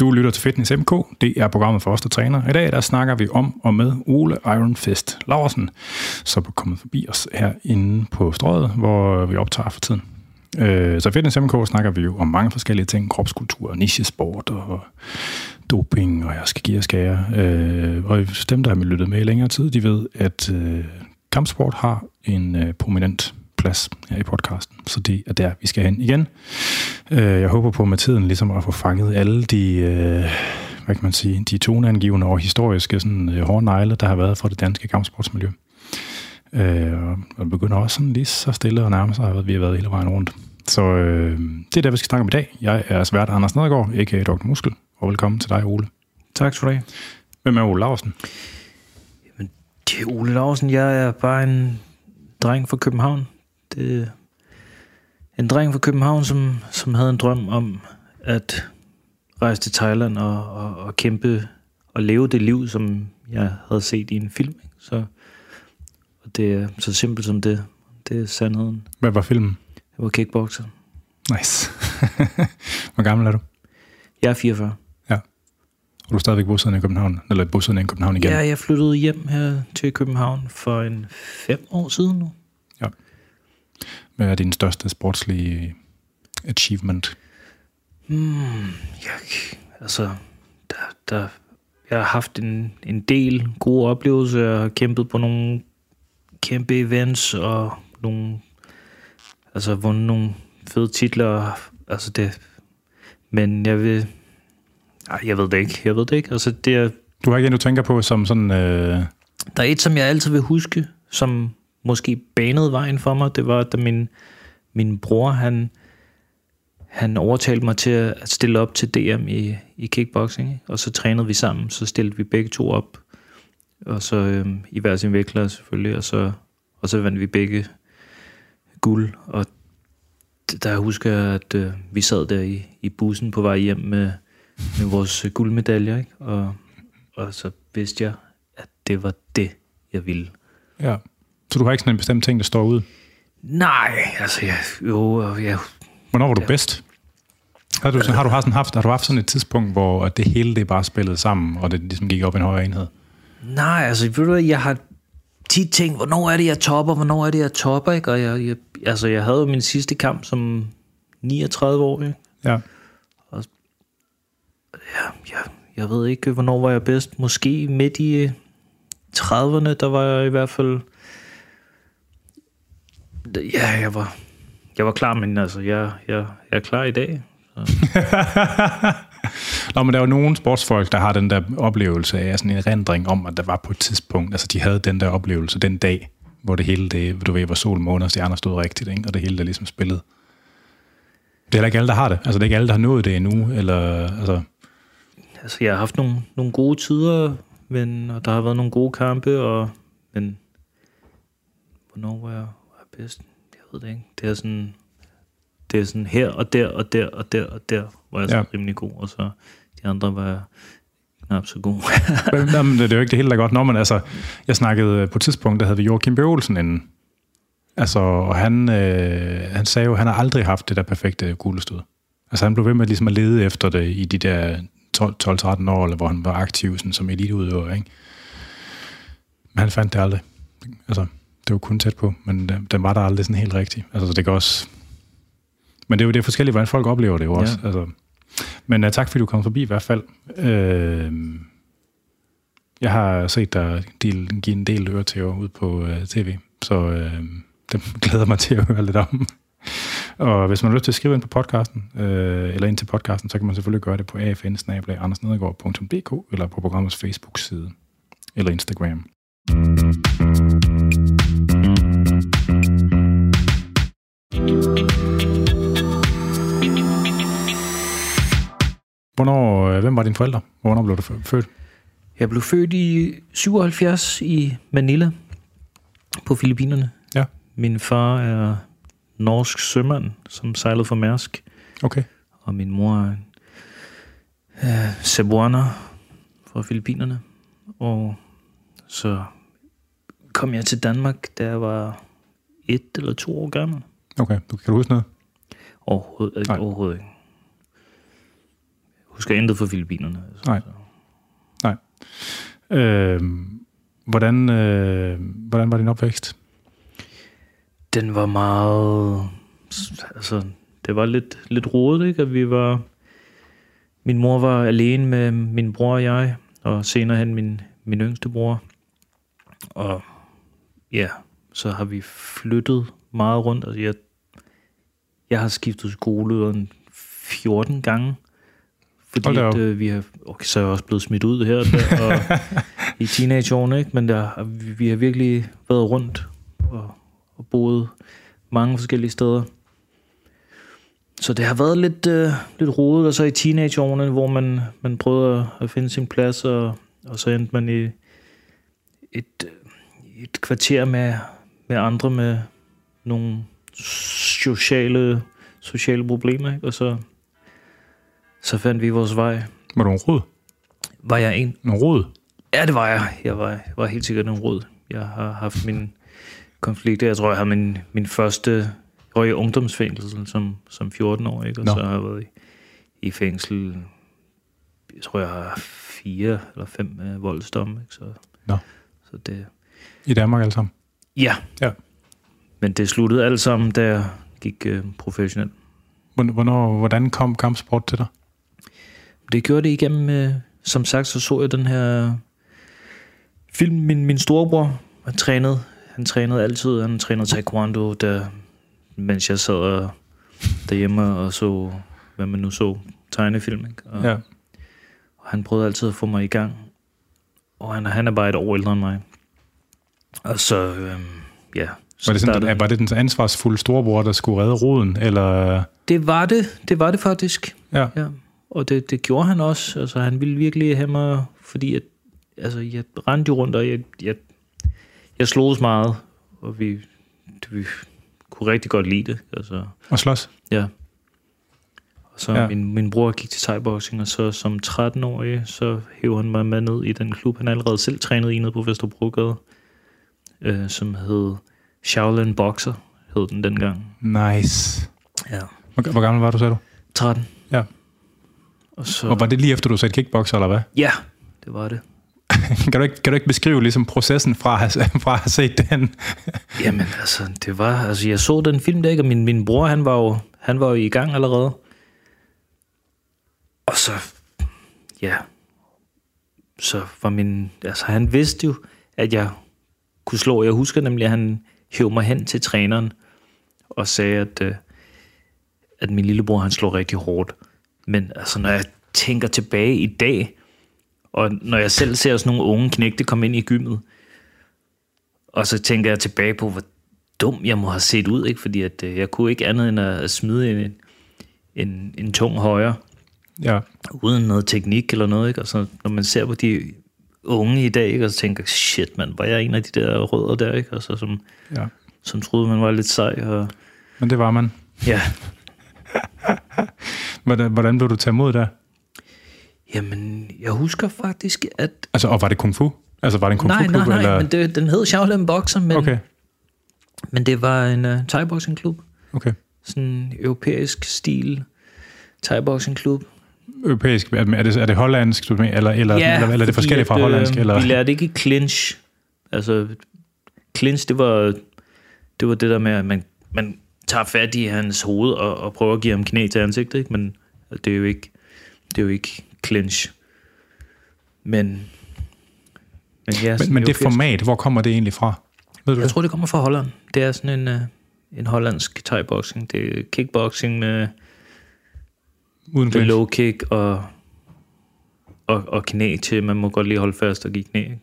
Du lytter til Fitness MK. Det er programmet for os, der træner. I dag der snakker vi om og med Ole Iron Fist Laversen, som er kommet forbi os herinde på strøget, hvor vi optager for tiden. Øh, så Fitness MK snakker vi jo om mange forskellige ting. Kropskultur, nichesport og doping, og jeg skal give jer skære. Øh, og dem, der har lyttet med i længere tid, de ved, at øh, kampsport har en øh, prominent plads her i podcasten. Så det er der, vi skal hen igen. Øh, jeg håber på med tiden ligesom at få fanget alle de, øh, hvad kan man sige, de toneangivende og historiske sådan, øh, hårde negle, der har været fra det danske kampsportsmiljø. Og begynder også sådan lige så stille og nærme sig, at vi har været hele vejen rundt. Så øh, det er der, vi skal snakke om i dag. Jeg er svært Anders Nedergaard, a.k.a. Dr. Muskel, og velkommen til dig, Ole. Tak skal du have. Hvem er Ole Larsen? Jamen, det er Ole Larsen. Jeg er bare en dreng fra København. Det er en dreng fra København, som, som havde en drøm om at rejse til Thailand og, og, og kæmpe og leve det liv, som jeg havde set i en film. Så og det er så simpelt som det. Det er sandheden. Hvad var filmen? Jeg var kickboxer. Nice. Hvor gammel er du? Jeg er 44. Ja. Og du er stadigvæk bosiddende i København? Eller bosiddende i København igen? Ja, jeg flyttede hjem her til København for en fem år siden nu. Ja. Hvad er din største sportslige achievement? Hmm, jeg, altså, der, der, jeg har haft en, en del gode oplevelser. Jeg har kæmpet på nogle kæmpe events og nogle, altså vundet nogle fede titler. Altså det, men jeg vil, ej, jeg ved det ikke. Jeg ved det ikke. Altså det er, Du har ikke en, du tænker på som sådan... Øh... der er et, som jeg altid vil huske, som måske banede vejen for mig. Det var, da min, min bror, han, han overtalte mig til at stille op til DM i, i kickboxing. ikke? Og så trænede vi sammen. Så stillede vi begge to op. Og så øhm, i hver sin vægtklasse selvfølgelig. Og så, og så vandt vi begge guld. Og der husker jeg, at øh, vi sad der i, i bussen på vej hjem med, med vores guldmedaljer. Ikke? Og, og så vidste jeg, at det var det, jeg ville. Ja. Så du har ikke sådan en bestemt ting, der står ud? Nej, altså jeg, jo, jeg, Hvornår var du bedst? Har du, sådan, har, du haft, sådan haft, har du haft sådan et tidspunkt, hvor det hele det bare spillede sammen, og det ligesom gik op i en højere enhed? nej, altså ved du jeg har tit tænkt, hvornår er det, jeg topper, hvornår er det, jeg topper, ikke? Og jeg, jeg, altså jeg havde jo min sidste kamp som 39 år, ikke? Ja. Ja, jeg, jeg ved ikke, hvornår var jeg bedst. Måske midt i øh, 30'erne, der var jeg i hvert fald... Ja, jeg var, jeg var klar, men altså, jeg, jeg, jeg er klar i dag. Nå, men der er jo nogle sportsfolk, der har den der oplevelse af sådan en erindring om, at der var på et tidspunkt, altså de havde den der oplevelse den dag, hvor det hele, det, du ved, var sol, måne og stjerner stod rigtigt, ikke? og det hele der ligesom spillede. Det er heller ikke alle, der har det. Altså, det er ikke alle, der har nået det endnu, eller, altså, Altså, jeg har haft nogle, nogle gode tider, men, og der har været nogle gode kampe, og, men hvornår var jeg, var jeg bedst? Jeg ved det ikke. Det er sådan, det er sådan her og der og der og der og der, hvor jeg er Ja. ja. rimelig god, og så de andre var knap så god. Men, Jamen, det er jo ikke det hele, der er godt. Nå, men altså, jeg snakkede på et tidspunkt, der havde vi Joachim B. Olsen inden. Altså, og han, øh, han sagde jo, at han har aldrig haft det der perfekte kuglestød. Altså, han blev ved med ligesom at lede efter det i de der 12-13 år, eller hvor han var aktiv sådan, som eliteudøver, ikke? Men han fandt det aldrig. Altså, det var kun tæt på, men den, den var der aldrig sådan helt rigtig. Altså, så det kan også... Men det er jo det er forskelligt, hvordan folk oplever det jo også. Ja. Altså, men uh, tak fordi du kom forbi i hvert fald. Øh, jeg har set dig del, give en del øretæver ud på uh, tv, så uh, det glæder mig til at høre lidt om. Og hvis man har lyst til at skrive ind på podcasten, øh, eller ind til podcasten, så kan man selvfølgelig gøre det på afn eller på programmets Facebook-side, eller Instagram. Hvornår, øh, hvem var dine forældre? Hvornår blev du fø- født? jeg blev født i 77 i Manila på Filippinerne. Ja. Min far er norsk sømand, som sejlede for Mærsk. Okay. Og min mor er øh, cebuaner fra Filippinerne. Og så kom jeg til Danmark, da jeg var et eller to år gammel. Okay, du, kan du huske noget? Overhovedet ikke. Overhovedet ikke. Husker intet fra Filippinerne. Altså. Nej. Nej. Øh, hvordan, øh, hvordan var din opvækst? Den var meget... Altså, det var lidt, lidt rodet, ikke? At vi var... Min mor var alene med min bror og jeg, og senere hen min, min yngste bror. Og ja, så har vi flyttet meget rundt. Altså, jeg, jeg har skiftet skole en 14 gange. Fordi at, øh, vi har, okay, så er jeg også blevet smidt ud her og, der, og i teenageårene, ikke? men der, vi, vi har virkelig været rundt og, og boet mange forskellige steder. Så det har været lidt, øh, lidt rodet, og så i teenageårene, hvor man, man prøvede at finde sin plads, og, og så endte man i et, øh, et kvarter med, med andre med nogle sociale, sociale problemer, ikke? og så, så fandt vi vores vej. Var du en rod? Var jeg en? En rod? Ja, det var jeg. Jeg var, jeg var helt sikkert en råd. Jeg har haft min konflikter. Jeg tror, jeg har min, min første var i ungdomsfængsel som, som 14 år, ikke? og Nå. så har jeg været i, i fængsel, jeg tror, jeg har fire eller fem øh, voldsdomme. Ikke? Så, Nå. så det, I Danmark alle sammen? ja. Ja. Men det sluttede alt sammen, da jeg gik øh, professionel. Hvorn- Hvornår, hvordan kom kampsport til dig? Det gjorde det igennem, øh, som sagt, så så jeg den her film. Min, min storebror, han trænede, han trænede altid, han trænede taekwondo, der, mens jeg sad og, derhjemme og så, hvad man nu så, tegnefilm. Ikke? Og, Ja. og han prøvede altid at få mig i gang. Og han, han er bare et år ældre end mig. Og så, øhm, ja. Så Var det, sådan, startede- var det den ansvarsfulde storebror, der skulle redde roden? Eller, det var det, det var det faktisk. ja. Ja, og det, det gjorde han også. Altså, han ville virkelig have mig, fordi at, altså, jeg rendte jo rundt, og jeg, jeg, jeg slogs meget, og vi, det, vi kunne rigtig godt lide det. Altså, Og slås? ja. Og så Ja. ja. min, min bror gik til thai-boxing, og så som 13-årig, så hævde han mig med ned i den klub, han allerede selv trænede i nede på Vesterbrogade, øh, som hed Shaolin Boxer, hed den dengang. Nice. Ja. Hvor, hvor gammel var du, sagde du? 13. Og så, Og var det lige efter, du sagde kickboxer, eller hvad? Ja, det var det. kan, du ikke, kan du ikke beskrive ligesom processen fra, fra at have set den? Jamen, altså, det var... Altså, jeg så den film der, ikke? Og min, min bror, han var, jo, han var jo i gang allerede. Og så... Ja. Så var min... Altså, han vidste jo, at jeg kunne slå. Jeg husker nemlig, at han hævde mig hen til træneren og sagde, at, øh, at min lillebror, han slår rigtig hårdt. Men altså, når jeg tænker tilbage i dag, og når jeg selv ser sådan nogle unge knægte komme ind i gymmet, og så tænker jeg tilbage på, hvor dum jeg må have set ud, ikke? fordi at, øh, jeg kunne ikke andet end at smide en, en, en tung højre, Ja. uden noget teknik eller noget. Ikke? Og så, når man ser på de unge i dag, ikke? og så tænker shit mand, var jeg en af de der rødder der, ikke? Og så, som, ja. som troede, man var lidt sej. Og, Men det var man. ja, Hvordan, hvordan blev du taget imod der? jamen, jeg husker faktisk, at... Altså, og var det kung fu? Altså, var det en kung nej, fu nej, klub? nej, eller? men det, den hed Shaolin Boxer, men, Okay, men det var en uh, thai-boxing klub. okay. Sådan en europæisk stil thai-boxing klub. Europæisk, er det, er det hollandsk, du mener, eller, eller, eller, eller er det forskelligt fra at, øh, hollandsk? Eller? Vi lærte ikke clinch. Altså, clinch, det var det, var det der med, at man, man tager fat i hans hoved og, og prøver at give ham knæ til ansigtet, ikke? men det er jo ikke, det er jo ikke clinch. Men, men, ja, Men, men det format, hvor kommer det egentlig fra? Ved du Jeg det? tror, det kommer fra Holland. Det er sådan en, uh, en hollandsk thai-boxing. Det er kickboxing med, Uden med low kick og, og, og knæ til. Man må godt lige holde fast og give knæ. ikke?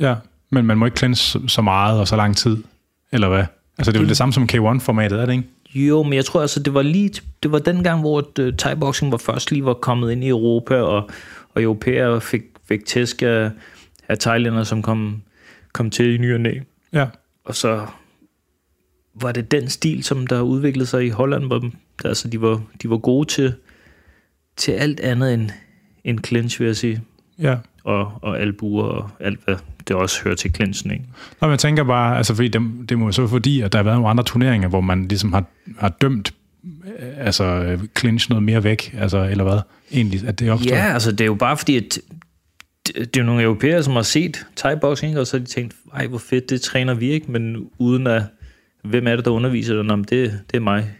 Ja, men man må ikke clinch så meget og så lang tid, eller hvad? Altså, det er vel det samme som K1-formatet, er det ikke? Jo, men jeg tror altså, det var lige, det var den gang, hvor uh, thai-boxing var først lige var kommet ind i Europa, og, og europæere fik, fik tæsk af, af thailænder, som kom, kom til i ny og næ. Ja. Og så var det den stil, som der udviklede sig i Holland, hvor altså, de, var, de var gode til, til alt andet end, end clinch, vil jeg sige. Ja. Og, og albuer og alt, hvad det også hører til clinchen, ikke? Nå, men jeg tænker bare, altså, fordi det, det må jo så være fordi, at der har været nogle andre turneringer, hvor man ligesom har, har dømt øh, altså, clinch noget mere væk, altså, eller hvad? Egentlig, at det opstår. Ja, altså det er jo bare fordi, at det, er jo nogle europæere, som har set thai-boxing, og så har de tænkt, ej hvor fedt, det træner vi ikke, men uden at, hvem er det, der underviser dig? Nå, men det, det er mig.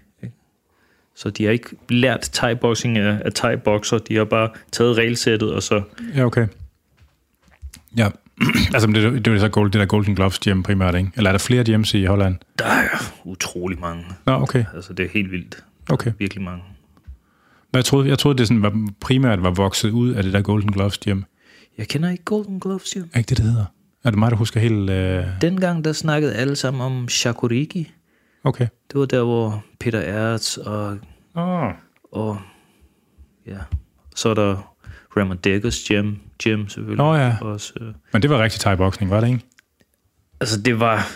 Så de har ikke lært thai-boxing af, af thai-boxer, de har bare taget regelsættet, og så Ja, okay. Ja, altså men det, det er så gold, det der Golden Gloves gym primært, ikke? Eller er der flere gyms i Holland? der er utrolig mange. Nå, okay. Altså det er helt vildt. okay. Virkelig mange. Men jeg troede, jeg troede det sådan var, primært var vokset ud af det der Golden Gloves gym. Jeg kender ikke Golden Gloves Gym. Er ikke det, det hedder? Er det mig, der husker helt... Øh... Dengang der snakkede alle sammen om Shakuriki. Okay. Det var der, hvor Peter Ertz og, Oh. og ja, så er der Ramon Dekkers gym, gym selvfølgelig. Nå ja, Også, øh. men det var rigtig thai-boxing, var det ikke? Altså, det var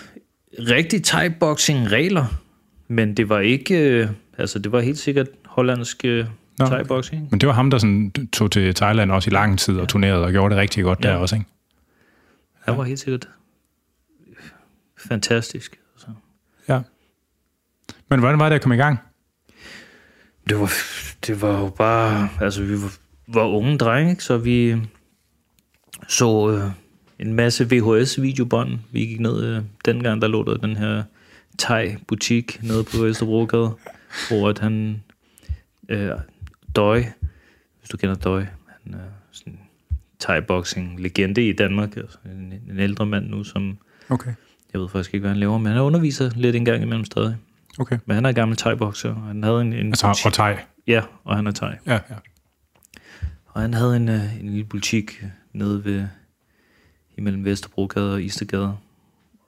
rigtig thai-boxing regler, men det var ikke, øh, altså det var helt sikkert hollandsk øh, Nå, thai-boxing. Men det var ham, der sådan tog til Thailand også i lang tid og turnerede og gjorde det rigtig godt ja. Ja. der også, ikke? Han var helt sikkert fantastisk. Altså. Ja. Men hvordan var det at komme i gang? Det var, det var jo bare, altså vi var, var unge drenge, ikke? så vi så øh, en masse VHS-videobånd. Vi gik ned, øh, dengang der lå der den her thai-butik nede på Vesterbrogade, hvor at han, øh, Døj, hvis du kender Døj, han er sådan en thai-boxing-legende i Danmark, altså en, en ældre mand nu, som, Okay. jeg ved faktisk ikke, hvad han laver, men han underviser lidt en gang imellem stadig. Okay. Men han er gammel thai-boxer, og han havde en, en Altså, og thai. Ja, og han er thai. Ja, ja. Og han havde en, øh, en lille butik nede ved, imellem Vesterbrogade og Istergade.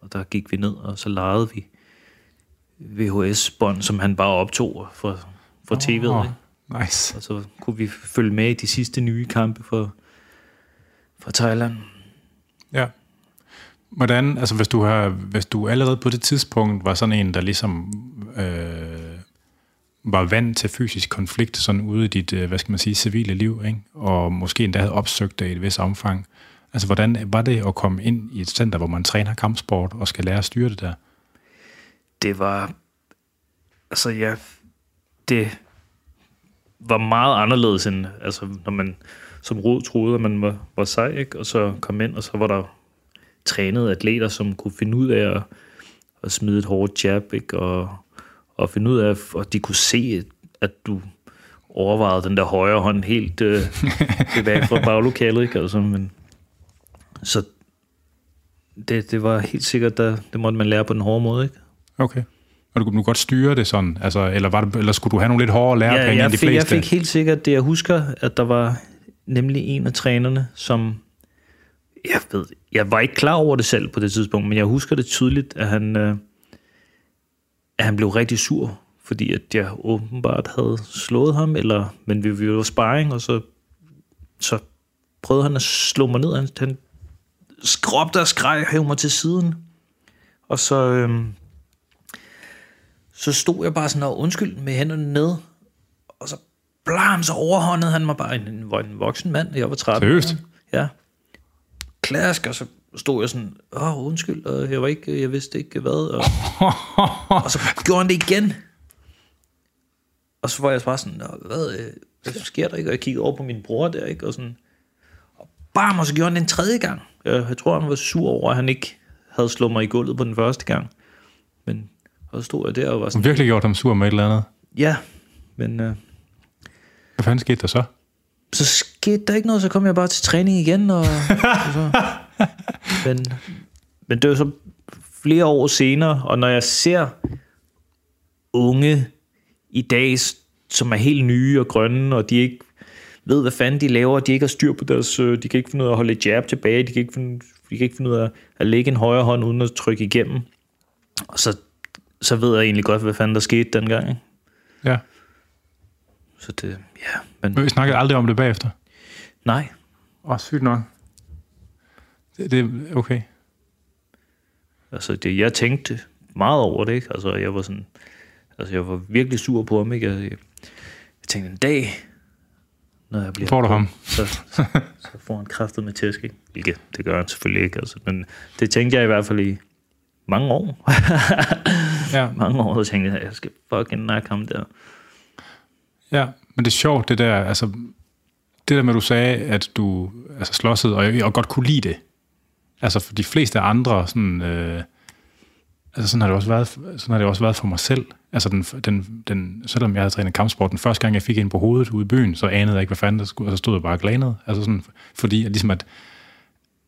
Og der gik vi ned, og så lejede vi VHS-bånd, som han bare optog fra, fra oh. tv'et. Ikke? Nice. Og så kunne vi følge med i de sidste nye kampe for, for Thailand. Ja. Hvordan, altså hvis du, har, hvis du allerede på det tidspunkt var sådan en, der ligesom øh, var vant til fysisk konflikt, sådan ude i dit, øh, hvad skal man sige, civile liv, ikke? og måske endda havde opsøgt det i et vis omfang. Altså hvordan var det at komme ind i et center, hvor man træner kampsport og skal lære at styre det der? Det var... Altså, ja... Det var meget anderledes end... Altså, når man som rod troede, at man var, var sej, ikke? Og så kom ind, og så var der trænede atleter, som kunne finde ud af at, at smide et hårdt jab, ikke? Og, og finde ud af, at de kunne se, at du overvejede den der højre hånd helt øh, tilbage fra baglokalet, ikke? Altså, men, så det, det var helt sikkert, der, det måtte man lære på den hårde måde, ikke? Okay. Og du kunne du godt styre det sådan? Altså, eller, var det, eller skulle du have nogle lidt hårdere lærepenge ja, end jeg, de fik, jeg fleste? fik helt sikkert det, jeg husker, at der var nemlig en af trænerne, som jeg ved, jeg var ikke klar over det selv på det tidspunkt, men jeg husker det tydeligt, at han, øh, at han blev rigtig sur, fordi at jeg åbenbart havde slået ham, eller, men vi, vi var sparring, og så, så prøvede han at slå mig ned. Han, han skråbte og skreg og hævde mig til siden. Og så, øhm, så stod jeg bare sådan og undskyld med hænderne ned, og så blam, så overhåndede han mig bare en, en, en voksen mand, jeg var 13. Seriøst? Ja. Klask, og så stod jeg sådan, åh, undskyld, og jeg var ikke, jeg vidste ikke hvad, og, og så gjorde han det igen. Og så var jeg bare sådan, "Nå, hvad, øh, hvad sker der ikke? Og jeg kiggede over på min bror der, ikke? Og sådan, og bam, og så gjorde han det en tredje gang. Jeg, jeg tror, han var sur over, at han ikke havde slået mig i gulvet på den første gang. Men, og så stod jeg der og var Du sådan, virkelig gjort ham sur med et eller andet. ja, men øh, Hvad fanden skete der så? så skete der ikke noget, så kom jeg bare til træning igen. Og, og så. Men, men det var så flere år senere, og når jeg ser unge i dag, som er helt nye og grønne, og de ikke ved, hvad fanden de laver, de ikke har styr på deres... øh, De kan ikke finde ud af at holde et jab tilbage, de kan ikke finde, de kan ikke finde ud af at lægge en højre hånd uden at trykke igennem. Og så, så ved jeg egentlig godt, hvad fanden der skete dengang. Ikke? Ja. Så det, ja, men Men vi snakkede aldrig om det bagefter. nej. Åh, sygt nok. Det, okay. Altså, det, jeg tænkte meget over det, ikke? Altså, jeg var sådan... Altså, jeg var virkelig sur på ham, ikke? Jeg, jeg, jeg tænkte, en dag, når jeg bliver... Får du ham? Så, så, så får han kræftet med tæsk, ikke? Hvilket, det gør han selvfølgelig ikke, altså. Men det tænkte jeg i hvert fald i mange år. Ja. mange år, og tænkte jeg, jeg skal fucking nakke ham der. Ja, men det er sjovt, det der, altså, det der med, at du sagde, at du altså, slåssede, og, og godt kunne lide det. Altså, for de fleste andre, sådan, øh, altså, sådan har, det også været, sådan har det også været for mig selv. Altså, den, den, den, selvom jeg havde trænet kampsport, den første gang, jeg fik en på hovedet ude i byen, så anede jeg ikke, hvad fanden der skulle, og så stod jeg bare glanet. Altså sådan, fordi at, ligesom at,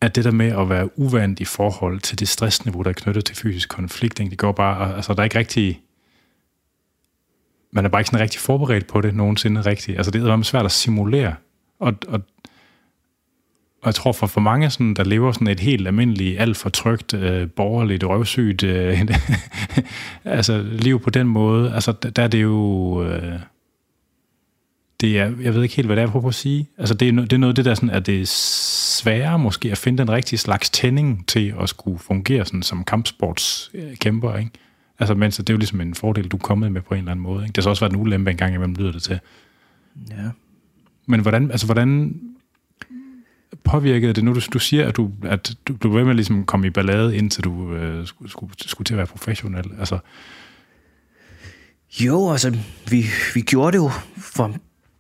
at det der med at være uvandt i forhold til det stressniveau, der er knyttet til fysisk konflikt, det går bare, altså der er ikke rigtig, man er bare ikke sådan rigtig forberedt på det nogensinde rigtigt. Altså det er svært at simulere. Og, og, og jeg tror for, for mange, sådan, der lever sådan et helt almindeligt, alt for trygt, øh, borgerligt, røvsygt øh, altså, liv på den måde, altså der, der er det jo... Øh, det er, jeg ved ikke helt, hvad det er, jeg prøver at sige. Altså, det er, det er noget af det der, sådan, at det er sværere måske at finde den rigtige slags tænding til at skulle fungere sådan, som kampsportskæmper, ikke? Altså, men så det er jo ligesom en fordel, du er kommet med på en eller anden måde. Ikke? Det har så også været en ulempe en gang imellem, lyder det til. Ja. Men hvordan, altså, hvordan påvirkede det nu? Du, du siger, at du, at du blev ved med ligesom at ligesom komme i ballade, indtil du øh, skulle, skulle, skulle til at være professionel. Altså, Jo, altså, vi, vi gjorde det jo for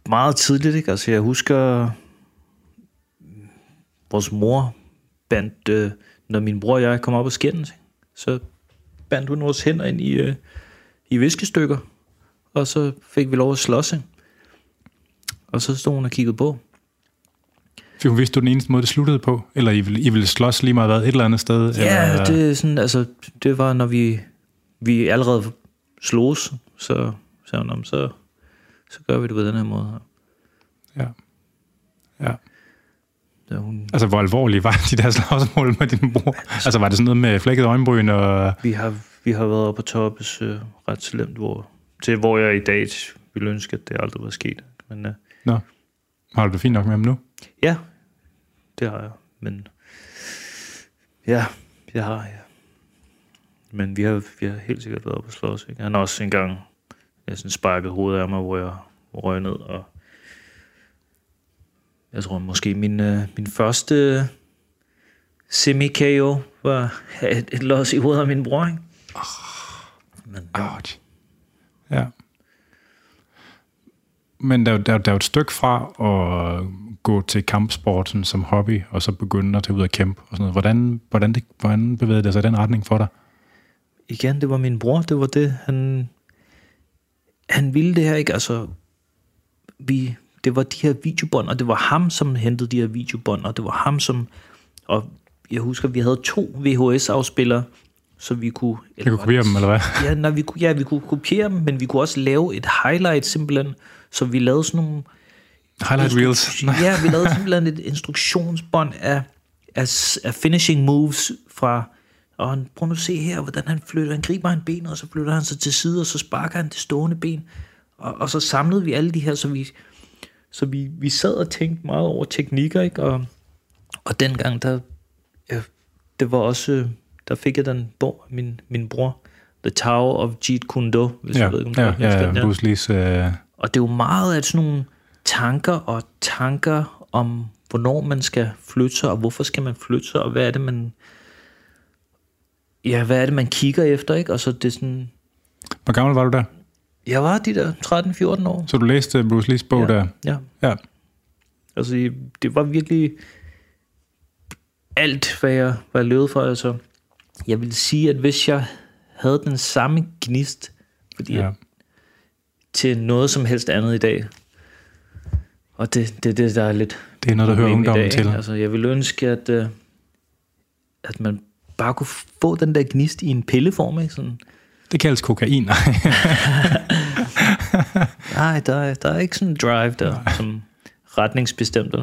meget tidligt, ikke? Altså, jeg husker, vores mor bandt, øh, når min bror og jeg kom op og skændes, så bandt hun vores hænder ind i, øh, i viskestykker, og så fik vi lov at slås, ikke? Og så stod hun og kiggede på fik hun vidste du den eneste måde, det sluttede på? Eller I ville, I ville slås lige meget hvad, et eller andet sted? Ja, eller, det er sådan, altså, det var, når vi, vi allerede slås, så sagde hun, "Nå, men så, så gør vi det på den her måde. Ja. ja. Så hun, Altså, hvor alvorlige var de der slagsmål med din bror? Altså, var det sådan noget med flækket øjenbryn og... vi, har, vi har været oppe på toppes øh, ret slemt, hvor, til hvor jeg i dag ville ønske, at det aldrig var sket. Men øh, Nå, har du det fint nok med ham nu? ja, det har jeg. Men ja, jeg har, ja. Men vi har, vi har helt sikkert været på slås. Ikke? Han har også engang jeg sådan sparket hovedet af mig, hvor jeg røg ned. Og jeg tror måske min, øh, min første semi-KO var et, et los i hovedet af min bror. Ikke? Men, ja. Ouch. Ja. Men der, der, der er jo et stykke fra at gå til kampsporten som hobby, og så begynde at tage ud og kæmpe og sådan noget. Hvordan, hvordan, det, hvordan bevægede det sig i den retning for dig? igen, det var min bror, det var det, han, han ville det her, ikke? Altså, vi, det var de her videobånd, og det var ham, som hentede de her videobånd, og det var ham, som, og jeg husker, vi havde to VHS-afspillere, så vi kunne... Jeg kunne kopiere dem, eller hvad? Ja, nej, vi kunne, ja, vi kunne kopiere dem, men vi kunne også lave et highlight simpelthen, så vi lavede sådan nogle... Highlight reels. Nej. Ja, vi lavede simpelthen et instruktionsbånd af, af, af finishing moves fra... Og han, prøv nu at se her, hvordan han flytter. Han griber en ben, og så flytter han sig til side, og så sparker han det stående ben. Og, og så samlede vi alle de her, så vi, så vi, vi sad og tænkte meget over teknikker, ikke? Og, og dengang, der, ja, det var også, der fik jeg den bog af min, min bror, The Tower of Jeet Kune Do, hvis Ja, jeg ved, om du ja, ja, ja. Bruce Lee's... Øh, og det er jo meget af sådan nogle tanker og tanker om, hvornår man skal flytte sig, og hvorfor skal man flytte sig, og hvad er det, man... Ja, hvad er det, man kigger efter, ikke? Og så det er sådan... hvor gammel var du der? Jeg var de der 13-14 år. Så du læste Bruce Lee's bog ja. der? Ja. Ja. Altså, det var virkelig alt, hvad jeg var løbet for. Altså, jeg vil sige, at hvis jeg havde den samme gnist, fordi ja. ja. til noget som helst andet i dag, og det er det, det, der er lidt Det er noget, der hører ungdommen dag, til. Altså, jeg ville ønske, at, øh, at man bare kunne få den der gnist i en pilleform, ikke? Sådan, Det kaldes kokain. Nej. nej, der er, der er ikke sådan en drive der, som retningsbestemt.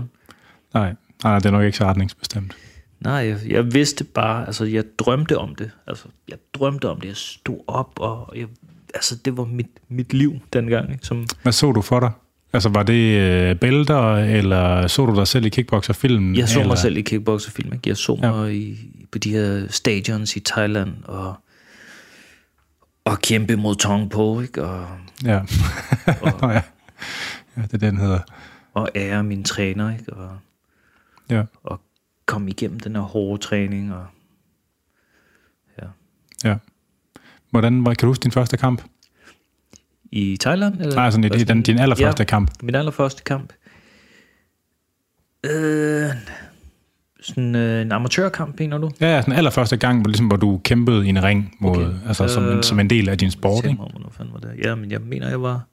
Nej. Nej, det er nok ikke så retningsbestemt. Nej, jeg, jeg vidste bare, altså jeg drømte om det. Altså, jeg drømte om det. Jeg stod op, og jeg, altså, det var mit, mit liv dengang. Ikke? Som, Hvad så du for dig? Altså, var det øh, bælter, eller så du dig selv i kickboxerfilmen? jeg så eller? mig selv i kickboxerfilm. Ikke? Jeg så Ja. ja. mig i, på de her stadions i Thailand, og, og kæmpe mod Tong Po, ikke? Og, Ja. Nå, ja. ja, det er den hedder. og ære min træner, ikke? Og, Ja. og komme igennem den her hårde træning. Og, ja. ja. Hvordan var, kan du huske din første kamp? I Thailand? Eller? Nej, sådan i, den, din allerførste Ja. kamp. Min allerførste kamp. Øh, sådan øh, en amatørkamp, mener du? Ja, ja, den allerførste gang, hvor, ligesom, hvor du kæmpede i en ring, mod, okay. Altså, som, en, Øh, som en del af din sport, Se ikke? mig, hvornår fanden var det? Ja, men jeg mener, jeg var...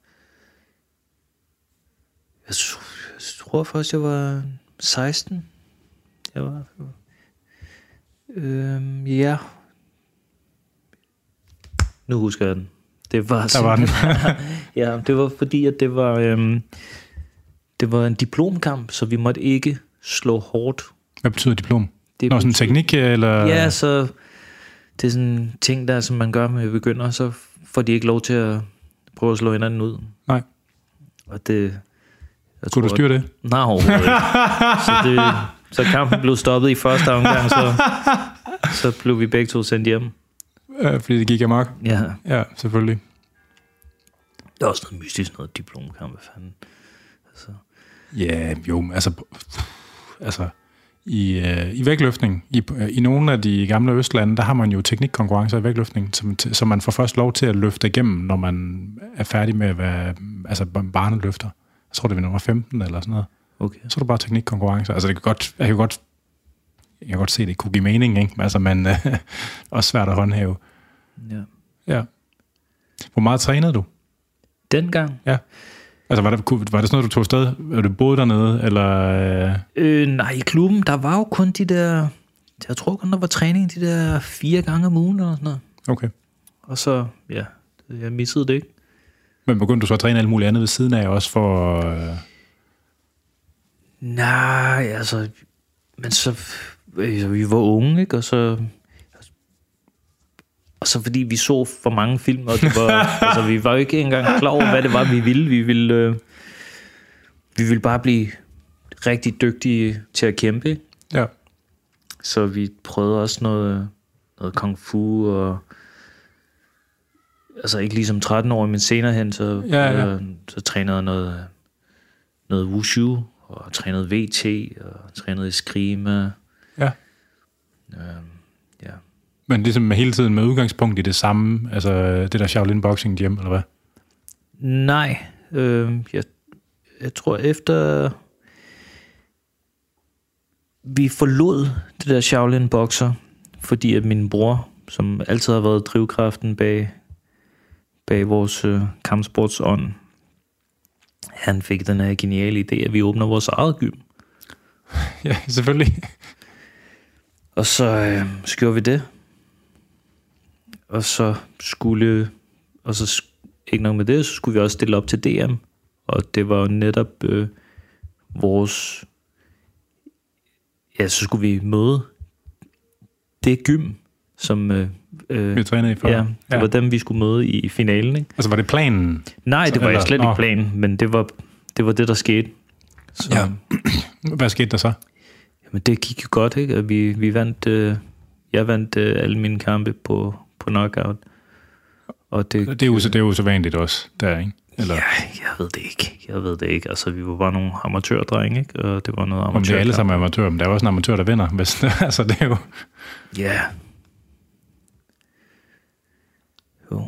Jeg, jeg tror først, jeg var 16. Jeg var... Øhm, ja. Nu husker jeg den. Det var Der var den. ja, det var fordi, at det var, øhm, det var en diplomkamp, så vi måtte ikke slå hårdt. Hvad betyder diplom? Det Nå, sådan en betyder- teknik, eller? Ja, så det er sådan ting, der, som man gør med begynder, så får de ikke lov til at prøve at slå hinanden ud. Nej. Og det... Jeg Kunne du styre det? Nej, overhovedet ikke. så, det, så kampen blev stoppet i første omgang, så, så blev vi begge to sendt hjem. Øh, fordi det gik amok? Ja, Ja, selvfølgelig. det er også noget mystisk noget diplomkamp, hvad fanden. Altså, Ja, jo, men altså, altså i, øh, i vægtløftning, i, i nogle af de gamle østlande, der har man jo teknikkonkurrencer i vægtløftning, som, så man får først lov til at løfte igennem, når man er færdig med at være altså barneløfter. Jeg tror, det er ved nummer 15 eller sådan noget. okay. Så er det bare teknikkonkurrencer. Altså, det kan godt, jeg kan godt, jeg kan godt se, det kunne give mening, ikke? Altså, men øh, også svært at håndhæve. Ja. Ja. Hvor meget trænede du? Dengang? Altså, var det, var det sådan noget, du tog afsted? Er du boede dernede, eller... Øh, Øh, nej, i klubben, der var jo kun de der... Jeg tror kun, der var træning de der fire gange om ugen eller sådan noget. okay. Og så, ja, jeg missede det ikke. Men begyndte du så at træne alt muligt andet ved siden af også for... Øh, Nej, altså... Men så... Altså, vi var unge, ikke? Og så... Og så fordi vi så for mange film, og det var, altså, vi var jo ikke engang klar over, hvad det var, vi ville. Vi ville, øh, vi ville bare blive rigtig dygtige til at kæmpe. ja. Så vi prøvede også noget, noget kung fu, og altså ikke ligesom 13 år, men senere hen, så, Ja, ja. Øh, så trænede jeg noget, noget wushu, og trænede VT, og trænede eskrima. Øh, ja. Men ligesom hele tiden med udgangspunkt i det samme, altså det der Shaolin Boxing Gym, eller hvad? Nej, øh, jeg, jeg tror efter vi forlod det der Shaolin Boxer, fordi at min bror, som altid har været drivkraften bag, bag vores øh, kampsportsånd, han fik den her geniale idé, at vi åbner vores eget gym. Ja, selvfølgelig. Og så øh, så gjorde vi det. Og så skulle, og så ikke nok med det, så skulle vi også stille op til DM. Og det var jo netop øh, vores, ja, så skulle vi møde det gym, som, øh, øh, Vi trænede i før. ja, det var dem, vi skulle møde i, finalen, ikke? Altså var det planen? Nej, Så- det var eller- slet ikke planen, men det var det, var det der skete. Så, Ja. Hvad skete der så? Jamen, det gik jo godt, ikke? Og vi, vi vandt, øh, jeg vandt øh, alle mine kampe på, på knockout. Og det, Det er jo, det er jo så vanligt også, der, ikke? Eller, ja, jeg ved det ikke. Jeg ved det ikke. Altså, vi var bare nogle amatørdrenge, ikke? Og det var noget om det er amatør. alle sammen amatører, men der er også en amatør, der vinder. Hvis, altså, det er jo... Ja. Jo.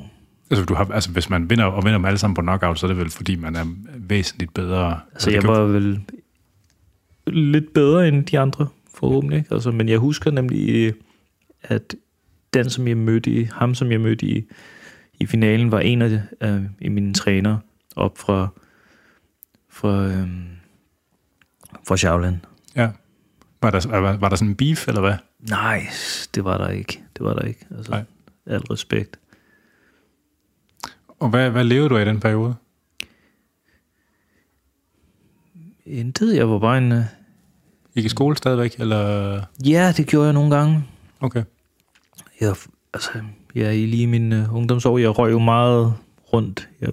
Altså, du har, altså, hvis man vinder og vinder dem alle sammen på knockout, så er det vel, fordi man er væsentligt bedre. Altså, jeg var vel lidt bedre end de andre, forhåbentlig. Ikke? Altså, men jeg husker nemlig, at den, som jeg mødte i, ham, som jeg mødte i, i finalen, var en af øh, i mine træner op fra, fra, øh, fra Shaolin. Ja. Var der, var, var der sådan en beef, eller hvad? Nej, det var der ikke. Det var der ikke. Altså, Nej. Al respekt. Og hvad, hvad levede du af i den periode? Intet, jeg var bare en... Gik i skole stadigvæk, eller... ja, det gjorde jeg nogle gange. Okay. Jeg, altså, ja, i lige min uh, ungdomsår, jeg røg jo meget rundt. Jeg,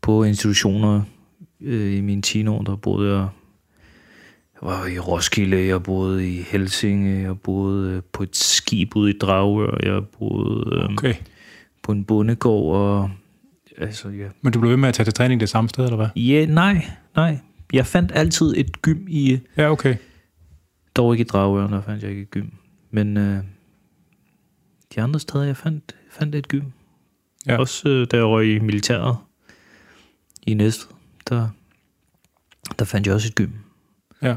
på institutioner øh, i mine teenår, der boede jeg... Jeg var i Roskilde, jeg boede i Helsinge, jeg boede øh, på et skib ude i Dragør, jeg boede øh, Okay. på en bondegård, og... Altså, ja. Men du blev ved med at tage til træning det samme sted, eller hvad? ja, nej, nej. Jeg fandt altid et gym i... Ja, okay. Dog ikke i Dragør, der fandt jeg ikke et gym. Men øh, de andre steder, jeg fandt, fandt et gym. Ja. Ja. Også øh, da jeg røg i militæret i Næstved, der, der fandt jeg også et gym. Ja.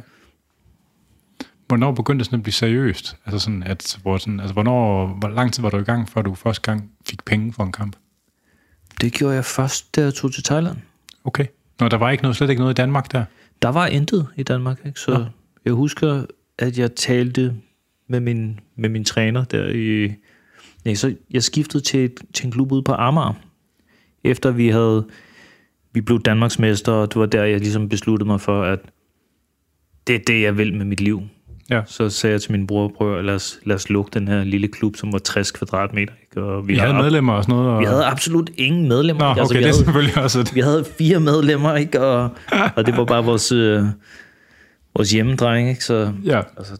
Hvornår begyndte det sådan at blive seriøst? Altså sådan, at, hvor sådan, altså hvornår, hvor lang tid var du i gang, før du første gang fik penge for en kamp? Det gjorde jeg først, da jeg tog til Thailand. Okay. Nå, der var ikke noget, slet ikke noget i Danmark der? Der var intet i Danmark, ikke? så Nå. jeg husker, at jeg talte med min, med min træner der i... Nej, så jeg skiftede til, til en klub ude på Amager, efter vi havde... Vi blev Danmarksmester, og det var der, jeg ligesom besluttede mig for, at det er det, jeg vil med mit liv. Ja. Så sagde jeg til min bror, prøv at lad os, lad os lukke den her lille klub, som var 60 kvadratmeter. Ikke? Og vi, Vi havde ab- medlemmer og sådan noget? Og... vi havde absolut ingen medlemmer. Nå, ikke? okay, vi det er havde, selvfølgelig også et... vi havde fire medlemmer, ikke? Og, og det var bare vores, øh, vores hjemmedreng, ikke? Så Ja, altså,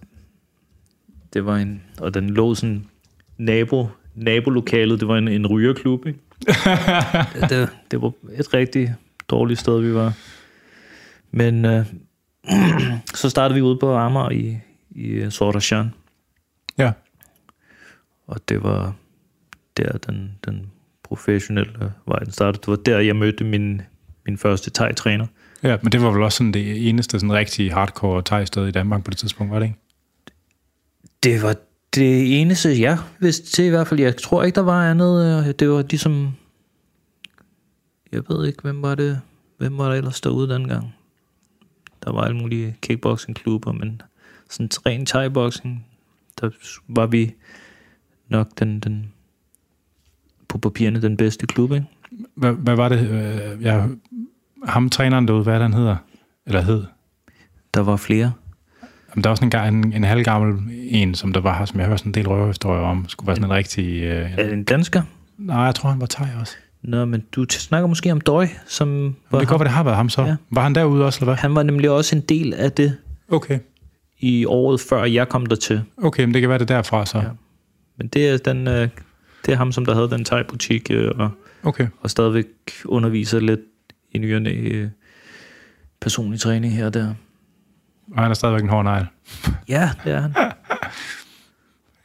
det var en... Og den lå sådan nabo, nabolokalet, det var en, en rygerklub, ikke? det, det var et rigtig dårligt sted, vi var. Men øh, så startede vi ude på Amager i, i Sordashan, ja. og det var der, den, den professionelle vej, den startede. Det var der, jeg mødte min, min første thai-træner. Ja, men det var vel også sådan det eneste sådan rigtig hardcore thai-sted i Danmark på det tidspunkt, var det ikke? Det var det eneste, jeg vidste til i hvert fald. Jeg tror ikke, der var andet. øh, Det var ligesom... Jeg ved ikke, hvem var det, hvem var der ellers derude dengang. Der var alle mulige kickboxing-klubber, men sådan ren thai-boxing, der var vi nok den, den på papirerne den bedste klub, ikke? Hvad, hvad var det? øh, Jeg, ham træneren derude, hvad er han hedder? Eller hed? Der var flere. Jamen, der var sådan en, en, en halvgammel en, som der var her, som jeg hørte sådan en del røverhistorier om. Skulle være sådan en rigtig... Øh, Er det en dansker? nej, jeg tror, han var thai også. Nå, men du snakker måske om Døj, som Var det kan godt, være, det har været ham så. Ja. Var han derude også, eller hvad? Han var nemlig også en del af det Okay. I året før jeg kom der til. Okay, men det kan være det derfra så. Ja. Men det er, den, øh, det er ham, som der havde den thai-butik, øh, og, Okay. og stadigvæk underviser lidt i nyerne øh, personlig træning her og der. Og han er stadigvæk en hård negl. Ja, det er han.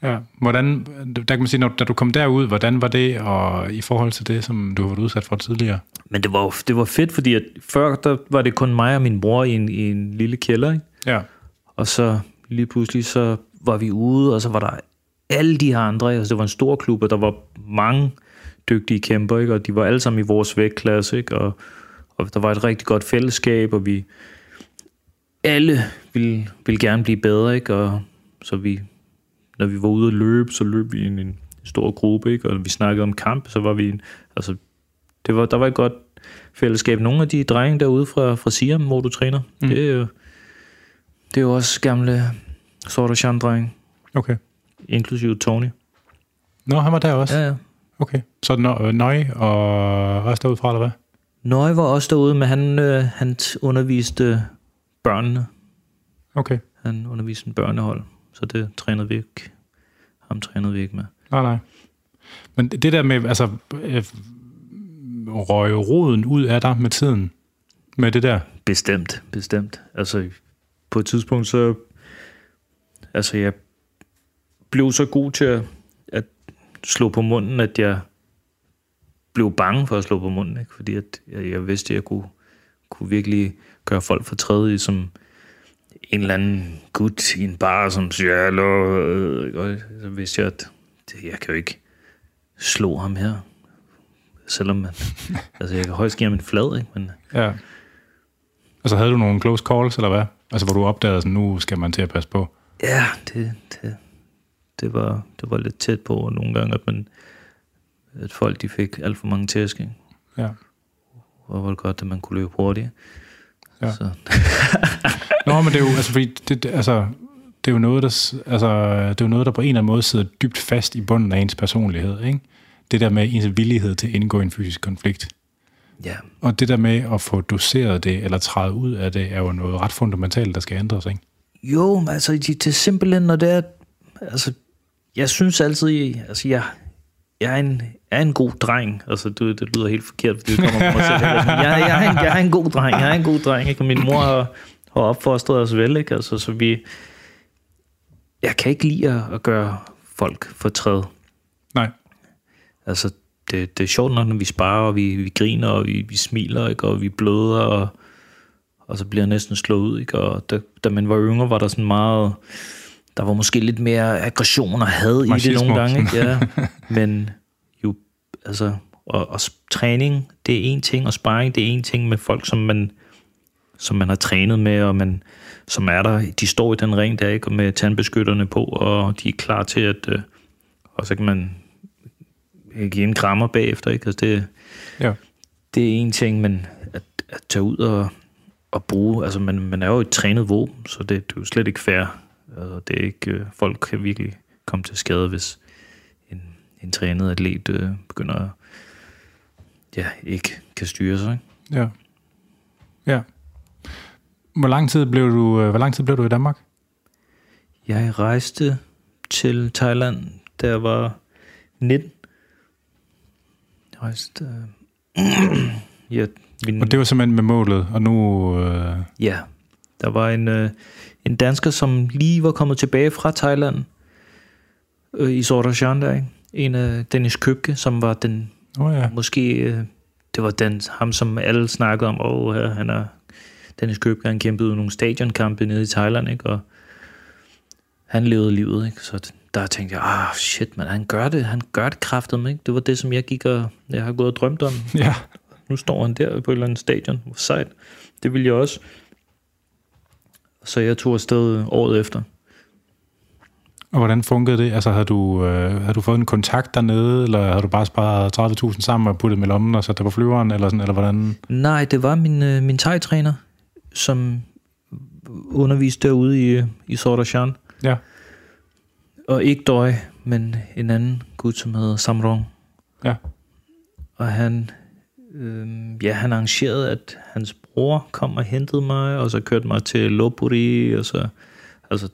Ja. Hvordan, der kan man sige, når, da du kom derud, hvordan var det og i forhold til det, som du har været udsat for tidligere? Men det var, det var fedt, fordi at før der var det kun mig og min bror i en, i en lille kælder, ikke? Ja. Og så lige pludselig, så var vi ude, og så var der alle de her andre. Altså, det var en stor klub, og der var mange dygtige kæmper, ikke? og de var alle sammen i vores vægtklasse, ikke? Og, og der var et rigtig godt fællesskab, og vi alle ville, ville gerne blive bedre, ikke? Og så vi, når vi var ude at løbe, så løb vi i en, en stor gruppe, ikke? Og når vi snakkede om kamp, så var vi en, altså, det var, der var et godt fællesskab. Nogle af de drenge derude fra, fra Siam, hvor du træner, mm. det, jo, det er jo også gamle sorte drenge Okay. inklusive Tony. Nå, han var der også? Ja, ja. Okay. Så Nø- øh, Nøje og også derudfra, eller hvad? Nøje var også derude, men han, øh, han t- underviste børnene. Okay. Han underviste en børnehold, så det trænede vi ikke. Ham trænede vi ikke med. Nej, nej. Men det der med, altså, øh, røge roden ud af dig med tiden, med det der. Bestemt, bestemt. Altså, på et tidspunkt så... Altså, jeg blev så god til at, at slå på munden, at jeg blev bange for at slå på munden, ikke? fordi at jeg, jeg vidste, at jeg kunne, kunne virkelig gøre folk fortræde i som en eller anden gut i en bar, som siger, hallo, øh, og så vidste jeg, at det, jeg kan jo ikke slå ham her. Selvom man, altså jeg kan højst give ham en flad, ikke? men Ja. Altså havde du nogle close calls, eller hvad? Altså hvor du opdagede, at nu skal man til at passe på. Ja, det, det, det, var, det var lidt tæt på nogle gange, at, man, at folk de fik alt for mange tæsk. ikke? Ja. Og var det godt, at man kunne løbe hurtigt. Ja. Så, Nå, men det er jo, altså, fordi det, det, altså, det er jo noget, der, altså, det er jo noget, der på en eller anden måde sidder dybt fast i bunden af ens personlighed, ikke? Det der med ens villighed til at indgå i en fysisk konflikt. Ja, Og det der med at få doseret det, eller træde ud af det, er jo noget ret fundamentalt, der skal ændres, ikke? Jo, men altså, det er simpelthen, når det er, altså, jeg synes altid, altså, jeg, jeg er en, jeg er en god dreng. Altså, det, det lyder helt forkert, fordi det kommer fra mig selv. Jeg, jeg, er en, jeg er en god dreng, jeg er en god dreng, ikke? Og min mor har, har opfostret os vel, ikke? Altså, så vi, jeg kan ikke lide at, at gøre folk fortræd. Nej. altså, det, det er sjovt nok, når vi sparer, og vi, vi griner, og vi, vi smiler, ikke? og vi bløder, og, og så bliver jeg næsten slået ud. Ikke? Og da, da man var yngre, var der sådan meget... Der var måske lidt mere aggression og had i det nogle gange. Ikke? Ja. Men jo, altså, og, og træning, det er en ting, og sparring, det er en ting med folk, som man, som man har trænet med, og man, som er der, de står i den ring der, ikke? Og med tandbeskytterne på, og de er klar til at, øh, og så kan man give en krammer bagefter, ikke? Altså det, ja. det er en ting, men at, at tage ud og, og bruge, altså man, man er jo et trænet våben, så det, det er jo slet ikke fair. Altså det er ikke, øh, folk kan virkelig komme til skade, hvis en, en trænet atlet øh, begynder at, ja, ikke kan styre sig. Ikke? Ja. Ja. Hvor lang tid blev du, øh, hvor lang tid blev du i Danmark? Jeg rejste til Thailand, da jeg var 19 rejste... Øh, ja, min, og det var simpelthen med målet, og nu... Øh... Ja, der var en, øh, en dansker, som lige var kommet tilbage fra Thailand, øh, i Sordarshan der, ikke? En af Dennis Købke, som var den... Oh, ja. Måske... Øh, det var den, ham, som alle snakkede om, åh, oh, han er... Dennis Købke, han kæmpede nogle stadionkampe nede i Thailand, ikke? Og han levede livet, ikke? Så der tænkte jeg, ah shit, man, han gør det, han gør det kraftet, ikke? Det var det, som jeg gik og, jeg har gået og drømt om. Ja. Nu står han der på et eller andet stadion. Hvor sejt. Det ville jeg også. Så jeg tog afsted året efter. Og hvordan fungerede det? Altså, har du, øh, har du fået en kontakt dernede, eller har du bare sparet 30.000 sammen og puttet med lommen og sat dig på flyveren, eller, sådan, eller hvordan? Nej, det var min, øh, min thai-træner, som underviste derude i, i Sordashan. Ja. Og ikke Døj, men en anden gut, som hedder Samrong. Ja. Og han, øh, ja, han arrangerede, at hans bror kom og hentede mig, og så kørte mig til Lopuri, og så, altså,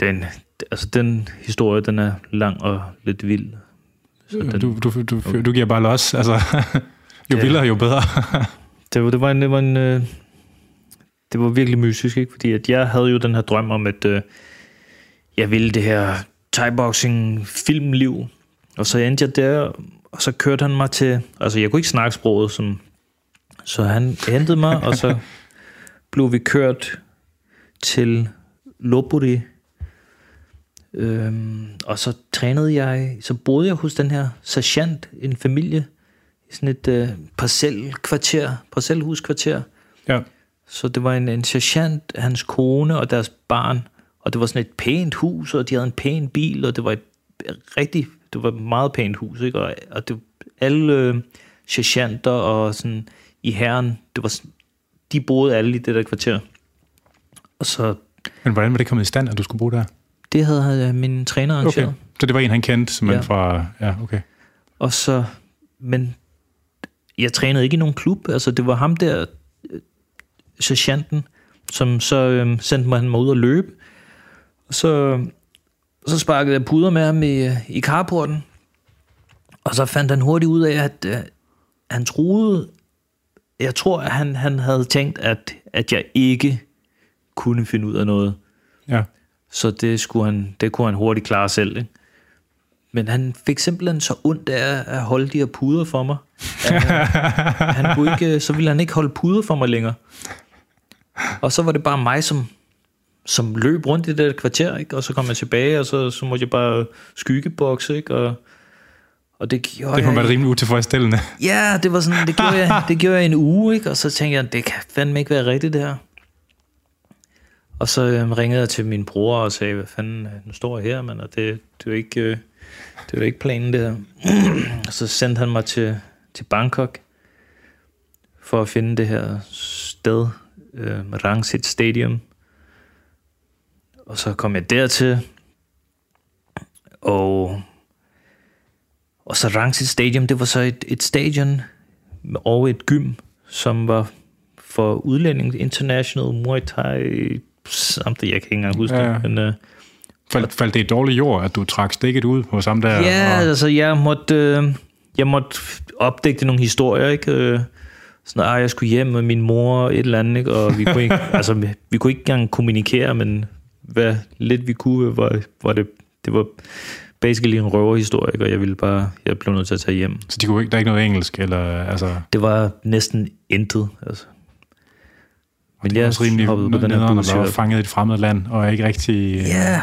den, altså den historie, den er lang og lidt vild. Så den, du, du, du, okay. du giver bare los, altså, jo ja. vildere, jo bedre. det, var, det var en, det var en, øh, det var virkelig mysisk, ikke? fordi at jeg havde jo den her drøm om, at øh, jeg ville det her thai-boxing filmliv. Og så endte jeg der, og så kørte han mig til... Altså, jeg kunne ikke snakke sproget, som, så han hentede mig, og så blev vi kørt til Lopuri. Øhm, og så trænede jeg, så boede jeg hos den her sergeant, en familie, i sådan et øh, parcelkvarter, parcelhuskvarter. Ja. Så det var en, en sergeant, hans kone og deres barn, og det var sådan et pænt hus, og de havde en pæn bil, og det var et rigtig, det var et meget pænt hus, ikke? Og, og det, alle øh, sergeanter og sådan i herren, det var sådan, de boede alle i det der kvarter. Og så... Men hvordan var det kommet i stand, at du skulle bo der? Det havde øh, min træner arrangeret. Okay. Så det var en, han kendte, som ja. fra... Ja, okay. Og så... Men jeg trænede ikke i nogen klub. Altså, det var ham der, øh, sergeanten, som så øh, sendte mig, mig ud og løbe. Så, så sparkede jeg puder med ham i, i carporten, og så fandt han hurtigt ud af, at uh, han troede, jeg tror, at han, han havde tænkt, at, at jeg ikke kunne finde ud af noget. Ja. Så det, skulle han, det kunne han hurtigt klare selv. Ikke? Men han fik simpelthen så ondt af at holde de her puder for mig. At, han kunne ikke, så ville han ikke holde puder for mig længere. Og så var det bare mig, som som løb rundt i det kvarter, ikke? og så kom jeg tilbage, og så, så måtte jeg bare skyggebokse, ikke? Og, og det gjorde Det kunne være rimelig utilfredsstillende. Ja, det var sådan, det gjorde, jeg, det gjorde jeg en uge, ikke? og så tænkte jeg, det kan fandme ikke være rigtigt det her. Og så øhm, ringede jeg til min bror og sagde, hvad fanden, øh, nu står jeg her, men og det, det, er ikke, øh, det er ikke planen det her. og så sendte han mig til, til Bangkok, for at finde det her sted, øh, Rangsit Stadium, og så kom jeg dertil, og, og så Rangsit Stadium, det var så et, et stadion og et gym, som var for udlænding International Muay Thai, samtidig, jeg kan ikke engang huske ja, det, men... Uh, Faldt, faldt det i dårlig jord, at du trak stikket ud på samme der? Ja, og... altså jeg måtte, øh, jeg måtte opdægte nogle historier, ikke? Øh, sådan, at ah, jeg skulle hjem med min mor et eller andet, ikke? og vi kunne ikke, altså, vi kunne ikke engang kommunikere, men hvad lidt vi kunne, var, var det, det var basically en røverhistorie, og jeg ville bare, jeg blev nødt til at tage hjem. Så de kunne ikke, der er ikke noget engelsk, eller altså... Det var næsten intet, altså. Men Det er jeg også rimelig hoppede på den her bus. og- fanget i et fremmed land, og er ikke rigtig... Ja,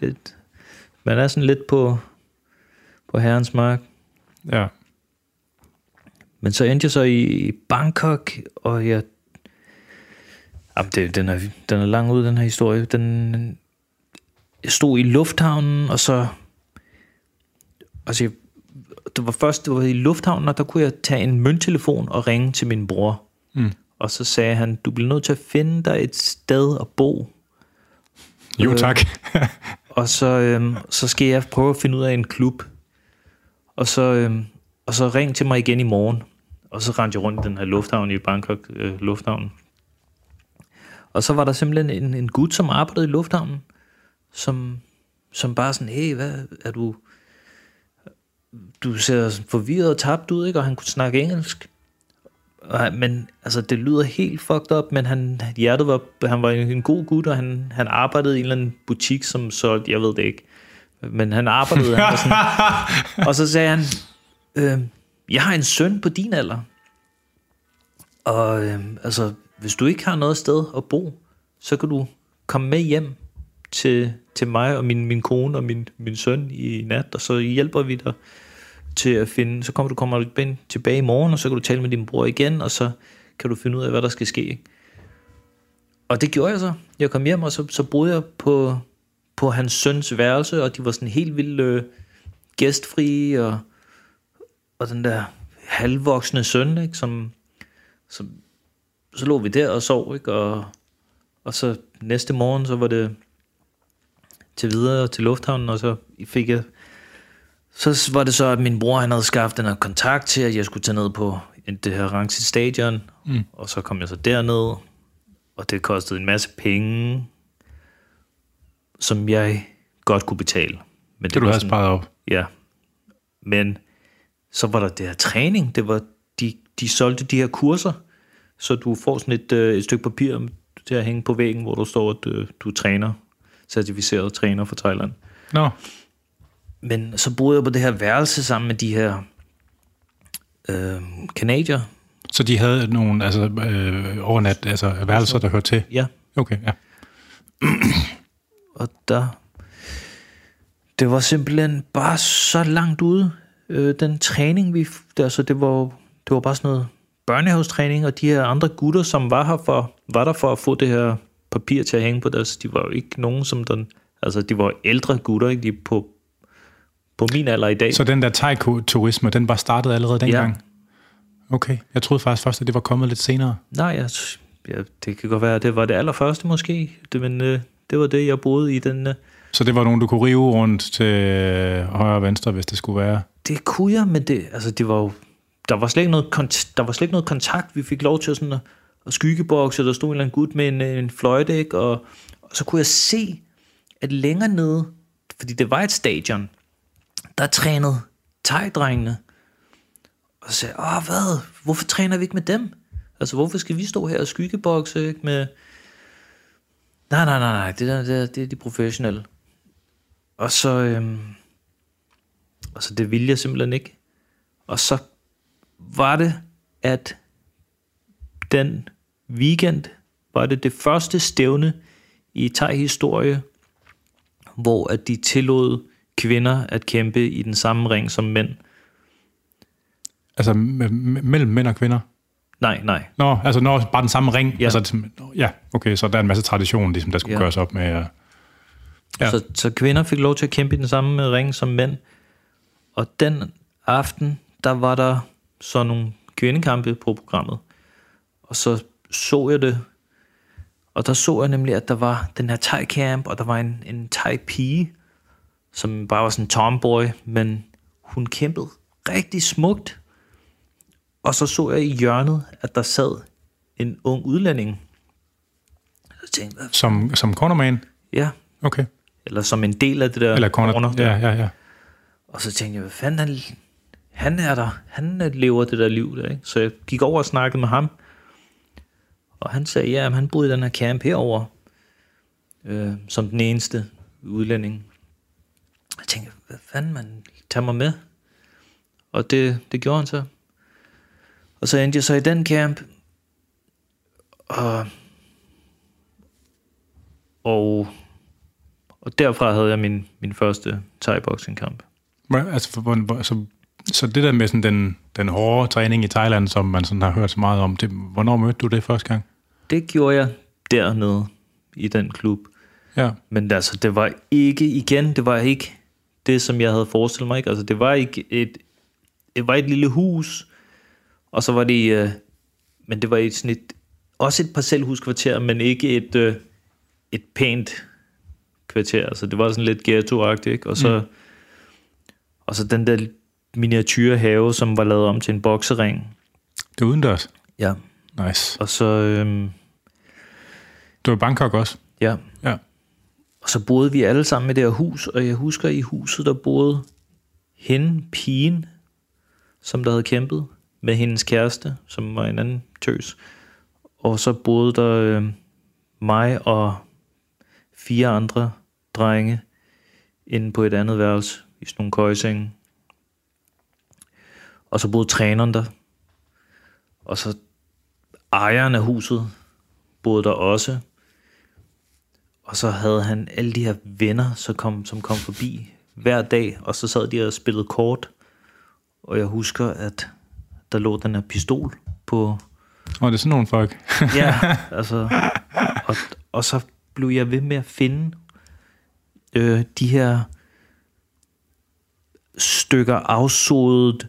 det, man er sådan lidt på, på herrens mark. ja. Men så endte jeg så i Bangkok, og jeg... Jamen, det, den, er, den er lang ud, den her historie. Den, jeg stod i lufthavnen, og så... Altså, jeg, det var først, det var i lufthavnen, og der kunne jeg tage en mønttelefon og ringe til min bror. Mm. Og så sagde han, du bliver nødt til at finde dig et sted at bo. Jo, Øh, tak. Og så, øhm, så skal jeg prøve at finde ud af en klub. Og så, øhm, og så ring til mig igen i morgen. Og så rendte jeg rundt i den her lufthavn i Bangkok øh, lufthavn. Og så var der simpelthen en, en gut, som arbejdede i lufthavnen, som, som bare sådan, hey, hvad er du... Du ser forvirret og tabt ud, ikke? Og han kunne snakke engelsk. Og, men altså, det lyder helt fucked up, men han, hjertet var, han var en, god gut, og han, han arbejdede i en eller anden butik, som solgte, jeg ved det ikke. Men han arbejdede, han sådan, og så sagde han, øh, jeg har en søn på din alder. Og øh, altså, hvis du ikke har noget sted at bo, så kan du komme med hjem til, til mig og min, min kone og min, min søn i nat, og så hjælper vi dig til at finde, så kommer du kommer du tilbage i morgen, og så kan du tale med din bror igen, og så kan du finde ud af, hvad der skal ske. ikke? Og det gjorde jeg så. Jeg kom hjem, og så, så boede jeg på, på hans søns værelse, og de var sådan helt vildt øh, gæstfrie, og, og den der halvvoksne søn, ikke, som, som, så lå vi der og sov, ikke, og, og så næste morgen, så var det til videre til lufthavnen, og så fik jeg så var det så, at min bror han havde skaffet her kontakt til, at jeg skulle tage ned på det her Rangsit Stadion. Mm. Og så kom jeg så derned, og det kostede en masse penge, som jeg godt kunne betale. Men Det du var havde sparet op. Ja. Men så var der det her træning. Det var, de, de solgte de her kurser, så du får sådan et, øh, et stykke papir til at hænge på væggen, hvor der står, at øh, du er træner, certificeret træner for Thailand. Nå, Men så boede jeg på det her værelse sammen med de her øh, kanadier. så de havde nogle altså, øh, overnat, altså værelser, der hørte til? Ja, Okay, ja. og der... Det var simpelthen bare så langt ude, øh, den træning, vi... Altså, det var, det var bare sådan noget børnehavestræning, og de her andre gutter, som var her for, var der for at få det her papir til at hænge på deres, de var jo ikke nogen, som den... Altså, de var ældre gutter, ikke? De på, på min alder i dag. Så den der thai-turisme, den var startet allerede dengang? Ja. Okay, jeg troede faktisk først, at det var kommet lidt senere. Nej, jeg, ja, det kan godt være, at det var det allerførste måske, det, men øh, det var det, jeg boede i den... Øh, Så det var nogen, du kunne rive rundt til højre og venstre, hvis det skulle være? det kunne jeg, men det, altså, det var jo... Der var, slet ikke noget kont- der var slet ikke noget kontakt. Vi fik lov til at, sådan at, at skyggebokse. Der stod en eller anden gut med en, øh, en fløjte, ikke? Og, og så kunne jeg se, at længere nede, fordi det var et stadion, der trænede tegdrengene. Og så sagde jeg, åh, hvad? Hvorfor træner vi ikke med dem? Altså, hvorfor skal vi stå her og skyggebokse, ikke? Med... Nej, nej, nej, nej, det, der, det, er- det er de professionelle. Og så, øhm, og så det ville jeg simpelthen ikke. Og så var det, at den weekend var det det første stævne i Thai-historie, hvor at de tillod kvinder at kæmpe i den samme ring som mænd. Altså me- me- mellem mænd og kvinder? Nej, nej. Nå, altså når bare den samme ring? Ja. Altså, ja, okay, så der er en masse tradition, ligesom, der skulle Ja. gøres op med. Ja. Ja. Så, så kvinder fik lov til at kæmpe i den samme ring som mænd. Og den aften, der var der så nogle kvindekampe på programmet. Og så så jeg det. Og der så jeg nemlig, at der var den her thai-camp, og der var en, en thai-pige, som bare var sådan en tomboy, men hun kæmpede rigtig smukt. Og så så jeg i hjørnet, at der sad en ung udlænding. Så tænkte jeg, Som, som cornerman? ja, Okay. eller som en del af det der Eller corner. corner. Ja, ja, ja. Og så tænkte jeg, hvad fanden, han, han er der, han øh, lever det der liv der, ikke? Så jeg gik over og snakkede med ham, og han sagde, ja, han boede i den her camp herover øh, som den eneste udlænding. Jeg tænkte, hvad fanden, man, tager mig med. Og det, det gjorde han så. Og så endte jeg så i den camp, og, og, og derfra havde jeg min, min første thai-boxing kamp. Hvor- Altså, for, hvor, så, altså, så det der med sådan den, den hårde træning i Thailand, som man sådan har hørt så meget om, det, hvornår mødte du det første gang? Det gjorde jeg dernede i den klub. Ja. Men altså, det var ikke, igen, det var ikke det, som jeg havde forestillet mig. Ikke? Altså, det var ikke et, det var et lille hus, og så var det, øh, men det var et, sådan et, også et parcelhuskvarter, men ikke et, øh, et pænt kvarter. Altså, det var sådan lidt ghetto-agtigt, ikke? Og så, mm. og så den der miniatyrhave, som var lavet om til en boksering. Det er udendørs. Ja. Nice. Og så, øhm, Du var i Bangkok også? ja, Ja. Og så boede vi alle sammen i det her hus, og jeg husker i huset, der boede hende, pigen, som der havde kæmpet, med hendes kæreste, som var en anden tøs. Og så boede der øh, mig og fire andre drenge inde på et andet værelse i sådan nogle køjesenge. Og så boede træneren der. Og så ejeren af huset boede der også. Og så havde han alle de her venner, så kom, som kom forbi hver dag, og så sad de og spillede kort. Og jeg husker, at der lå den her pistol på... Og det er sådan nogle folk. Ja, altså... Og, og så blev jeg ved med at finde øh, de her stykker afsodet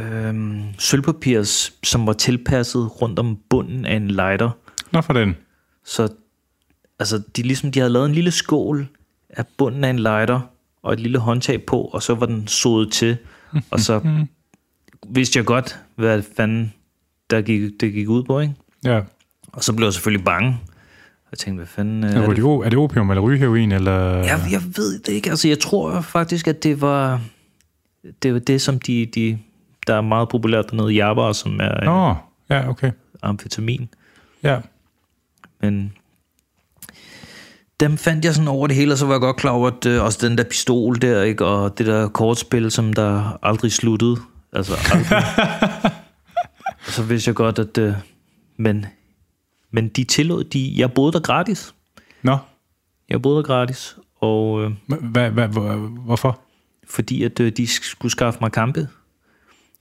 øh, sølvpapirs, som var tilpasset rundt om bunden af en lighter. Nå for den. Så altså, de, ligesom, de havde lavet en lille skål af bunden af en lighter, og et lille håndtag på, og så var den sodet til. Og så vidste jeg godt, hvad fanden der gik, det gik ud på, ikke? Ja. Og så blev jeg selvfølgelig bange. Jeg tænkte, hvad fanden øh, Er er det, det? er det opium eller rygeheroin? Eller? Jeg, jeg ved det ikke. Altså, jeg tror faktisk, at det var det, var det som de, de, der er meget populært dernede, jabber, som er Nå, oh. ja, okay. amfetamin. Ja. Men dem fandt jeg sådan over det hele, og så var jeg godt klar over, at øh, også den der pistol der, ikke, og det der kortspil, som der aldrig sluttede. Altså aldrig. og så vidste jeg godt, at... Øh, men, men de tillod... De, jeg boede der gratis. Nå, Jeg boede der gratis, og øh, hvor, hvorfor? fordi at øh, de skulle skaffe mig kampe.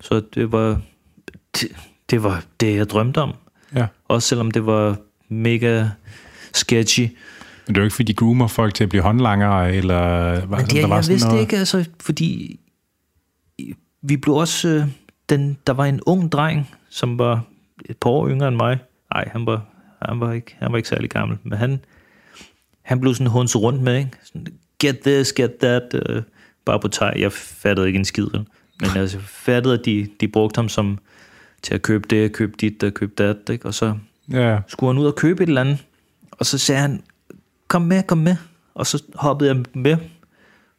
Så det var det, det var det, jeg drømte om. Ja. Også selvom det var mega sketchy. Men det er jo ikke, fordi de groomer folk til at blive håndlangere, eller... Men det, der var jeg sådan vidste noget- ikke, altså, fordi vi blev også... Øh, den, der var en ung dreng, som var et par år yngre end mig. Nej, han var, han var, ikke, han var ikke særlig gammel, men han, han blev sådan hunset rundt med, ikke? Sådan, get this, get that, øh, bare på tag. Jeg fattede ikke en skid, vel? Men altså, jeg fattede, at de, de brugte ham som til at købe det, købe dit og købe dat, ikke? og så Ja, skulle han ud og købe et eller andet, og så sagde han, kom med, kom med. Og så hoppede jeg med,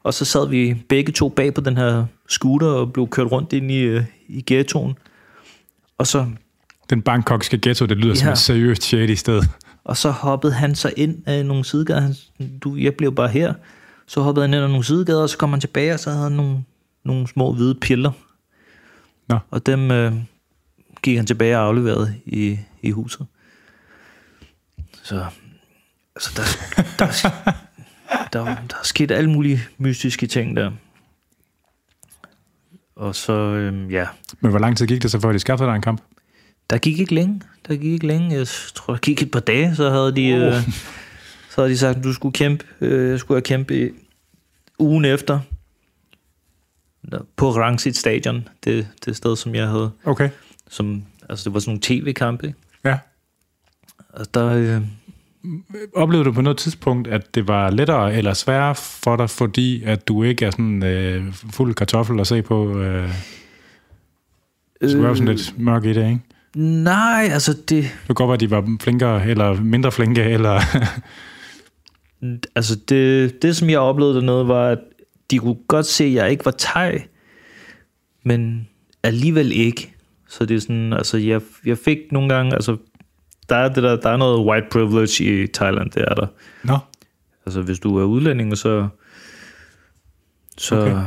og så sad vi begge to bag på den her scooter og blev kørt rundt ind i, øh, i ghettoen. Og så, den bangkokske ghetto, det lyder ja. som et seriøst shady sted. og så hoppede han så ind af nogle sidegader. Han, du, jeg blev bare her. Så hoppede han ind af nogle sidegader, og så kom han tilbage, og så havde han nogle, nogle små hvide piller. Nå. Og dem øh, gik han tilbage og afleverede i, i huset. Så altså der, der, der, der er sket alle mulige mystiske ting der. Og så, øhm, ja, Men hvor lang tid gik det så, før de skaffede dig en kamp? der gik ikke længe. Der gik ikke længe. Jeg tror, der gik et par dage, så havde de, øh, så havde de sagt, du skulle kæmpe. Øh, jeg skulle have kæmpe i ugen efter. På Rangsit Stadion, det, det sted, som jeg havde. Okay. Som, altså, det var sådan nogle tv-kampe. Ja. Og der, øh, Oplevede du på noget tidspunkt, at det var lettere eller sværere for dig, fordi at du ikke er sådan øh, fuld kartoffel at se på? Øh, det skulle være sådan lidt mørk i det, ikke? nej, altså det, Det kunne godt være, at de var flinkere eller mindre flinke, eller... Altså det, det, som jeg oplevede dernede, var, at de kunne godt se, at jeg ikke var thai, men alligevel ikke. Så det er sådan, altså jeg, jeg fik nogle gange, altså der er, det der, der er noget white privilege i Thailand, det er der. Nå, Altså hvis du er udlænding, så, så Okay.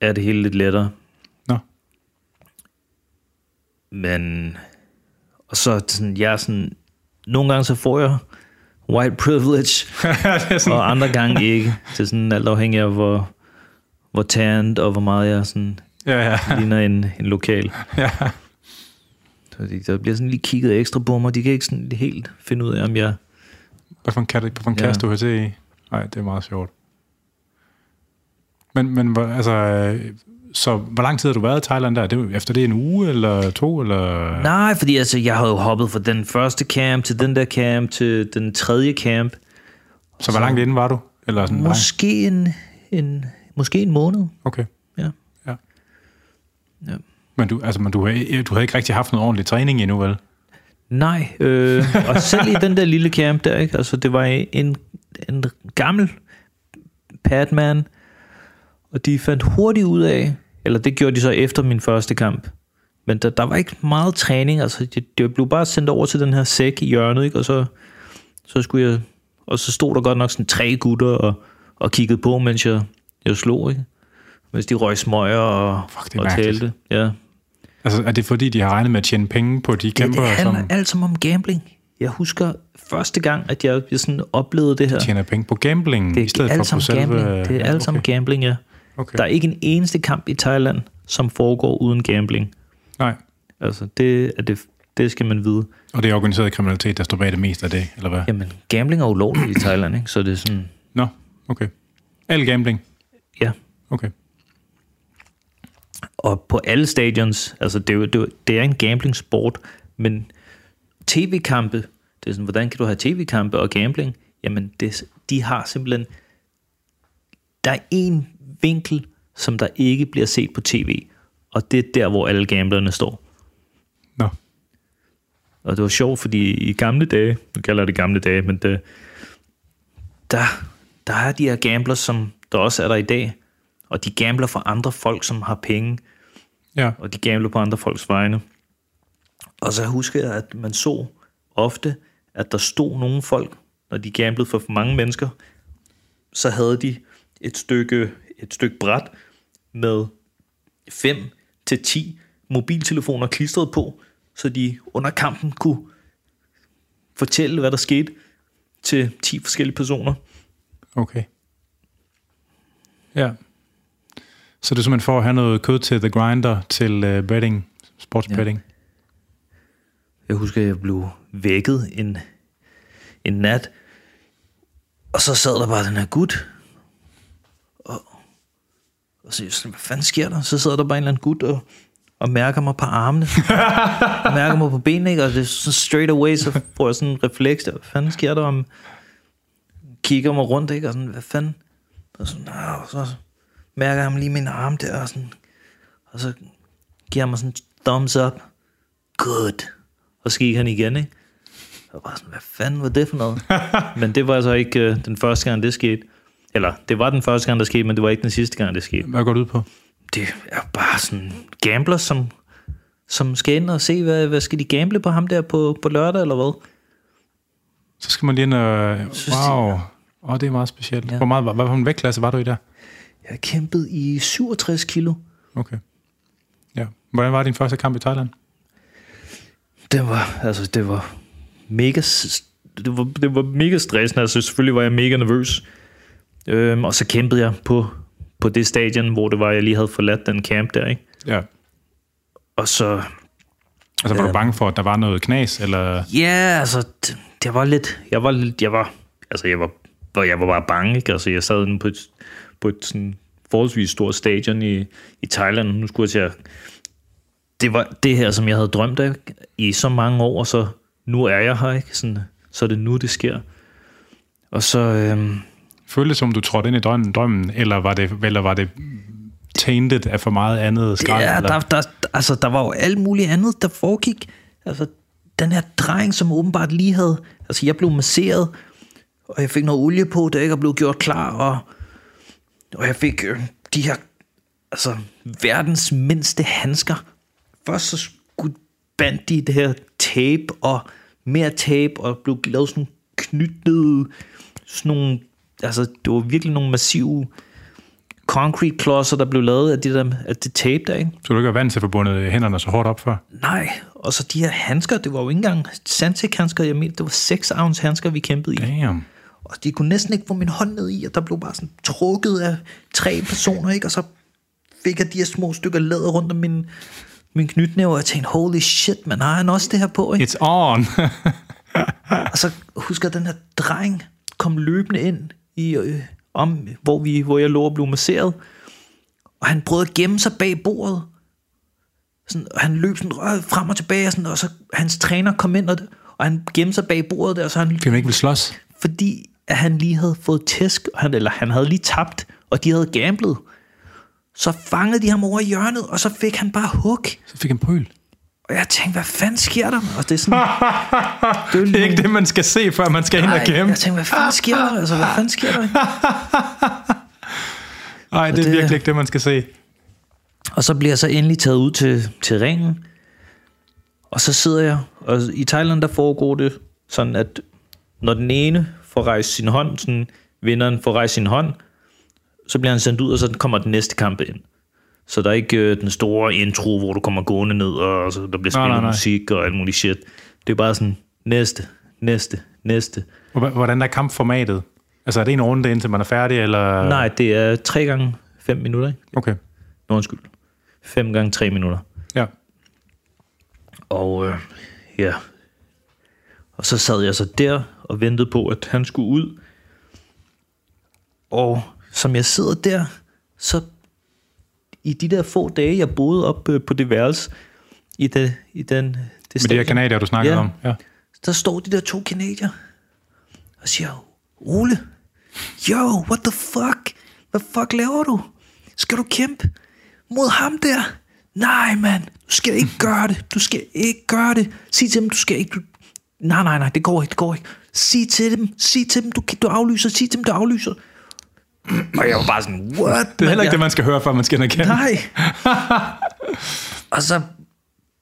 er det hele lidt lettere. Nå. Men, og så sådan, jeg er sådan, nogle gange så får jeg white privilege, og andre gange ikke. Det er sådan alt afhængig af, hvor, hvor tanned og hvor meget jeg sådan ja, ja, ligner en, en lokal. ja. Så de, der bliver sådan lige kigget ekstra på mig. De kan ikke sådan helt finde ud af, om jeg... Hvad for en, kat, hvad for en Ja. kasse du har til i? Nej, det er meget sjovt. Men, men altså, øh, så hvor lang tid har du været i Thailand der? Det, er- efter det en uge eller to? Eller? Nej, fordi altså, jeg har jo hoppet fra den første camp til den der camp til den tredje camp. så hvor langt inden var du? Eller sådan? Måske en, en, måske en måned. Okay. Ja. Ja. Ja. Men du, altså, men du, du havde ikke rigtig haft noget ordentlig træning endnu, vel? Nej, øh, og selv i den der lille camp der, ikke? Altså, det var en, en gammel padman, og de fandt hurtigt ud af, eller det gjorde de så efter min første kamp, men der, der var ikke meget træning, altså det, det blev bare sendt over til den her sæk i hjørnet, ikke? og så, så skulle jeg, og så stod der godt nok sådan tre gutter og, og kiggede på, mens jeg, jeg slog, ikke? Mens de røg smøger og, Fuck, det er og mærkeligt. talte. Ja. Altså, er det fordi, de har regnet med at tjene penge på de Ja, kæmper, det handler som alt som om gambling. Jeg husker første gang, at jeg sådan oplevede det her. tjener penge på gambling, Det i stedet er for alt på selve... gambling. Det er Ja, alt okay. gambling, ja. Okay. Der er ikke en eneste kamp i Thailand, som foregår uden gambling. Nej, Altså, det, er det, det skal man vide. og det er organiseret kriminalitet, der står bag det meste af det, eller hvad? Jamen, gambling er ulovligt i Thailand, ikke? Så det er sådan, Nå, okay. Al gambling? Okay. Og på alle stadions, altså det er, jo, det, er, det er en gambling-sport, men tv-kampe, det er sådan, hvordan kan du have tv-kampe og gambling? Jamen, det, de har simpelthen, der er en vinkel, som der ikke bliver set på tv, og det er der, hvor alle gamblerne står. Nå, Og det var sjovt, fordi i gamle dage, nu kalder jeg det gamle dage, men det, der, der er de her gamblers, som der også er der i dag, og de gambler for andre folk, som har penge, ja. og de gambler på andre folks vegne. Og så husker jeg, at man så ofte, at der stod nogle folk, når de gamblede for for mange mennesker, så havde de et stykke, et stykke bræt med 5 til 10 mobiltelefoner klistret på, så de under kampen kunne fortælle, hvad der skete til 10 forskellige personer. Okay. Ja. Så det er simpelthen for at have noget kød til The Grinder, til uh, betting, sports Ja. betting. Jeg husker, at jeg blev vækket en, en nat, og så sad der bare den her gut, og, og så sådan, hvad fanden sker der? Så sidder der bare en eller anden gut og, og mærker mig på armene, og mærker mig på benene, ikke? og det er så straight away, så får jeg sådan en refleks der, hvad fanden sker der om, kigger mig rundt, ikke? og sådan, hvad fanden, og sådan, og så mærker ham lige min arm der, og, sådan, og så giver han mig sådan en thumbs up, good. Og så gik han igen, ikke? Jeg var sådan, hvad fanden var det for noget? men det var altså ikke øh, den første gang, det skete. Eller, det var den første gang, der skete, men det var ikke den sidste gang, det skete. Hvad går det ud på? Det er bare sådan gamblers, som, som skal ind og se, hvad, hvad skal de gamble på ham der på, på lørdag, eller hvad? Så skal man lige ind og... Wow. Åh, oh, det er meget specielt. Ja. Hvor meget, hvad for en vægtklasse var du i der? Jeg kæmpede i 67 kilo. Okay. Ja. Hvordan var din første kamp i Thailand? Det var, altså, det var mega, det var, det var mega stressende. Altså, selvfølgelig var jeg mega nervøs. Øhm, og så kæmpede jeg på, på det stadion, hvor det var, jeg lige havde forladt den camp der, ikke? Ja. Og så, Altså, var du Ja. bange for, at der var noget knas, eller... ja, altså, det, det var lidt, jeg var lidt, jeg var, altså, jeg var, jeg var bare bange, ikke? Altså, jeg sad inde på et, på et sådan forholdsvis stort stadion i, i Thailand, nu skulle jeg til at, det var det her, som jeg havde drømt af i så mange år, og så nu er jeg her, ikke? Sådan, så er det nu, det sker. Og så, øhm, Føltes som du trådte ind i drømmen, drømmen eller, var det, eller var det tainted af for meget andet skrald? Ja, der, der, altså, der var jo alt muligt andet, der foregik. Altså, den her dreng, som åbenbart lige havde... Altså, jeg blev masseret, og jeg fik noget olie på, der ikke er blevet gjort klar, og, og jeg fik øh, de her... Altså, verdens mindste handsker. Først så skulle bandt de det her tape, og mere tape, og blev lavet sådan knyttede... Sådan nogle... Altså, det var virkelig nogle massive concrete klodser, der blev lavet af det, der, af det tape der, ikke? Så du ikke er vant til at få bundet hænderne så hårdt op for? Nej, og så de her handsker, det var jo ikke engang Santec-handsker, jeg mente, det var 6 ounce handsker, vi kæmpede i. Damn. Og de kunne næsten ikke få min hånd ned i, og der blev bare sådan trukket af tre personer, ikke? Og så fik jeg de her små stykker læder rundt om min, min knytnæve, og jeg tænkte, holy shit, man har han også det her på, ikke? It's on. Og så husker jeg, den her dreng kom løbende ind, i, øh, om, hvor, vi, hvor jeg lå og blev masseret, og han prøvede at gemme sig bag bordet. Sådan, og han løb sådan, øh, frem og tilbage, og, sådan, og så hans træner kom ind, og, og han gemte sig bag bordet der, og så han, Fordi man ikke vil slås. fordi at han lige havde fået tæsk, han, eller han havde lige tabt, og de havde gamblet. Så fangede de ham over i hjørnet, og så fik han bare hug. Så fik han pryl. Og jeg tænkte, hvad fanden sker der? Og det er sådan... det er, Det er ikke det, man skal se, før man skal ind og Nej, gemme. jeg tænkte, hvad fanden sker der? Altså, hvad fanden sker der? Nej, det er det- virkelig ikke det, man skal se. Og så bliver jeg så endelig taget ud til, til ringen. Og så sidder jeg, og i Thailand der foregår det sådan, at når den ene får rejst sin hånd, sådan vinderen får rejst sin hånd, så bliver han sendt ud, og så kommer den næste kamp ind. Så der er ikke øh, den store intro, hvor du kommer gående ned, og så der bliver Nej, spillet nej, nej. musik og alt muligt shit. Det er bare sådan, næste, næste, næste. Hvor- Hvordan er kampformatet? Altså, er det en runde, indtil man er færdig, eller? Nej, det er 3 gange 5 minutter, ikke? Okay, Nå, undskyld. 5 gange 3 minutter. ja. Og øh, ja, og så sad jeg så der og ventede på, at han skulle ud. Og som jeg sidder der, så i de der få dage, jeg boede op øh, på det værelse, i, det, i den, det Med de her stadion, kanadier, du snakkede Ja. om. Ja. der står de der to kanadier og siger, Ole, yo, what the fuck? Hvad fuck laver du? Skal du kæmpe mod ham der? Nej, mand, du skal ikke gøre det. Du skal ikke gøre det. Sig til dem, du skal ikke... Du... Nej, nej, nej, det går ikke, det går ikke. Sig til dem, sig til dem, du, du aflyser, sig til dem, du aflyser. Og jeg var bare sådan, what? Det er heller ikke det, man skal høre, før man skal ind og kende. Nej. og så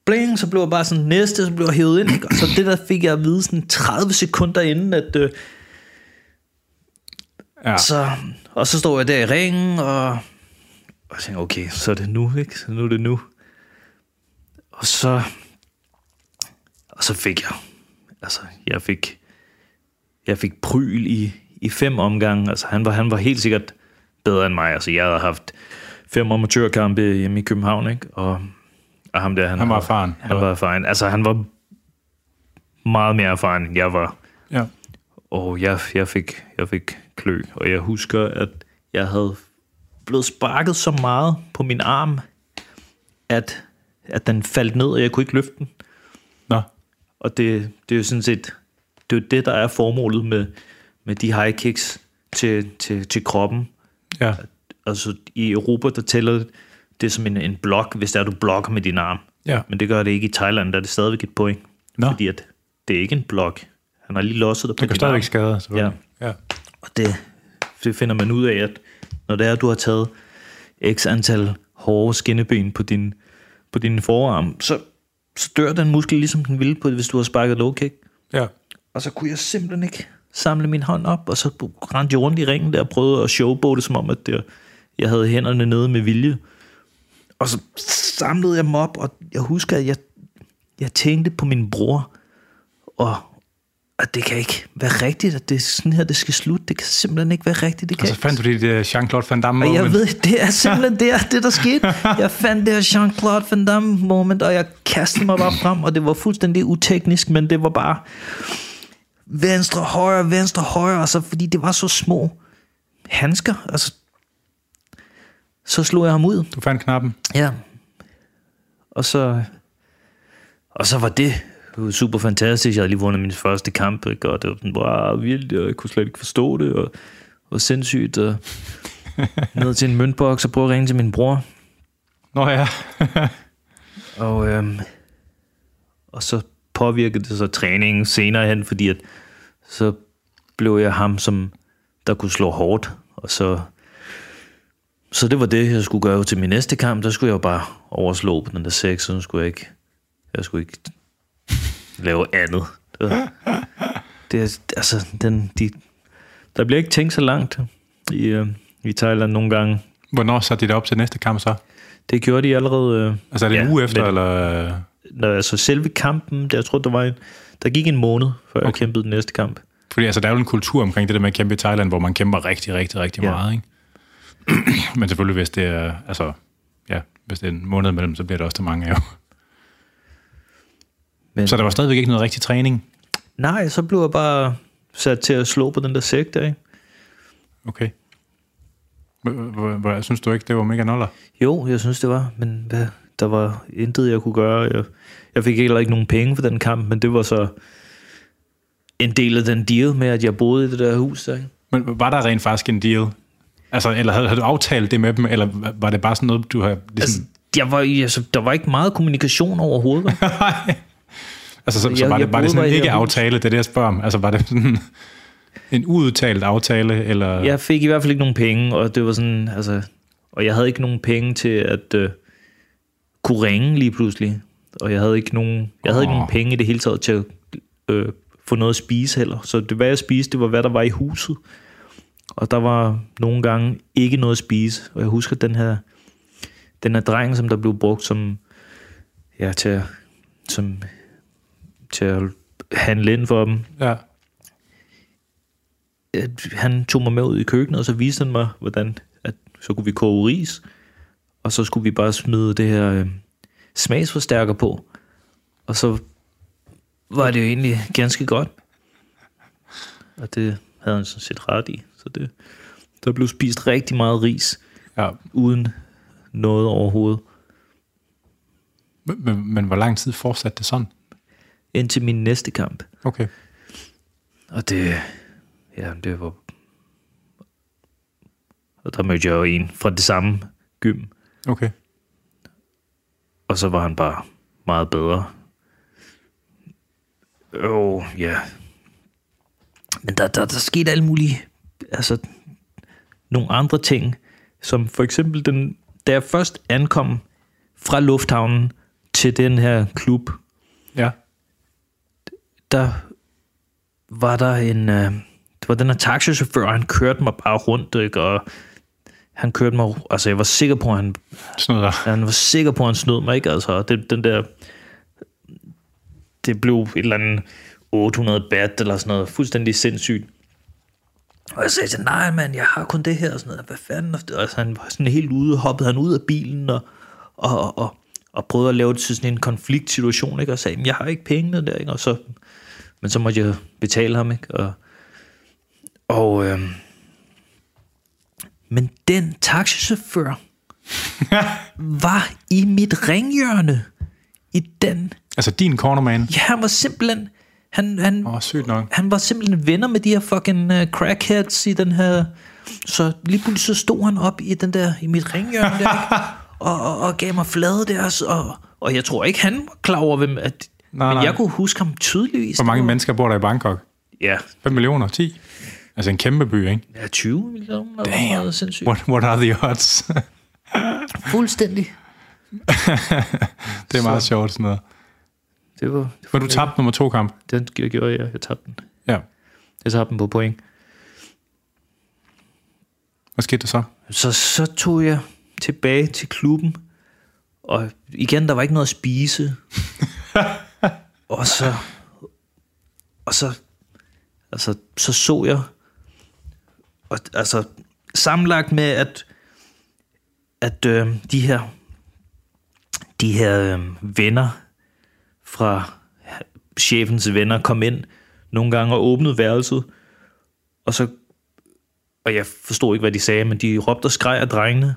bling, så blev jeg bare sådan næste, så blev jeg hævet ind. Ikke? Og så det der fik jeg at vide sådan 30 sekunder inden, at... Øh, Ja. så, og så står jeg der i ringen, og, og jeg tænker, okay, så er det nu, ikke? Så nu er det nu. Og så, og så fik jeg, altså, jeg fik, jeg fik pryl i, i fem omgange. Altså, han var, han var helt sikkert bedre end mig. Altså, jeg havde haft fem amatørkampe hjemme i København, ikke? Og, og ham der, han, Han var erfaren, Han var erfaren. Altså, han var meget mere erfaren, end jeg var. ja. Og jeg, jeg, fik, jeg fik klø, og jeg husker, at jeg havde blevet sparket så meget på min arm, at, at den faldt ned, og jeg kunne ikke løfte den. Nå. Og det, det er jo sådan set, det er jo det, der er formålet med, med de high kicks til, til, til kroppen. Ja. Altså i Europa, der tæller det som en, en blok, hvis det er, du blokker med din arm. Ja. Men det gør det ikke i Thailand, der er det stadigvæk et point. Nå. Fordi at det er ikke en blok. Han har lige losset dig på Det kan stadigvæk skade. Ja. ja. Og det, det finder man ud af, at når det er, at du har taget x antal hårde skinneben på din, på din forarm, så, så dør den muskel ligesom den ville, på, hvis du har sparket low kick. ja. Og så kunne jeg simpelthen ikke samle min hånd op, og så rendte jeg rundt i ringen der og prøvede at showboge det, som om, at det, jeg havde hænderne nede med vilje. Og så samlede jeg dem op, og jeg husker, at jeg, jeg tænkte på min bror, og at det kan ikke være rigtigt, at det er sådan her, det skal slutte. Det kan simpelthen ikke være rigtigt. Det kan Og så ikke. fandt du dit uh, Jean-Claude Van Damme Og jeg moment. ved, det er simpelthen det, er det, der skete. Jeg fandt det her Jean-Claude Van Damme moment, og jeg kastede mig bare frem, og det var fuldstændig uteknisk, men det var bare venstre, højre, venstre, højre, altså, fordi det var så små handsker, altså, så slog jeg ham ud. Du fandt knappen. Ja. Og så, og så var det super fantastisk. Jeg havde lige vundet min første kamp, ikke? og det var sådan, wow, vildt, og jeg kunne slet ikke forstå det, og var sindssygt. Og ned til en møntboks og prøve at ringe til min bror. Nå ja. Og, øhm, og så påvirkede det så træningen senere hen, fordi at så blev jeg ham, som der kunne slå hårdt. Og så, så det var det, jeg skulle gøre til min næste kamp. Der skulle jeg jo bare overslå på den der sex, så nu skulle jeg ikke, jeg skulle ikke lave andet. Det, var, det er, altså, den, de, der bliver ikke tænkt så langt i, øh, i Thailand nogle gange. Hvornår satte de det op til næste kamp så? Det gjorde de allerede... Øh, Altså er det en Ja, uge efter, men- eller... når, altså selve kampen, der, jeg tror, der var en, der gik en måned, før okay. jeg kæmpede den næste kamp. Fordi altså, der er jo en kultur omkring det der med at kæmpe i Thailand, hvor man kæmper rigtig, rigtig, rigtig Ja. meget, ikke? Men selvfølgelig, hvis det er, altså, ja, hvis det er en måned imellem, så bliver det også til mange af. Men, Så der var stadigvæk ikke noget rigtig træning. Nej, så blev jeg bare sat til at slå på den der sæk der, ikke? Okay. Hvor- Synes du ikke, det var mega noller? Jo, jeg synes det var, men hvad, der var intet, jeg kunne gøre. Jeg, jeg fik heller ikke nogen penge for den kamp, men det var så en del af den deal med, at jeg boede i det der hus der, ikke? Men var der rent faktisk en deal? Altså, eller havde, havde du aftalt det med dem, eller var det bare sådan noget, du har Altså, ligesom... jeg var, altså, der var ikke meget kommunikation overhovedet. Altså, så, så jeg- var jeg det, var det sådan ikke aftale, det er det, jeg spørger om. Altså, var det sådan en uudtalt aftale, eller... Jeg fik i hvert fald ikke nogen penge, og det var sådan, altså, og jeg havde ikke nogen penge til at øh, kunne ringe lige pludselig. Og jeg havde ikke nogen, jeg havde ikke Åh. nogen penge i det hele taget til at øh, få noget at spise heller. Så det, hvad jeg spiste, det var, hvad der var i huset. Og der var nogle gange ikke noget at spise. Og jeg husker den her, den her dreng, som der blev brugt som, ja, til, som, til at handle ind for dem Ja. han tog mig med ud i køkkenet, og så viste han mig, hvordan at så kunne vi koge ris, og så skulle vi bare smide det her øh, smagsforstærker på. Og så var det jo egentlig ganske godt. Og det havde han sådan set ret i. Så det, der blev spist rigtig meget ris, ja. uden noget overhovedet. Men, men, men hvor lang tid fortsatte det sådan? Indtil min næste kamp. Okay. Og det, ja, det var... Og der mødte jeg jo en fra det samme gym. Okay. Og så var han bare meget bedre. Jo, ja. Men der, der, der skete alle mulige, altså, nogle andre ting, som for eksempel, den, da jeg først ankom fra lufthavnen til den her klub, Ja. der var der en, øh, det var den her taxichauffør, han kørte mig bare rundt, ikke? og han kørte mig, altså jeg var sikker på, at han Sådan noget der. han var sikker på, at han snød mig, ikke? Altså, det, den der... Det blev et eller andet 800 bat eller sådan noget. Fuldstændig sindssygt. Og jeg sagde til, nej mand, jeg har kun det her. Og sådan noget. Hvad fanden? Og altså, han var sådan helt ude, hoppede han ud af bilen og, og, og, og, prøvede at lave det til sådan en konfliktsituation, ikke? Og sagde, "Men jeg har ikke pengene der, ikke? Og så, men så måtte jeg betale ham, ikke? Og, og øhm, men den taxichauffør, var i mit ringhjørne. I den. Altså din cornerman. Ja, han var simpelthen... Han, han, oh, sygt nok. han var simpelthen venner med de her fucking uh, crackheads i den her... Så lige pludselig så stod han op i den der, i mit ringhjørne der, og, og, og gav mig flade der, og, og jeg tror ikke, han var klar over, hvem... At, Nej, men nej. jeg kunne huske ham tydeligvis. Hvor mange mennesker bor der i Bangkok? Ja, 5 millioner? 10? Altså en kæmpe by, ikke? ja 20 millioner. Damn. Meget sindssygt. What, what are the odds? Fuldstændig. det er meget sjovt sådan noget. Det var, Men du tabte nummer to kamp. den gjorde jeg. Jeg tabte den. Ja. Jeg tabte den på point. Hvad skete der så? Så, så tog jeg tilbage til klubben, og igen, der var ikke noget at spise. og så, og så, altså, så så jeg, og, altså, sammenlagt med, at, at øh, de her, de her øh, venner fra chefens venner kom ind nogle gange og åbnede værelset, og så og jeg forstod ikke, hvad de sagde, men de råbte og skreg af drengene,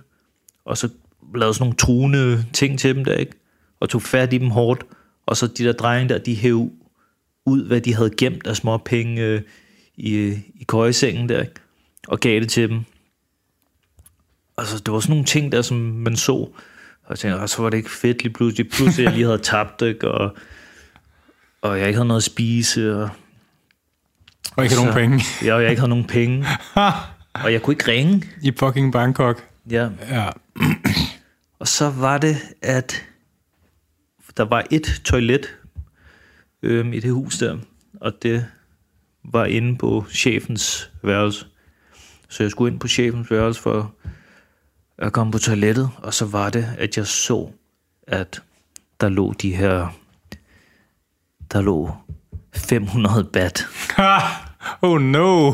og så lavede sådan nogle truende ting til dem der, ikke? Og tog fat i dem hårdt, og så de der drenge der, de hæv ud, hvad de havde gemt af små penge øh, i, i køjesengen der, ikke? Og gav det til dem. Altså, det var sådan nogle ting der, som man så, og jeg tænkte, og så var det ikke fedt lige pludselig, pludselig jeg lige havde tabt, ikke? Og, og jeg ikke havde noget at spise, og Og ikke Så- nogen penge jeg, og jeg ikke havde nogen penge, og jeg kunne ikke ringe. i fucking Bangkok. Ja, Ja. Og så var det, at der var et toilet øhm, i det hus der, og det var inde på chefens værelse. Så jeg skulle ind på chefens værelse for Jeg kom på toilettet, og så var det, at jeg så, at der lå de her... Der lå 500 bat. oh no!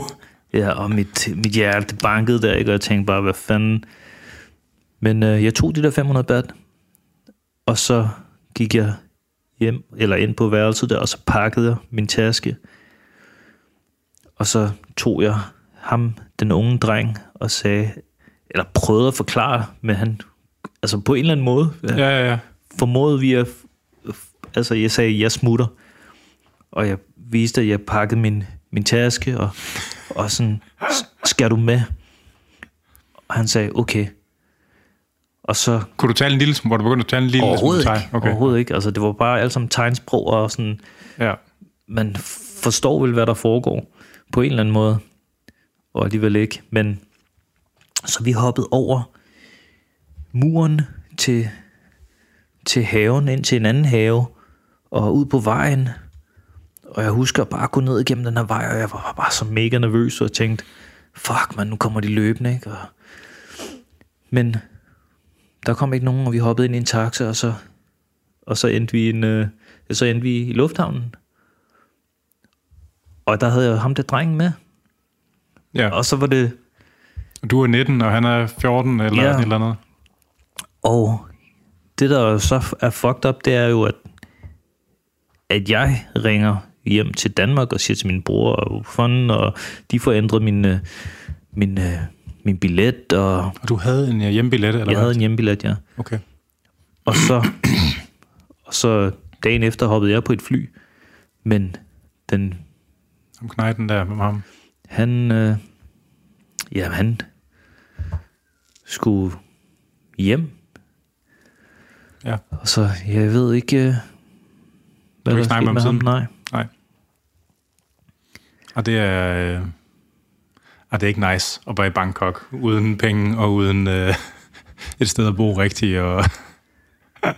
Ja, og mit, mit hjerte bankede der, ikke? og jeg tænkte bare, hvad fanden... Men øh, jeg tog de der 500 bat, og så gik jeg hjem, eller ind på værelset der, og så pakkede jeg min taske. Og så tog jeg ham, den unge dreng, og sagde, eller prøvede at forklare, men han, altså på en eller anden måde, Ja, ja, ja. formåede vi at, altså jeg sagde, jeg smutter, og jeg viste, at jeg pakkede min, min taske, og, og sådan, skal du med? Og han sagde, okay. Og så Kunne du tale en lille smule? Var du begyndt at tale en lille overhovedet smule ikke, thai? okay. overhovedet ikke. Altså det var bare alt sammen tegnsprog, og sådan, Ja. man forstår vel, hvad der foregår på en eller anden måde, og alligevel ikke. Men så vi hoppede over muren til, til haven, ind til en anden have, og ud på vejen. Og jeg husker bare at gå ned igennem den her vej, og jeg var bare så mega nervøs, og tænkte, fuck man, nu kommer de løbende, ikke? Og, men der kom ikke nogen, og vi hoppede ind i en taxa, og så, og så endte vi, en, øh, så endte vi i lufthavnen. Og der havde jeg ham der drengen med ja. Og så var det... Du er 19, og han er 14 eller Ja. et eller andet. Og det, der så er fucked up, det er jo, at, at jeg ringer hjem til Danmark og siger til min bror og fanden, og de får ændret min, øh, min, øh, min billet, og Og du havde en hjembillet, eller jeg hvad? havde en hjembillet, ja. Okay. Og så, og så dagen efter hoppede jeg på et fly, men den, Ham knejten der med ham. Han, øh, ja, han skulle hjem, Ja. og så, jeg ved ikke, øh, hvad der skete med med ham siden? nej. Nej. Og det er... Øh, og det er ikke nice at være i Bangkok uden penge og uden øh, et sted at bo rigtigt. Og,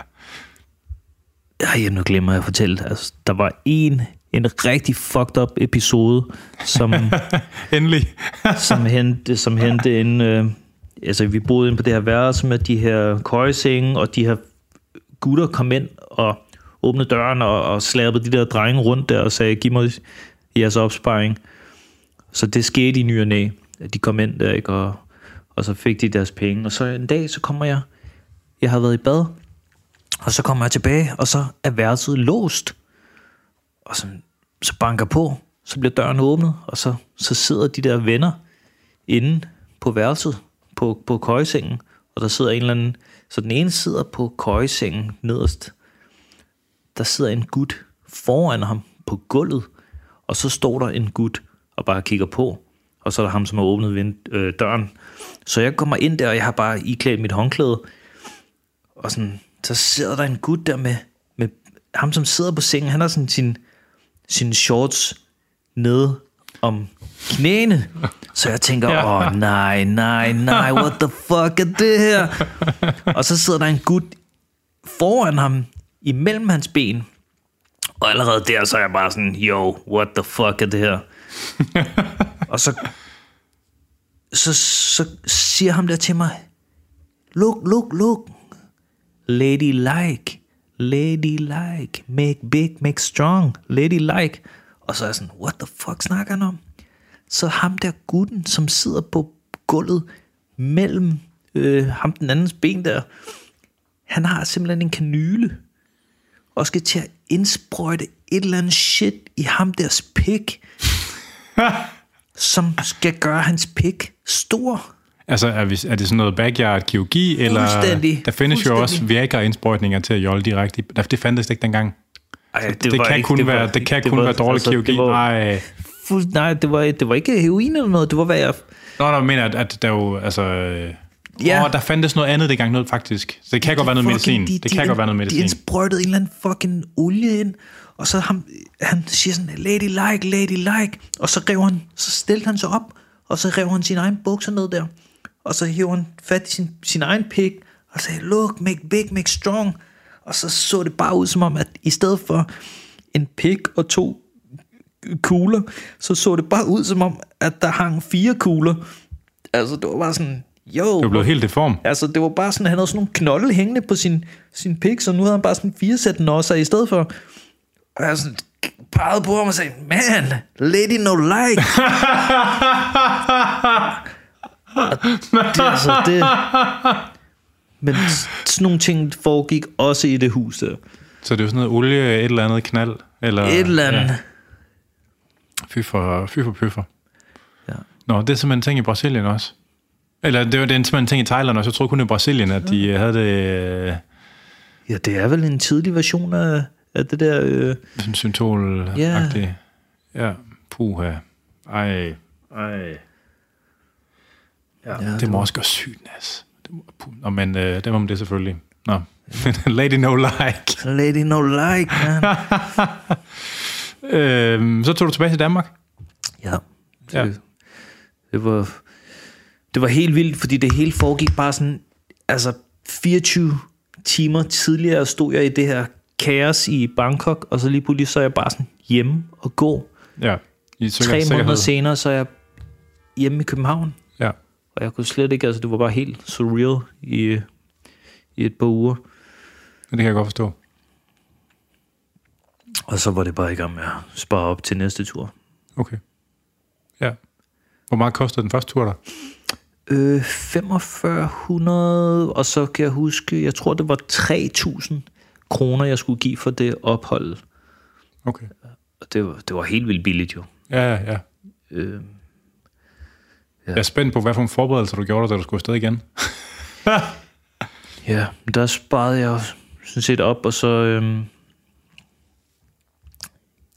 Ej, nu glemmer jeg at fortælle. Altså, der var en, en rigtig fucked up episode, som, endelig. som hente, som hente en... Øh, altså, vi boede inde på det her værelse med de her køjesenge, og de her gutter kom ind og åbnede døren og, og slappede de der drenge rundt der og sagde, giv mig jeres opsparing. Så det skete i ny og næ, at de kom ind der, ikke? Og, og så fik de deres penge. Og så en dag, så kommer jeg, jeg havde været i bad, og så kommer jeg tilbage, og så er værelset låst. Og så, så banker på, så bliver døren åbnet, og så, så sidder de der venner inde på værelset, på, på køjesengen, og der sidder en eller anden, så den ene sidder på køjesengen nederst, der sidder en gut foran ham på gulvet, og så står der en gut og bare kigger på, og så er der ham, som har åbnet vind, øh, døren. Så jeg kommer ind der, og jeg har bare iklædt mit håndklæde, og sådan, så sidder der en gut der med, med ham, som sidder på sengen, han har sådan sin, sin shorts nede om knæene. Så jeg tænker, åh Ja. oh, nej, nej, nej, what the fuck er det her? Og så sidder der en gut foran ham, imellem hans ben. Og allerede der, så er jeg bare sådan, yo, what the fuck er det her? og så, så, så siger ham der til mig, look, look, look, lady lady like, make big, make strong, lady like. Og så er jeg sådan, what the fuck snakker han om? Så ham der gutten, som sidder på gulvet mellem øh, ham den andens ben der, han har simpelthen en kanyle, og skal til at indsprøjte et eller andet shit i ham deres pik, som skal gøre hans pik stor. Altså, er, vi, er det sådan noget backyard-kirurgi? Eller, der findes jo også Fuldstændig. Viagra-indsprøjtninger til at jolle direkte. Det fandtes ikke dengang. Ej, det, det kan kun være, det kan kun være dårlig kirurgi. Det var, fuld, nej, det var, det var ikke heroin eller noget. Det var, hvad jeg... Nå, der mener, at, at der jo, altså... Ja. ja. Åh, der fandtes noget andet dengang, noget faktisk. Så det kan godt være noget Fucking- medicin. de- det de kan ind- godt være noget De medicin. indsprøjtede en eller anden fucking olie ind, og så ham, han siger sådan, lady like, lady like, og så rev han, så stillede han sig op, og så rev han sin egen bukser ned der, og så hævde han fat i sin, sin egen pik, og sagde, look, make big, make strong, og så så det bare ud som om, at i stedet for en pik og to kugler, så så det bare ud som om, at der hang fire kugler. Altså, det var bare sådan, Jo, Det blevet helt deform. altså det var bare sådan, han havde sådan nogle knolde hængende på sin, sin pik, så nu havde han bare sådan fire sæt nosser i stedet for. Og jeg sådan pegede på ham og sagde, man, lady no like. Og det, altså, det, men sådan nogle ting foregik også i det hus der. Så det er jo sådan noget olie, et eller andet knald. Eller, Et eller andet. Ja, fy for, fy for pøffer. Ja. Nå, det er simpelthen en ting i Brasilien også. Eller det var det er simpelthen en ting i Thailand også. Jeg tror kun i Brasilien, at de havde det øh, Ja, det er vel en tidlig version af, af det der... Øh, sådan syntol Ja. Ja, puha. Ej, ej. Ja, Ja, det, må også gøre sygt, Nas. Nå, men øh, det var det selvfølgelig. Nå, lady no like. lady no like, man. Øhm, så tog du tilbage til Danmark. Ja. Det, Ja. det var det var helt vildt, fordi det hele foregik bare sådan, altså 24 timer tidligere stod jeg i det her kaos i Bangkok, og så lige pludselig så er jeg bare sådan hjemme og gå. Ja. I Tre sikker- sikkerhed. måneder senere, så er jeg hjemme i København. Og jeg kunne slet ikke, altså det var bare helt surreal i, i et par uger. Det kan jeg godt forstå. Og så var det bare i gang med at spare op til næste tur. Okay. Ja. Hvor meget kostede den første tur der? Øh, 4500, og så kan jeg huske, jeg tror det var 3000 kroner, jeg skulle give for det ophold. Okay. Og det var, det var helt vildt billigt jo. Ja, ja, ja. Øh, Jeg er spændt på, hvad for nogle forberedelser du gjorde, da du skulle afsted igen. ja, der sparede jeg sådan set op, og så... Øhm,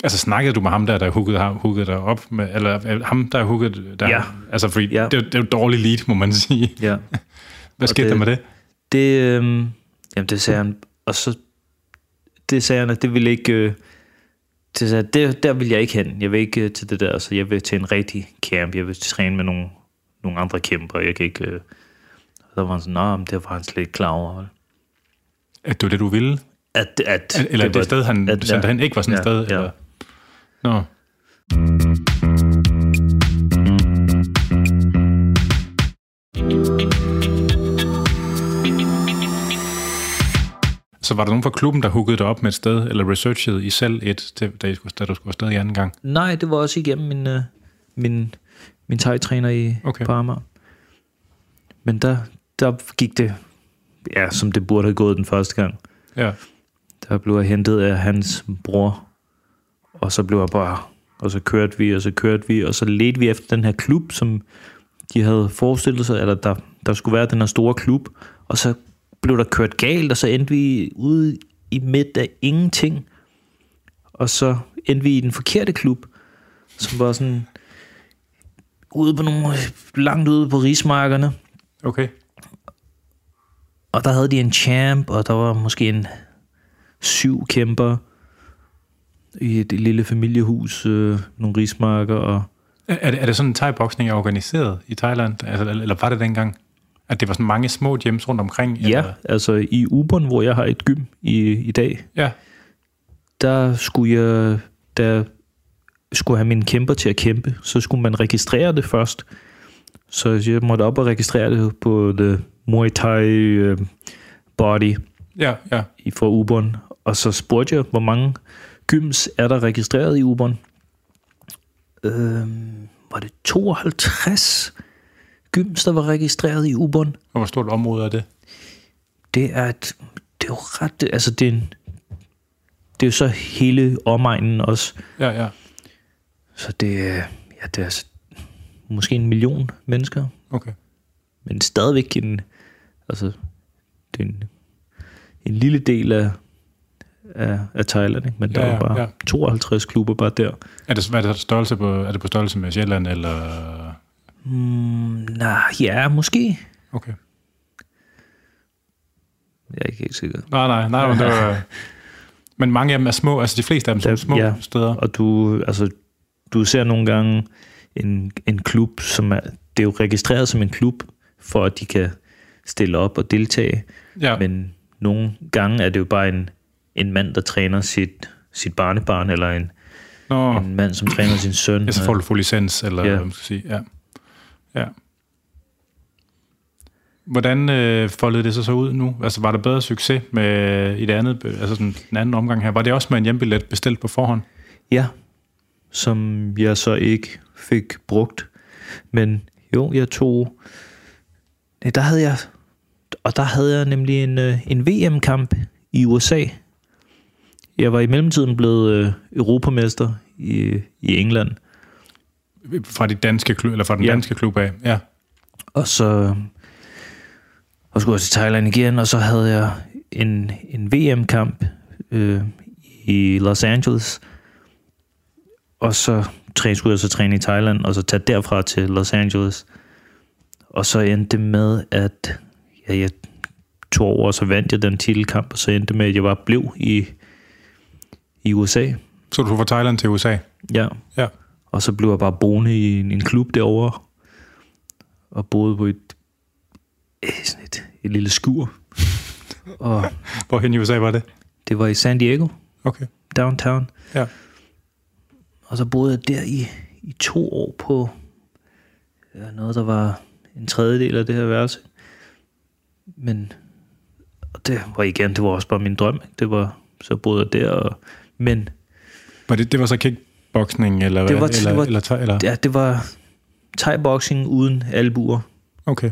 Altså snakkede du med ham der, der huggede, huggede dig op? Med, eller øh, ham, der huggede der? Ja. Altså, fordi Ja. det, er det er jo dårlig lead, må man sige. ja, Hvad skete det- der med det? det, øhm, jamen det sagde han, og så det sagde han, at det ville ikke, øh, det sagde, det, der vil jeg ikke hen. Jeg vil ikke øh, til det der, så jeg vil til en rigtig camp. Jeg vil træne med nogle, nogle andre kæmper. Jeg kan ikke, øh, så var han sådan, men det var han slet ikke klar over. vel?" At det var det, du ville? At, at, Eller det, det var- sted, han at- sendte hen, ikke var sådan et ja, sted? ja. Eller? Nå. Så var der nogen fra klubben, der huggede dig op med et sted, eller researchede I selv et, til- da, I skulle, da du skulle afsted i anden gang? Nej, det var også igennem min, øh, min, min thai-træner i, Okay. Amager. Men der, der gik det, ja, som det burde have gået den første gang. Ja. Der blev jeg hentet af hans bror, og så blev jeg bare, og så kørte vi, og så kørte vi, og så ledte vi efter den her klub, som de havde forestillet sig, eller der, der skulle være den her store klub, og så blev der kørt galt, og så endte vi ude i midt af ingenting, og så endte vi i den forkerte klub, som var sådan ude på nogle, langt ude på rismarkerne, Okay. og der havde de en champ, og der var måske en syv kæmper i et lille familiehus, øh, nogle rismarker, og Er, er det, er det sådan, en thai-boksning er organiseret i Thailand? Altså, eller var det dengang? At det var sådan mange små gyms rundt omkring? ja, Eller? altså i Ubon, hvor jeg har et gym i, i dag, Ja. der skulle jeg, der skulle have mine kæmper til at kæmpe, så skulle man registrere det først. Så jeg måtte op og registrere det på The Muay Thai øh, Body Ja, ja. i for Ubon, og så spurgte jeg, hvor mange gyms er der registreret i Ubon. Øhm, var det 52 gyms, der var registreret i Ubon? Og hvor stort område er det? Det er, et, det er jo ret, altså det er, en, det er jo så hele omegnen også. Ja, ja. Så det er, ja, det er altså måske en million mennesker, Okay. men stadigvæk en, altså, det er en, en lille del af, af, af Thailand, ikke? men der Ja, ja, var bare ja. 52 klubber bare der. Er det, er det størrelse på, er det på størrelse med Sjælland, eller... Mm, nej, ja, måske. Okay. Jeg er ikke helt sikker. Nej, nej, nej, men det var... Men mange af dem er små, altså de fleste af dem er Der- små ja. steder. Og du, altså, du ser nogle gange en, en klub, som er, det er jo registreret som en klub, for at de kan stille op og deltage. Ja, Men nogle gange er det jo bare en, en mand, der træner sit, sit barnebarn, eller en, Nå, en mand, som træner sin søn. ja, så får du få licens, eller Ja. hvad man skal sige. Ja ja. Hvordan øh, foldede det sig så ud nu? Altså, var der bedre succes med i det andet, altså sådan, den anden omgang her? Var det også med en hjembillet bestilt på forhånd? Ja, som jeg så ikke fik brugt. Men jo, jeg tog... Nej, der havde jeg... Og der havde jeg nemlig en, øh, en VM-kamp i USA. Jeg var i mellemtiden blevet øh, europamester i, i England. Fra, de danske klub, eller fra den Ja. danske klub af? Ja. Og så og skulle jeg til Thailand igen, og så havde jeg en, en VM-kamp øh, i Los Angeles. Og så træ, skulle jeg så træne i Thailand, og så tage derfra til Los Angeles. Og så endte det med, at ja, jeg tog over, og så vandt jeg den titelkamp, og så endte det med, at jeg bare blev i, i USA. Så du tog fra Thailand til USA? Ja, Ja. Og så blev jeg bare boende i en, en klub derovre, og boede på et, øh, sådan et, et lille skur. og Hvorhen i USA var det? det var i San Diego, Okay. downtown. Ja. Og så boede jeg der i, i to år på ja, noget, der var en tredjedel af det her værelse. Men og det var igen, det var også bare min drøm. ikke? Det var, så boede jeg der, og, men Var det, det var så kickboxing, eller Det hvad? var- eller, det var- eller, eller, eller? ja, det var thai-boxing uden albuer. Okay.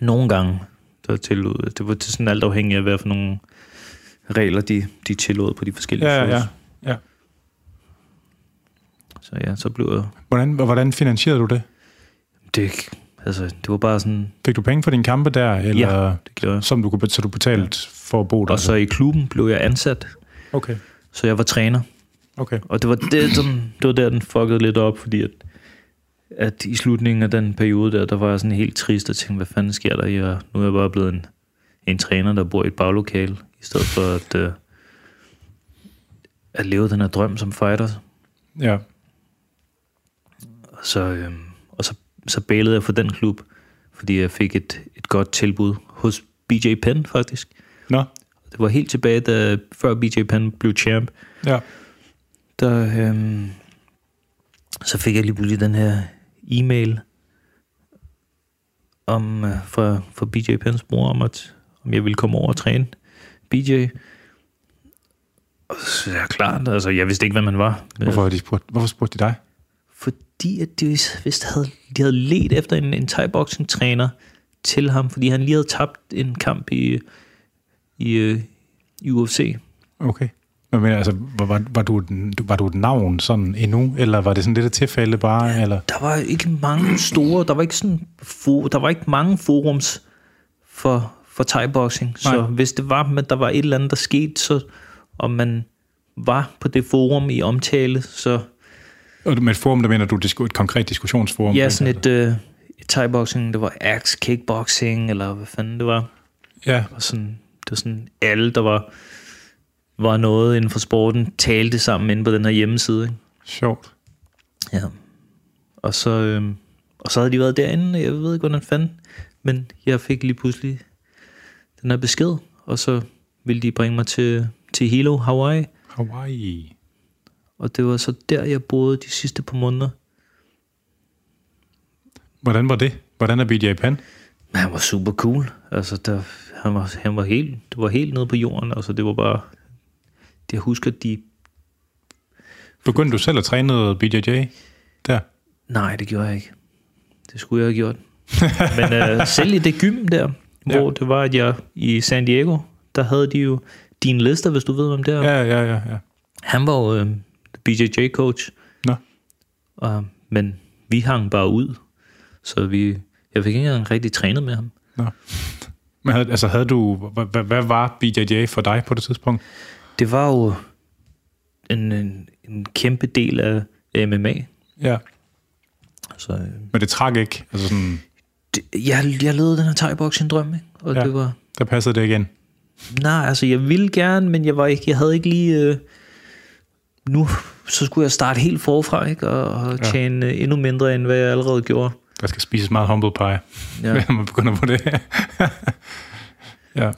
Nogle gange, der tillod, det var til sådan alt afhængigt af, hvad for nogle regler, de, de tillod på de forskellige Ja, ja, shows. ja. ja. Så ja, så blev jeg... Hvordan, hvordan finansierede du det? Det, altså, det var bare sådan... Fik du penge for dine kampe der, eller Ja, det gjorde jeg. som du kunne, så du betalte for at bo der? Og så i klubben blev jeg ansat, Okay, så jeg var træner. Okay. Og det var, det, sådan, det var der, den fuckede lidt op, fordi at, at i slutningen af den periode der, der var jeg sådan helt trist og tænkte, hvad fanden sker der? Jeg, nu er jeg bare blevet en, en træner, der bor i et baglokale, i stedet for at, uh, at leve den her drøm som fighter. Ja, Og så, øhm, og så, så bailede jeg for den klub, fordi jeg fik et, et godt tilbud hos BJ Penn faktisk. nå, Det var helt tilbage, da, før BJ Penn blev champ. ja. Der, øhm, så fik jeg lige pludselig den her e-mail om, øh, fra, fra BJ Penns bror om, at om jeg ville komme over og træne BJ. Og så er jeg klart, altså jeg vidste ikke, hvad man var. Hvorfor, de spurgt, hvorfor spurgte de dig? Fordi at de vist havde, de havde let efter en, en thai-boxing træner til ham, fordi han lige havde tabt en kamp i, i, øh, i UFC. Okay. Men, men altså, var, var, var, du, var du et navn sådan endnu, eller var det sådan lidt et tilfælde bare, eller? Der var ikke mange store, der var ikke sådan, fo, der var ikke mange forums for, for thai-boxing. Så Nej. hvis det var, at der var et eller andet, der skete, så om man var på det forum i omtale, så Og med et forum, der mener du disku, et konkret diskussionsforum? ja, sådan et, øh, et thai-boxing, det var axe kickboxing, eller hvad fanden det var. Ja, Og sådan, det var sådan, alle, der var, var noget inden for sporten, talte sammen inde på den her hjemmeside. Ikke? sjovt. Ja. Og så, øhm, og så havde de været derinde, jeg ved ikke, hvordan fanden, men jeg fik lige pludselig den her besked, og så ville de bringe mig til, til Hilo, Hawaii, Hawaii. og det var så der, jeg boede de sidste par måneder. Hvordan var det? Hvordan er BJ? Men han var super cool. Altså, der, han, var, han var helt, det var helt nede på jorden. Altså, det var bare... Jeg husker, de... Begyndte du selv at træne noget BJJ? Der? Nej, det gjorde jeg ikke. Det skulle jeg have gjort. Men øh, selv i det gym der, Ja. hvor det var, at jeg i San Diego, der havde de jo din lister, hvis du ved, hvem det er. Ja, ja, ja. ja. Han var jo øh, BJJ-coach. Nå. Og, men vi hang bare ud. Så vi, jeg fik ikke engang rigtig trænet med ham. Nå. Men havde, altså havde du, hvad, hvad var BJJ for dig på det tidspunkt? Det var jo en, en, en kæmpe del af MMA. Ja. Så øh, Men det trak ikke. Altså sådan, det, jeg, jeg levede den her thai-boxing drøm, ikke? Og Ja. ja. det var... der passede det igen. Nej, altså jeg ville gerne, men jeg, var ikke, jeg havde ikke lige... Øh, nu så skulle jeg starte helt forfra, ikke? Og, og Ja. tjene øh, endnu mindre, end hvad jeg allerede gjorde. Der skal spises meget humble pie, ja. Ja. når man begynder på det. ja.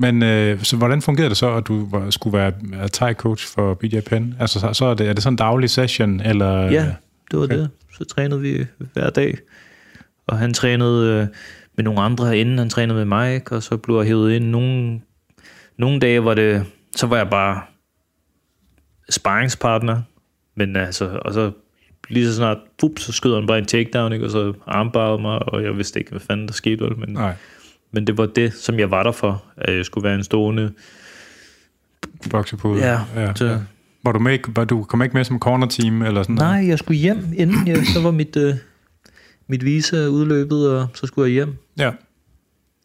Men øh, så hvordan fungerede det så, at du var, skulle være thai-coach for BJ Penn? Altså, så, så er, det, er det sådan en daglig session, eller? Ja, det var Okay. det. Så trænede vi hver dag. Og han trænede øh, med nogle andre inden han trænede med mig, ikke? og så blev jeg hævet ind. Nogle, nogle dage var det, så var jeg bare sparringspartner, men altså, og så lige så snart, pup, så skød han bare en takedown, ikke? og så armbarede mig, og jeg vidste ikke, hvad fanden der skete, vel, men, Nej. Men det var det, som jeg var der for, at jeg skulle være en stående, Boksepude. ja, ja. så, Var du, med, ikke- var du kom ikke med som corner team eller sådan noget? nej, jeg skulle hjem, inden jeg, så var mit, øh, mit visa udløbet, og så skulle jeg hjem, Ja.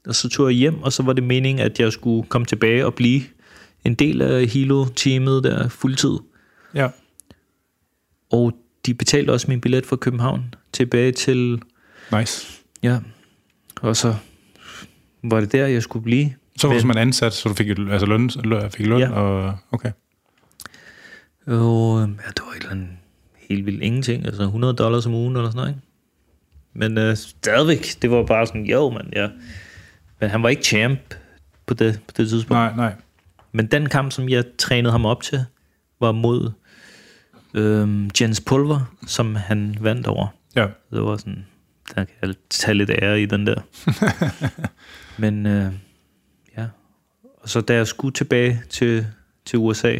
og så tog jeg hjem, og så var det meningen, at jeg skulle komme tilbage og blive en del af Hilo-teamet der fuldtid. Ja. Og de betalte også min billet fra København tilbage til, Nice. ja, og så var det der, jeg skulle blive. Så var du simpelthen ansat, så du fik, altså løn, løn- fik løn, Ja. og okay. Og ja, det var et eller andet helt vildt ingenting, altså 100 dollars om ugen eller sådan noget, ikke? Men øh, stadigvæk, det var bare sådan, jo mand, ja. Men han var ikke champ på det, på det tidspunkt. Nej, nej. Men den kamp, som jeg trænede ham op til, var mod øhm, Jens Pulver, som han vandt over. Ja. Det var sådan, der kan jeg tage lidt ære i den der. Men øh, ja, og så da jeg skulle tilbage til, til USA,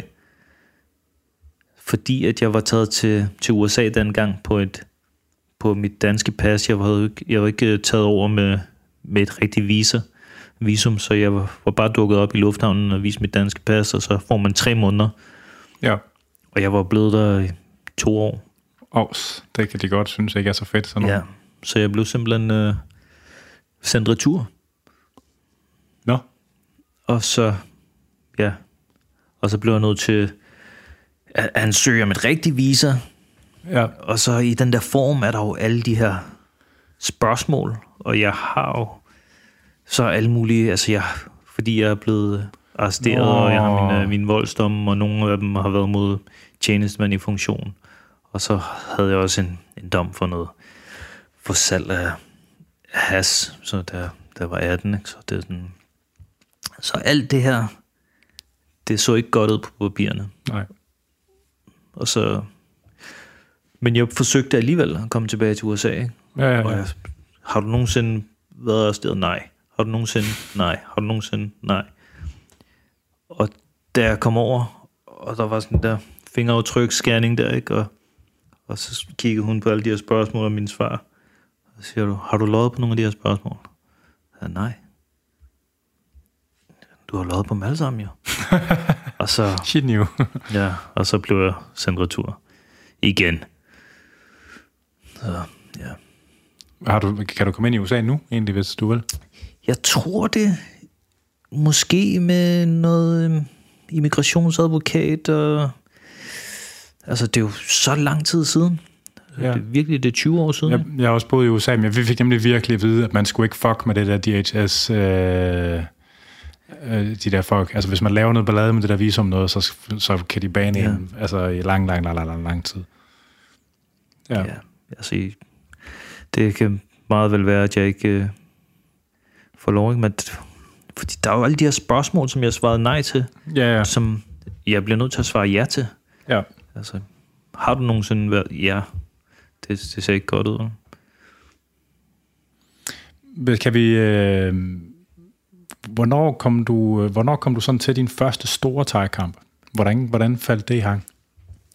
fordi at jeg var taget til, til USA dengang på et på mit danske pas, jeg var, ikke, jeg var ikke øh, taget over med, med et rigtigt visa, visum, så jeg var, var bare dukket op i lufthavnen og viste mit danske pas, og så får man tre måneder, Ja. og jeg var blevet der i to år. Ovs, det kan de godt synes ikke er så fedt. Sådan Ja, noget. så jeg blev simpelthen øh, sendt retur. Og så, ja, og så blev jeg nødt til at at ansøge om et rigtigt visa. ja. Og så i den der form er der jo alle de her spørgsmål, og jeg har jo så alle mulige, altså jeg, fordi jeg er blevet arresteret, Nå. og jeg har min, øh, min voldsdom, og nogle af dem har været mod tjenestemand i funktion. Og så havde jeg også en, en dom for noget, for salg af has, så der, der var 18, ikke? så det er sådan, så alt det her, det så ikke godt ud på papirerne. Nej. Og så... Men jeg forsøgte alligevel at komme tilbage til USA. Ikke? Ja, ja, Og ja. jeg, har du nogensinde været arresteret? Nej. Har du nogensinde? Nej. Har du nogensinde? Nej. Og da jeg kom over, og der var sådan der fingeraftryk, scanning der, ikke? Og, og så kiggede hun på alle de her spørgsmål og mine svar. Og så siger du, har du lovet på nogle af de her spørgsmål? Ja, nej. Du har lovet på dem alle sammen, jo. og så... Shit new. Ja, og så blev jeg sendt retur. Igen. Så, ja. Har du, kan du komme ind i USA nu, egentlig, hvis du vil? Jeg tror det måske med noget øhm, immigrationsadvokat og... Altså, det er jo så lang tid siden. Ja. Ja. Det er virkelig, det er 20 år siden. Jeg, jeg har også boet i USA, men jeg fik nemlig virkelig at vide, at man skulle ikke fuck med det der DHS... Øh, øh, de der folk. Altså, hvis man laver noget ballade med det der visum noget, så, så kan de bane Ja. en altså, i lang, lang, lang, lang, lang, tid. Ja. ja. Altså, i- det kan meget vel være, at jeg ikke øh, får lov, ikke? Men, fordi der er jo alle de her spørgsmål, som jeg svarede nej til, Ja, ja. som jeg bliver nødt til at svare ja til. ja. Altså, har du nogensinde været... Ja, det, det ser ikke godt ud. Kan vi... Øh, hvornår, kom du, øh, hvornår kom du sådan til din første store thai-kamp? Hvordan, hvordan faldt det i hang?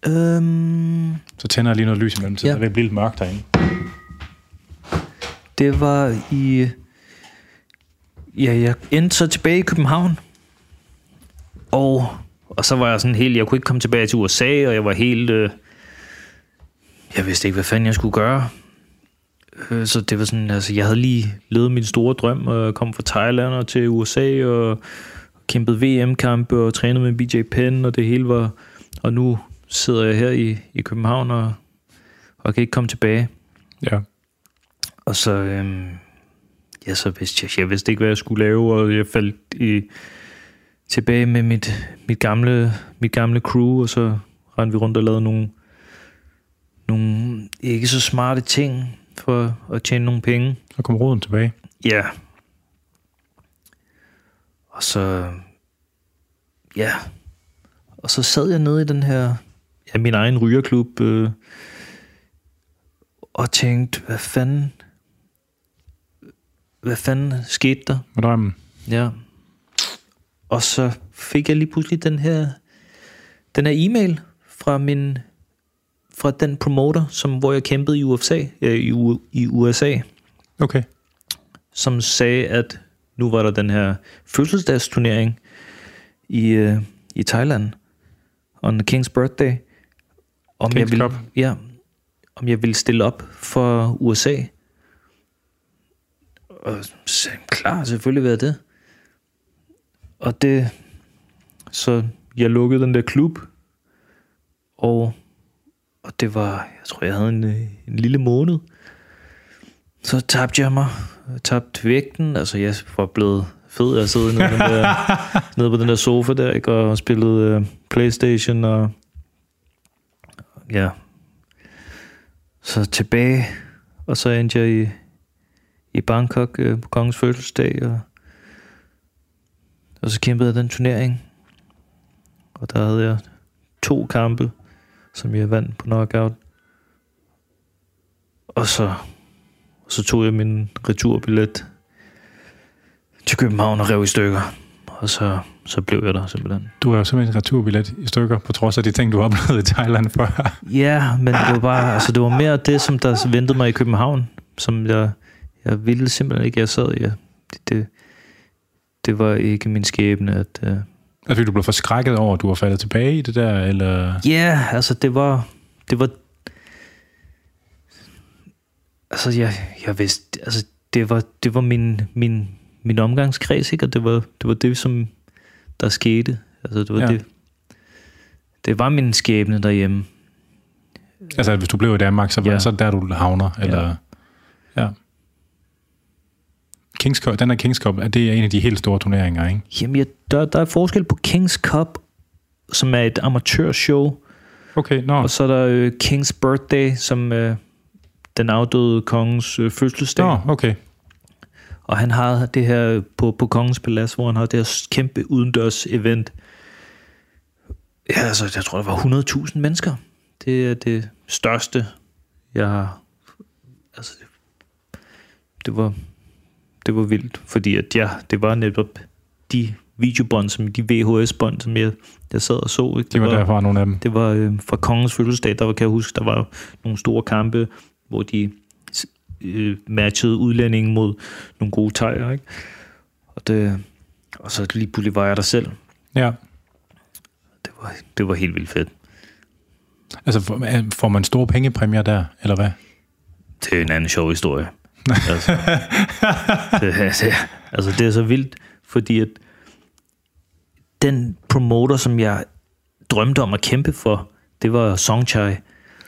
Øhm, Så tænder jeg lige noget lys imellem Ja. ja. det bliver lidt mørkt derinde. det var i... Ja, jeg endte så tilbage i København. Og, og så var jeg sådan helt... Jeg kunne ikke komme tilbage til USA, og jeg var helt... Øh, jeg vidste ikke, hvad fanden jeg skulle gøre. Øh, Så det var sådan, altså jeg havde lige levet min store drøm, og kom fra Thailand og til USA, og kæmpet VM-kampe, og trænet med BJ Penn, og det hele var... Og nu sidder jeg her i, i København, og, og kan ikke komme tilbage. Ja. Og så, øhm, ja, så vidste jeg, jeg vidste ikke, hvad jeg skulle lave, og jeg faldt i, tilbage med mit, mit, gamle, mit gamle crew, og så rendte vi rundt og lavede nogle, nogle ikke så smarte ting for at tjene nogle penge. Så kom roden tilbage. Ja. Og så, ja, og så sad jeg nede i den her, ja, min egen rygerklub, øh, og tænkte, hvad fanden, hvad fanden skete der? Med drømmen. Ja. Og så fik jeg lige pludselig den her, den her e-mail fra min fra den promoter, som, hvor jeg kæmpede i USA, øh, i, U, i USA, Okay. som sagde, at nu var der den her fødselsdagsturnering i, øh, i Thailand, on the King's birthday, om King's jeg ville, Cup. ja, om jeg ville stille op for USA. Og sagde klar, selvfølgelig jeg det. Og det, så jeg lukkede den der klub, og, og det var, jeg tror, jeg havde en, øh, en lille måned. Så tabte jeg mig, tabte vægten, altså jeg var blevet fed, jeg sidder nede, på den der, nede på den der sofa der, ikke, og spillede uh, Playstation, og ja, så tilbage, og så endte jeg i, i Bangkok øh, på kongens fødselsdag, og, og så kæmpede jeg den turnering. Og der havde jeg to kampe, som jeg vandt på knockout. Og så, og så tog jeg min returbillet til København og rev i stykker. Og så, så blev jeg der simpelthen. Du har jo simpelthen en returbillet i stykker, på trods af de ting, du har oplevet i Thailand før. Ja, men det var bare, altså det var mere det, som der ventede mig i København, som jeg, jeg ville simpelthen ikke, jeg sad, ja, det, det, det var ikke min skæbne, at, uh, Altså, fordi du blev forskrækket over, at du var faldet tilbage i det der, eller... Ja, yeah, altså det var, det var, altså jeg, jeg vidste, altså det var, det var min, min, min omgangskreds, ikke? Og det var, det var det, som der skete. Altså det var Ja. det, det var min skæbne derhjemme. Altså, hvis du blev i Danmark, så, ja. Ja. så er der, du havner, eller... Ja. ja. Kings Cup, den der Kings Cup, er det en af de helt store turneringer, ikke? Jamen, jeg, der, der er forskel på Kings Cup, som er et amatørshow, Okay, nå. og så er der øh, Kings Birthday, som øh, den afdøde kongens øh, fødselsdag. Nå, okay. Og han har det her på, på Kongens Palads, hvor han har det her kæmpe udendørs event. Ja, altså, jeg tror, der var 100.000 mennesker. Det er det største, jeg har... Altså, det var, det var vildt, fordi at ja, det var netop de videobånd, som de VHS-bånd, som jeg, jeg sad og så. Ikke? Det var derfra nogle af dem. Det var øh, fra kongens fødselsdag, der var, kan jeg huske, der var nogle store kampe, hvor de øh, matchede udlændingen mod nogle gode tejer, ikke? Og, det, og så lige pludselig var jeg der selv. Ja. Det var, det var helt vildt fedt. Altså, får- får man store pengepræmier der, eller hvad? Det er en anden sjov historie. Altså, det, det, altså, det er så vildt, fordi at den promoter, som jeg drømte om at kæmpe for, det var Songchai. Ja.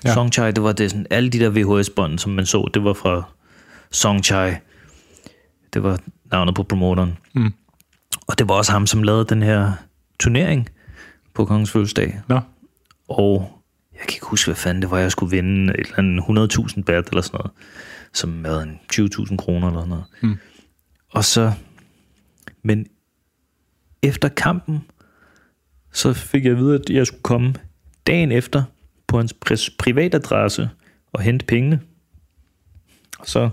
Ja. Songchai, det var det sådan, alle de der VHS-bånd, som man så, det var fra Songchai. Det var navnet på promoteren. Mm. Og det var også ham, som lavede den her turnering på Kongens Fødselsdag. Nå, Og jeg kan ikke huske, hvad fanden det var, jeg skulle vinde et eller andet 100.000 bat eller sådan noget, som en 20.000 kroner eller noget. Mm. Og så, men efter kampen, så fik jeg at vide, at jeg skulle komme dagen efter på hans pri- privatadresse og hente pengene. Og så,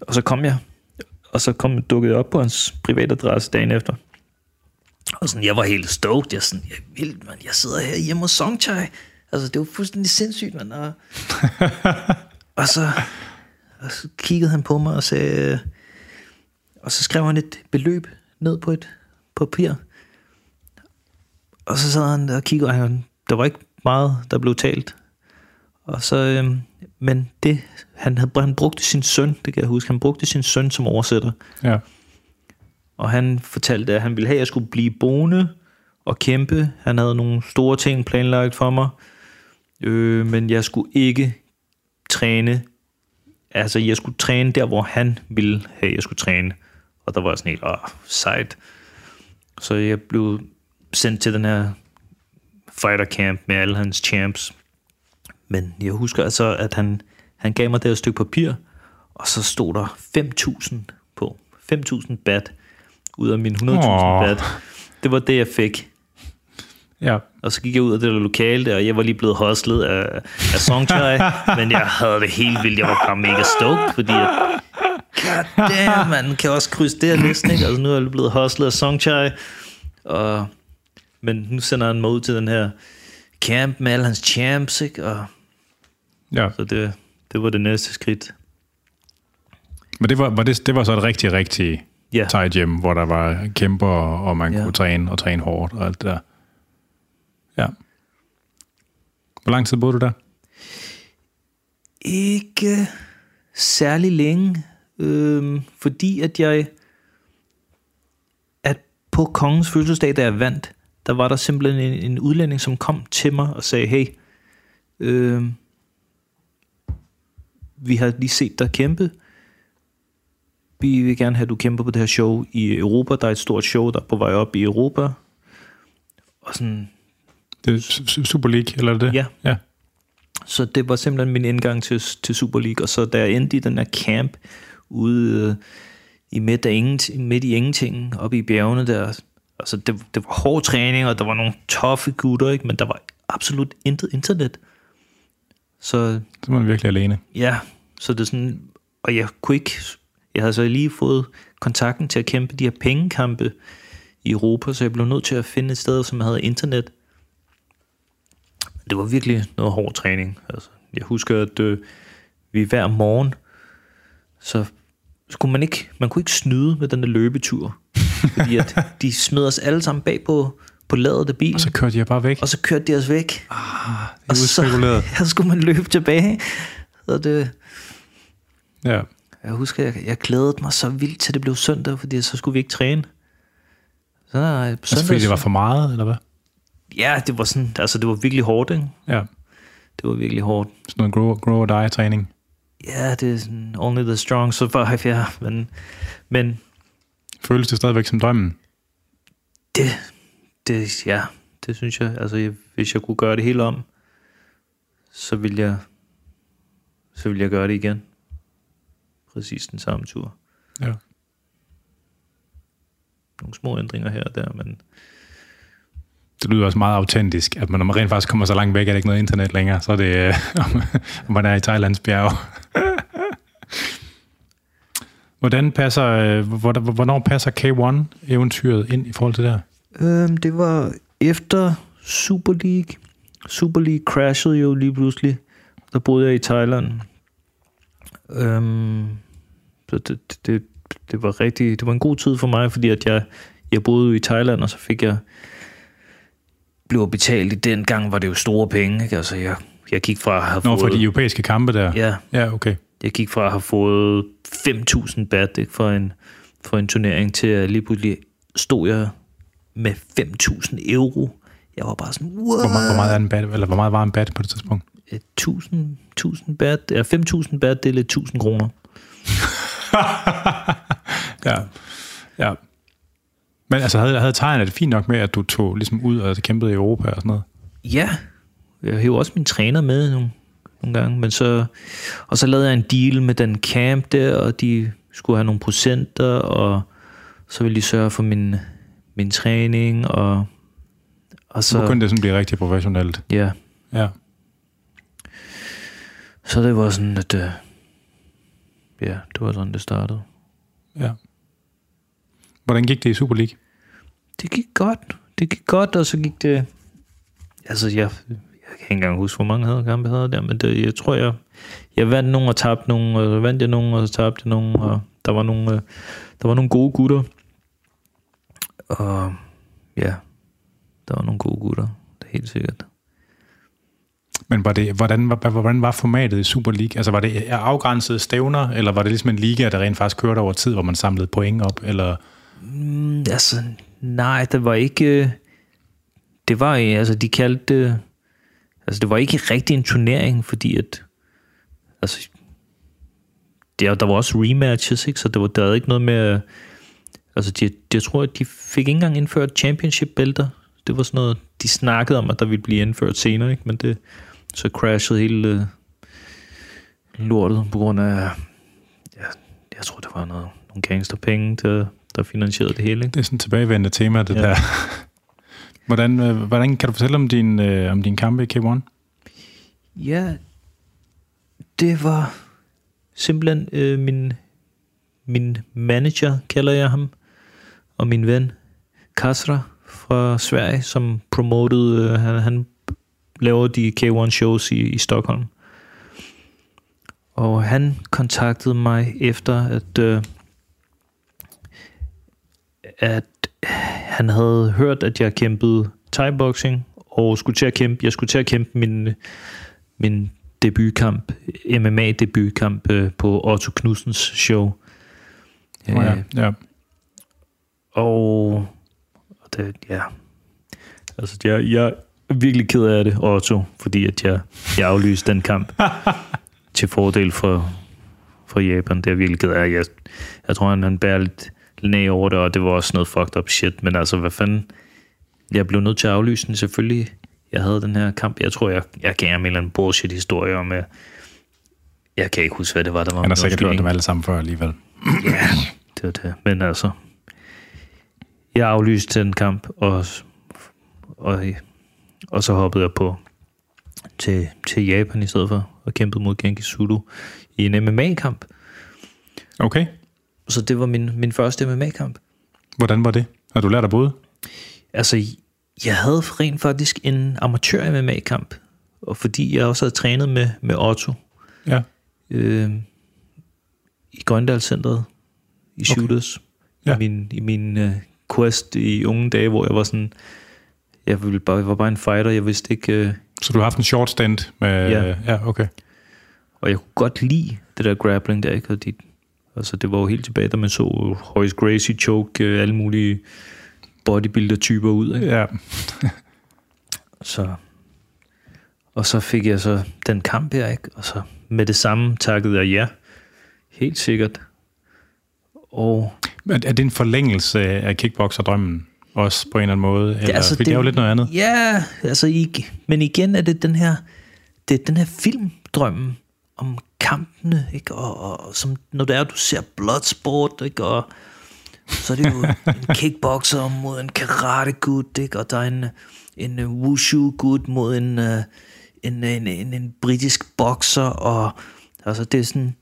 og så kom jeg, og så kom, dukkede jeg op på hans privatadresse dagen efter. Og sådan, jeg var helt stoked. Jeg, sådan, jeg, vildt, man. jeg sidder her hjemme hos Songchai. Altså, det var fuldstændig sindssygt, man. Og, og, så, og så kiggede han på mig og sagde... Og så skrev han et beløb ned på et papir. Og så sad han der og kiggede, og han, der var ikke meget, der blev talt. Og så, øhm, men det, han, havde, han brugte sin søn, det kan jeg huske, han brugte sin søn som oversætter. ja. Og han fortalte, at han ville have, at jeg skulle blive boende og kæmpe. Han havde nogle store ting planlagt for mig. Øh, men jeg skulle ikke træne. Altså, jeg skulle træne der, hvor han ville have, jeg skulle træne. Og der var jeg sådan helt, åh, sejt. Så jeg blev sendt til den her fighter camp med alle hans champs. Men jeg husker altså, at han, han gav mig det her stykke papir, og så stod der 5.000 på. 5.000 bat ud af min 100.000 Åh. bat. Det var det, jeg fik. Ja. Og så gik jeg ud af det der lokale der, og jeg var lige blevet hostlet af, af Songchai, men jeg havde det helt vildt. Jeg var bare mega stoked, fordi at God damn, man kan også krydse det her listen, ikke? Altså, nu er jeg blevet hustlet af Songchai, og, men nu sender han mig ud til den her camp med alle hans champs, ikke? Og, Ja. så det, det var det næste skridt. Men det var, var det, det var så et rigtig, rigtig Ja, tight gym, hvor der var kæmper, og man Ja. kunne træne og træne hårdt og alt det der. Ja. Hvor lang tid boede du der? ikke særlig længe, øh, fordi at jeg, at på kongens fødselsdag, da jeg vandt, der var der simpelthen en, en udlænding, som kom til mig og sagde, hey, øh, vi har lige set dig kæmpe. Vi vil gerne have, at du kæmper på det her show i Europa. Der er et stort show, der er på vej op i Europa. Og sådan, det er Su- Super League, eller er det? Ja. ja. Så det var simpelthen min indgang til, til Super League. Og så da jeg endte i den her camp ude øh, i midt, af ingenting, midt i ingenting, oppe i bjergene der, altså det, det var hård træning, og der var nogle toffe gutter, ikke? men der var absolut intet internet. Så Så var man virkelig alene. ja, så det er sådan, og jeg kunne ikke, jeg havde så lige fået kontakten til at kæmpe de her pengekampe i Europa, så jeg blev nødt til at finde et sted, som havde internet. Det var virkelig noget hård træning. Altså, jeg husker, at øh, vi hver morgen, så skulle man ikke, man kunne ikke snyde med den der løbetur. Fordi at de smed os alle sammen bag på, på ladet af bilen, Og så kørte jeg bare væk. og så kørte de os væk. Det er Og så, udspekuleret. så skulle man løbe tilbage. Så det, Ja. jeg husker, jeg, jeg glædede mig så vildt til det blev søndag, fordi så skulle vi ikke træne. Så nej, Altså, søndag, fordi det var for meget, eller hvad? Ja, det var sådan, altså det var virkelig hårdt, ikke? Ja. Det var virkelig hårdt. Sådan noget grow, grow or die træning. Ja, det er sådan, only the strong survive, ja. Men, men Føles det stadigvæk som drømmen? det, det, ja, det synes jeg, altså jeg, hvis jeg kunne gøre det hele om, så ville jeg, så ville jeg gøre det igen. Præcis den samme tur. Ja. Nogle små ændringer her og der, men det lyder også meget autentisk, at man, når man rent faktisk kommer så langt væk, at der ikke noget internet længere, så er det, øh, om man er i Thailands bjerg. Hvordan passer, øh, hvor- hvornår passer K1-eventyret ind i forhold til det her? Øhm, det var efter Super League. Super League crashede jo lige pludselig. Der boede jeg i Thailand. Øhm, så det, det, det, det var rigtig, det var en god tid for mig, fordi at jeg, jeg boede jo i Thailand, og så fik jeg blev betalt i den gang, var det jo store penge. Ikke? Altså, jeg, jeg gik fra at have Nå, fået... for de europæiske kampe der? Ja, Ja, okay. jeg gik fra at have fået 5.000 bat ikke, for, en, for en turnering til at lige pludselig stod jeg med 5.000 euro. Jeg var bare sådan, what? Hvor, meget, hvor, meget er en bat, eller hvor meget var en bat på det tidspunkt? 1000, 1000 bat, ja, 5.000 bat, det er lidt 1.000 kroner. Ja. ja. Men altså, havde, havde tegnet det fint nok med, at du tog ligesom ud og kæmpede i Europa og sådan noget? Ja, jeg hævde også min træner med nogle, nogle gange, men så, og så lavede jeg en deal med den camp der, og de skulle have nogle procenter, og så ville de sørge for min, min træning, og, og Så så, begyndte det sådan blive rigtig professionelt. ja, Ja. så det var sådan, at, øh, ja, det var sådan, det startede. ja. Hvordan gik det i Super League? Det gik godt, det gik godt, og så gik det, altså jeg, jeg kan ikke engang huske, hvor mange havde kampe jeg havde der, men det, jeg tror, jeg, jeg vandt nogle og tabte nogle, og så vandt jeg nogle, og så tabte jeg nogle, og der var nogle, øh, der var nogle gode gutter. Og ja, der var nogle gode gutter, det er helt sikkert. Men var det, hvordan, var, hvordan var formatet i Super League? Altså var det afgrænsede stævner, eller var det ligesom en liga, der rent faktisk kørte over tid, hvor man samlede point op? Eller Mm, altså, nej, det var ikke... Øh, det var, øh, altså, de kaldte det... Altså, det var ikke rigtig en turnering, fordi at... Altså, der, der var også rematches, ikke? Så det var, der var ikke noget med... Altså, de, jeg tror, at de fik ikke engang indført championship-bælter. Det var sådan noget, de snakkede om, at der ville blive indført senere, ikke? Men det, så crashede hele øh, lortet på grund af... Ja, jeg tror, det var noget, nogle gangsterpenge, til der finansierede det hele, ikke? det er sådan et tilbagevendende tema, det Ja. der. hvordan, øh, hvordan kan du fortælle om din, øh, om din kampe i K1? Ja, det var simpelthen øh, min, min manager, kalder jeg ham, og min ven Kasra fra Sverige, som promotede, øh, han, han laver de K1 shows i, i Stockholm. Og han kontaktede mig efter, at, øh, at han havde hørt, at jeg kæmpede thai-boxing, og skulle til at kæmpe, jeg skulle til at kæmpe min, min debutkamp, MMA-debutkamp øh, på Otto Knudsens show. Oh, ja. ja. Og, og det, ja, altså jeg, jeg er virkelig ked af det, Otto, fordi at jeg, jeg aflyste den kamp til fordel for, for Japan. Det er jeg virkelig ked af. Jeg, jeg tror, han, han bærer lidt næ over det, og det var også noget fucked up shit. Men altså, hvad fanden? Jeg blev nødt til at aflyse den selvfølgelig. Jeg havde den her kamp. Jeg tror, jeg, jeg gav ham en eller anden bullshit-historie om, at jeg kan ikke huske, hvad det var, der var. Han har sikkert hørt dem alle sammen før alligevel. Ja, det var det. Men altså, jeg aflyste den kamp, og, og, og så hoppede jeg på til, til Japan i stedet for, og kæmpede mod Genki Sudo i en MMA-kamp. Okay. Så det var min, min første MMA-kamp. Hvordan var det? Har du lært at både? Altså, jeg havde rent faktisk en amatør MMA-kamp, og fordi jeg også havde trænet med, med Otto Ja. øh, i Grøndalscenteret i Okay. Shooters, Ja. i min, i min øh, quest i unge dage, hvor jeg var sådan, jeg, ville bare, jeg var bare en fighter, jeg vidste ikke, øh, Så du har haft en short stand med... Ja. ja okay. og jeg kunne godt lide det der grappling der, ikke? Og de, altså, det var jo helt tilbage, da man så Royce Gracie choke øh, alle mulige bodybuilder-typer ud, ikke? Ja. Så, og så fik jeg så den kamp her, ikke? Og så med det samme takkede jeg ja. Helt sikkert. Og Men er det en forlængelse af kickboxer-drømmen? Også på en eller anden måde? Eller, altså, det, det er jo lidt noget andet. Ja, altså, men igen er det den her, det er den her filmdrømmen om kampene, ikke? Og, og som, når det er, du ser Bloodsport, ikke? Og så er det jo en kickboxer mod en karate gut, ikke? Og der er en, en øh, wushu gut mod en, øh, en, en, en, en britisk bokser, og altså, det er sådan,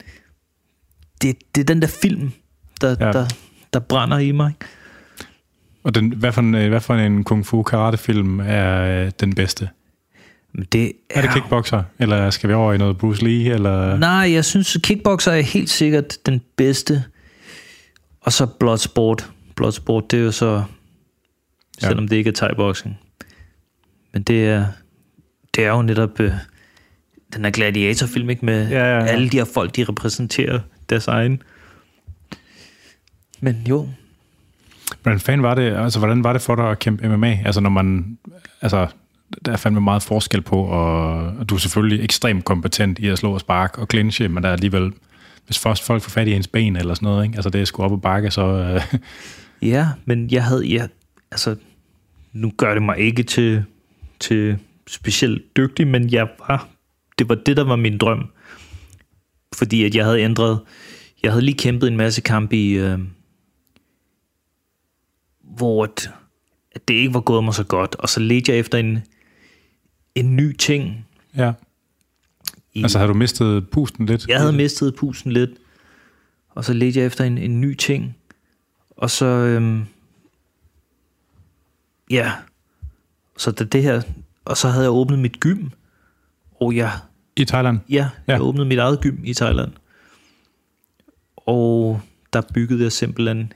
det, det er den der film, der, Ja. der, der brænder i mig. ikke? Og den, hvad, for en, øh, hvad for en kung fu karate-film er øh, den bedste? Det Er det kickboxer? Eller skal vi over i noget Bruce Lee? Eller? Nej, jeg synes, kickboxer er helt sikkert den bedste. Og så Bloodsport. Bloodsport, det er jo så... Ja. Selvom det ikke er thai-boxing. Men det er, det er jo netop øh, den her gladiatorfilm, ikke? Med Ja, ja, ja. alle de her folk, de repræsenterer deres egen. Men jo, Hvordan fanden var det, altså hvordan var det for dig at kæmpe MMA? Altså når man, altså der er fandme meget forskel på, og, du er selvfølgelig ekstremt kompetent i at slå og sparke og clinche, men der er alligevel, hvis først folk får fat i ens ben eller sådan noget, ikke? altså det er sgu op og bakke, så øh, Ja, men jeg havde, ja, altså, nu gør det mig ikke til, til specielt dygtig, men jeg var, det var det, der var min drøm. Fordi at jeg havde ændret, jeg havde lige kæmpet en masse kampe i, øh, hvor at det ikke var gået mig så godt, og så ledte jeg efter en, en ny ting. ja. I, Altså har du mistet pusten lidt? jeg havde mistet pusen lidt, og så ledte jeg efter en, en ny ting. Og så, øhm, ja, så det, det her, og så havde jeg åbnet mit gym, og jeg, I Thailand? ja, ja. Ja. jeg åbnede mit eget gym i Thailand. Og der byggede jeg simpelthen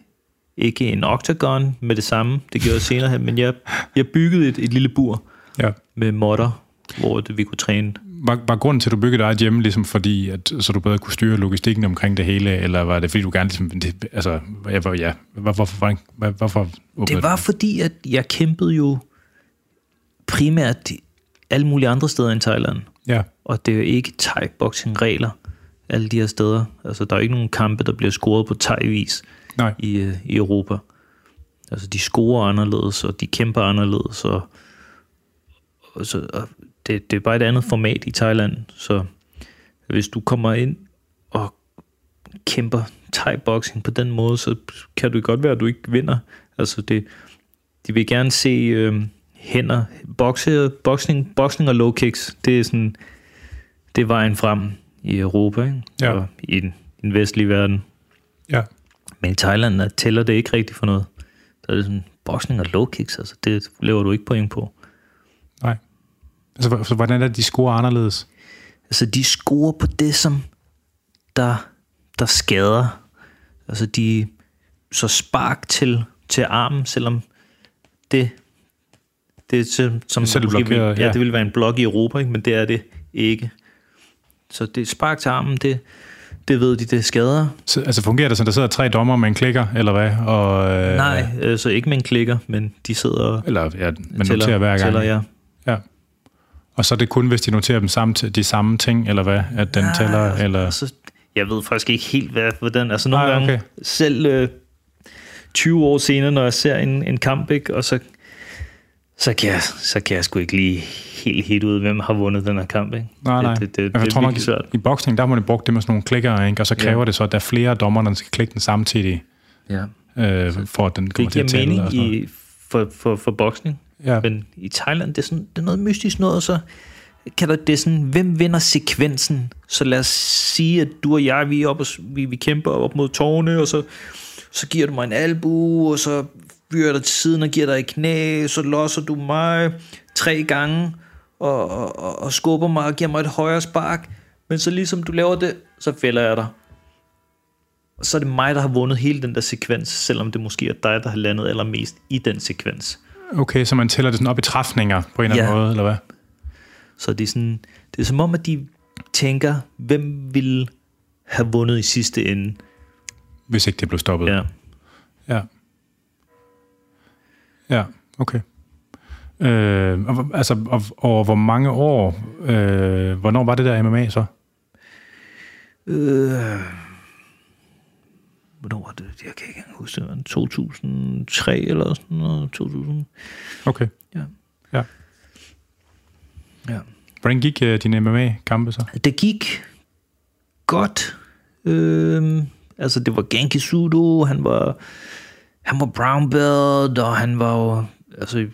ikke en octagon med det samme, det gjorde jeg senere hen, men jeg, jeg byggede et, et lille bur Ja. med modder, hvor det, vi kunne træne. Var, var grunden til, at du byggede dig hjemme, ligesom fordi, at, så du bedre kunne styre logistikken omkring det hele, eller var det fordi, du gerne ligesom, det, altså, ja, hvor- ja, hvor- hvorfor, hvorfor, hvor, hvorfor Det var du? fordi, at jeg kæmpede jo primært alle mulige andre steder end Thailand. Ja, Og det er jo ikke thai-boxing-regler alle de her steder. Altså, der er ikke nogen kampe, der bliver scoret på thai-vis nej, i, øh, i Europa. Altså, de scorer anderledes, og de kæmper anderledes, og, og, så, og det, det er bare et andet format i Thailand. Så hvis du kommer ind og kæmper thai-boxing på den måde, så kan det godt være, at du ikke vinder. Altså, det, de vil gerne se øh, hænder. Boxe, boxing, boxing og low kicks, det er sådan, det er vejen frem i Europa, ikke? Ja. Og i den, den vestlige verden. ja. Men i Thailand der tæller det ikke rigtigt for noget. Der er det sådan, boksning og low kicks, altså det lever du ikke point på. Altså, så hvordan er det, de scorer anderledes? Altså, de scorer på det, som der, der skader. Altså, de så spark til, til armen, selvom det, det til, som Selv måske vil, blokeret, ja, ja. det ville være en blok i Europa, ikke? men det er det ikke. Så det spark til armen, det, det ved de, det skader. Så, altså fungerer det sådan, der sidder tre dommer med en klikker, eller hvad? Og, øh, Nej, øh, så ikke med en klikker, men de sidder og Eller ja, man tæller, noterer hver gang. tæller ja. ja. Og så er det kun, hvis de noterer dem samme, de samme ting, eller hvad? At den tæller, eller... Altså, jeg ved faktisk ikke helt, hvad, hvordan... Altså nogle Nej, gange, okay. selv øh, 20 år senere, når jeg ser en, en kamp, ikke, og så, så, kan jeg, så kan jeg sgu ikke lige helt helt ud, hvem har vundet den her kamp. Ikke? Nej, nej. Det, det, det, det, jeg er tror nok, svært. i boksning, der har man brugt det med sådan nogle klikker, ikke? og så kræver Ja. ja. det så, at der er flere dommer, der skal klikke den samtidig, Ja. øh, for at den kommer Det til at giver tælle. mening og sådan noget. i, for, for, for boksning. Ja. Men i Thailand, det er, sådan, det er noget mystisk noget, så kan der, det er sådan, hvem vinder sekvensen? Så lad os sige, at du og jeg, vi, er op og, vi, vi kæmper op mod tårne, og så, så giver du mig en albu, og så fyrer jeg dig til siden og giver dig et knæ, så losser du mig tre gange, og, og, og, og skubber mig og giver mig et højere spark. Men så ligesom du laver det, så fælder jeg dig. Og så er det mig, der har vundet hele den der sekvens, selvom det måske er dig, der har landet allermest i den sekvens. Okay, så man tæller det sådan op i træfninger på en eller anden Ja. måde, eller hvad? Så det er, sådan, det er som om, at de tænker, hvem vil have vundet i sidste ende. Hvis ikke det blev stoppet. Ja. Ja. Ja, okay. Øh, og, altså, og, over hvor mange år, øh, hvornår var det der MMA så? Øh, hvornår var det? Jeg kan ikke huske det. var 2003 eller sådan noget. 2000. Okay. Ja. Ja. ja. Hvordan gik øh, dine MMA-kampe så? Det gik godt. Øhm, altså, det var Genki Sudo, han var, han var brown belt, og han var jo, altså,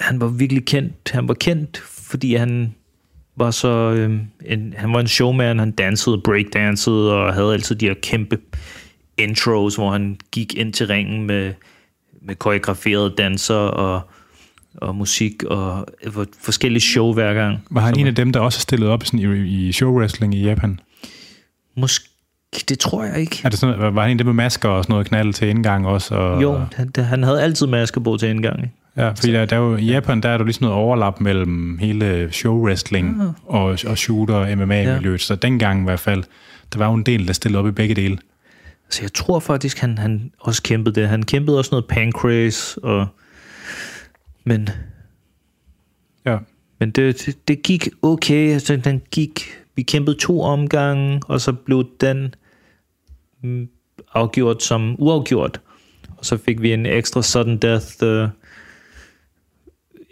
han var virkelig kendt. Han var kendt, fordi han var så, øhm, en, han var en showman, han dansede breakdansede, og havde altid de her kæmpe intros, hvor han gik ind til ringen med, med koreograferede danser og, og musik, og for- forskellige show hver gang. Var han en af dem, der også stillede op sådan i, i showwrestling i Japan? Måske, det tror jeg ikke. Er det sådan, var han en dem med masker og sådan noget knald til indgang også? Og, Jo, han, han havde altid masker på til indgang. Ikke? Ja, fordi der, der er jo, i Japan der er der ligesom noget overlap mellem hele showwrestling Ah. og, og shooter og MMA-miljøet. Så dengang i hvert fald, der var jo en del, der stillede op i begge dele. Så jeg tror faktisk, han, han også kæmpede det. Han kæmpede også noget pancrase, og, men, Ja. men det, det, det gik okay. Altså, den gik, vi kæmpede to omgange, og så blev den afgjort som uafgjort. Og så fik vi en ekstra sudden death. Uh,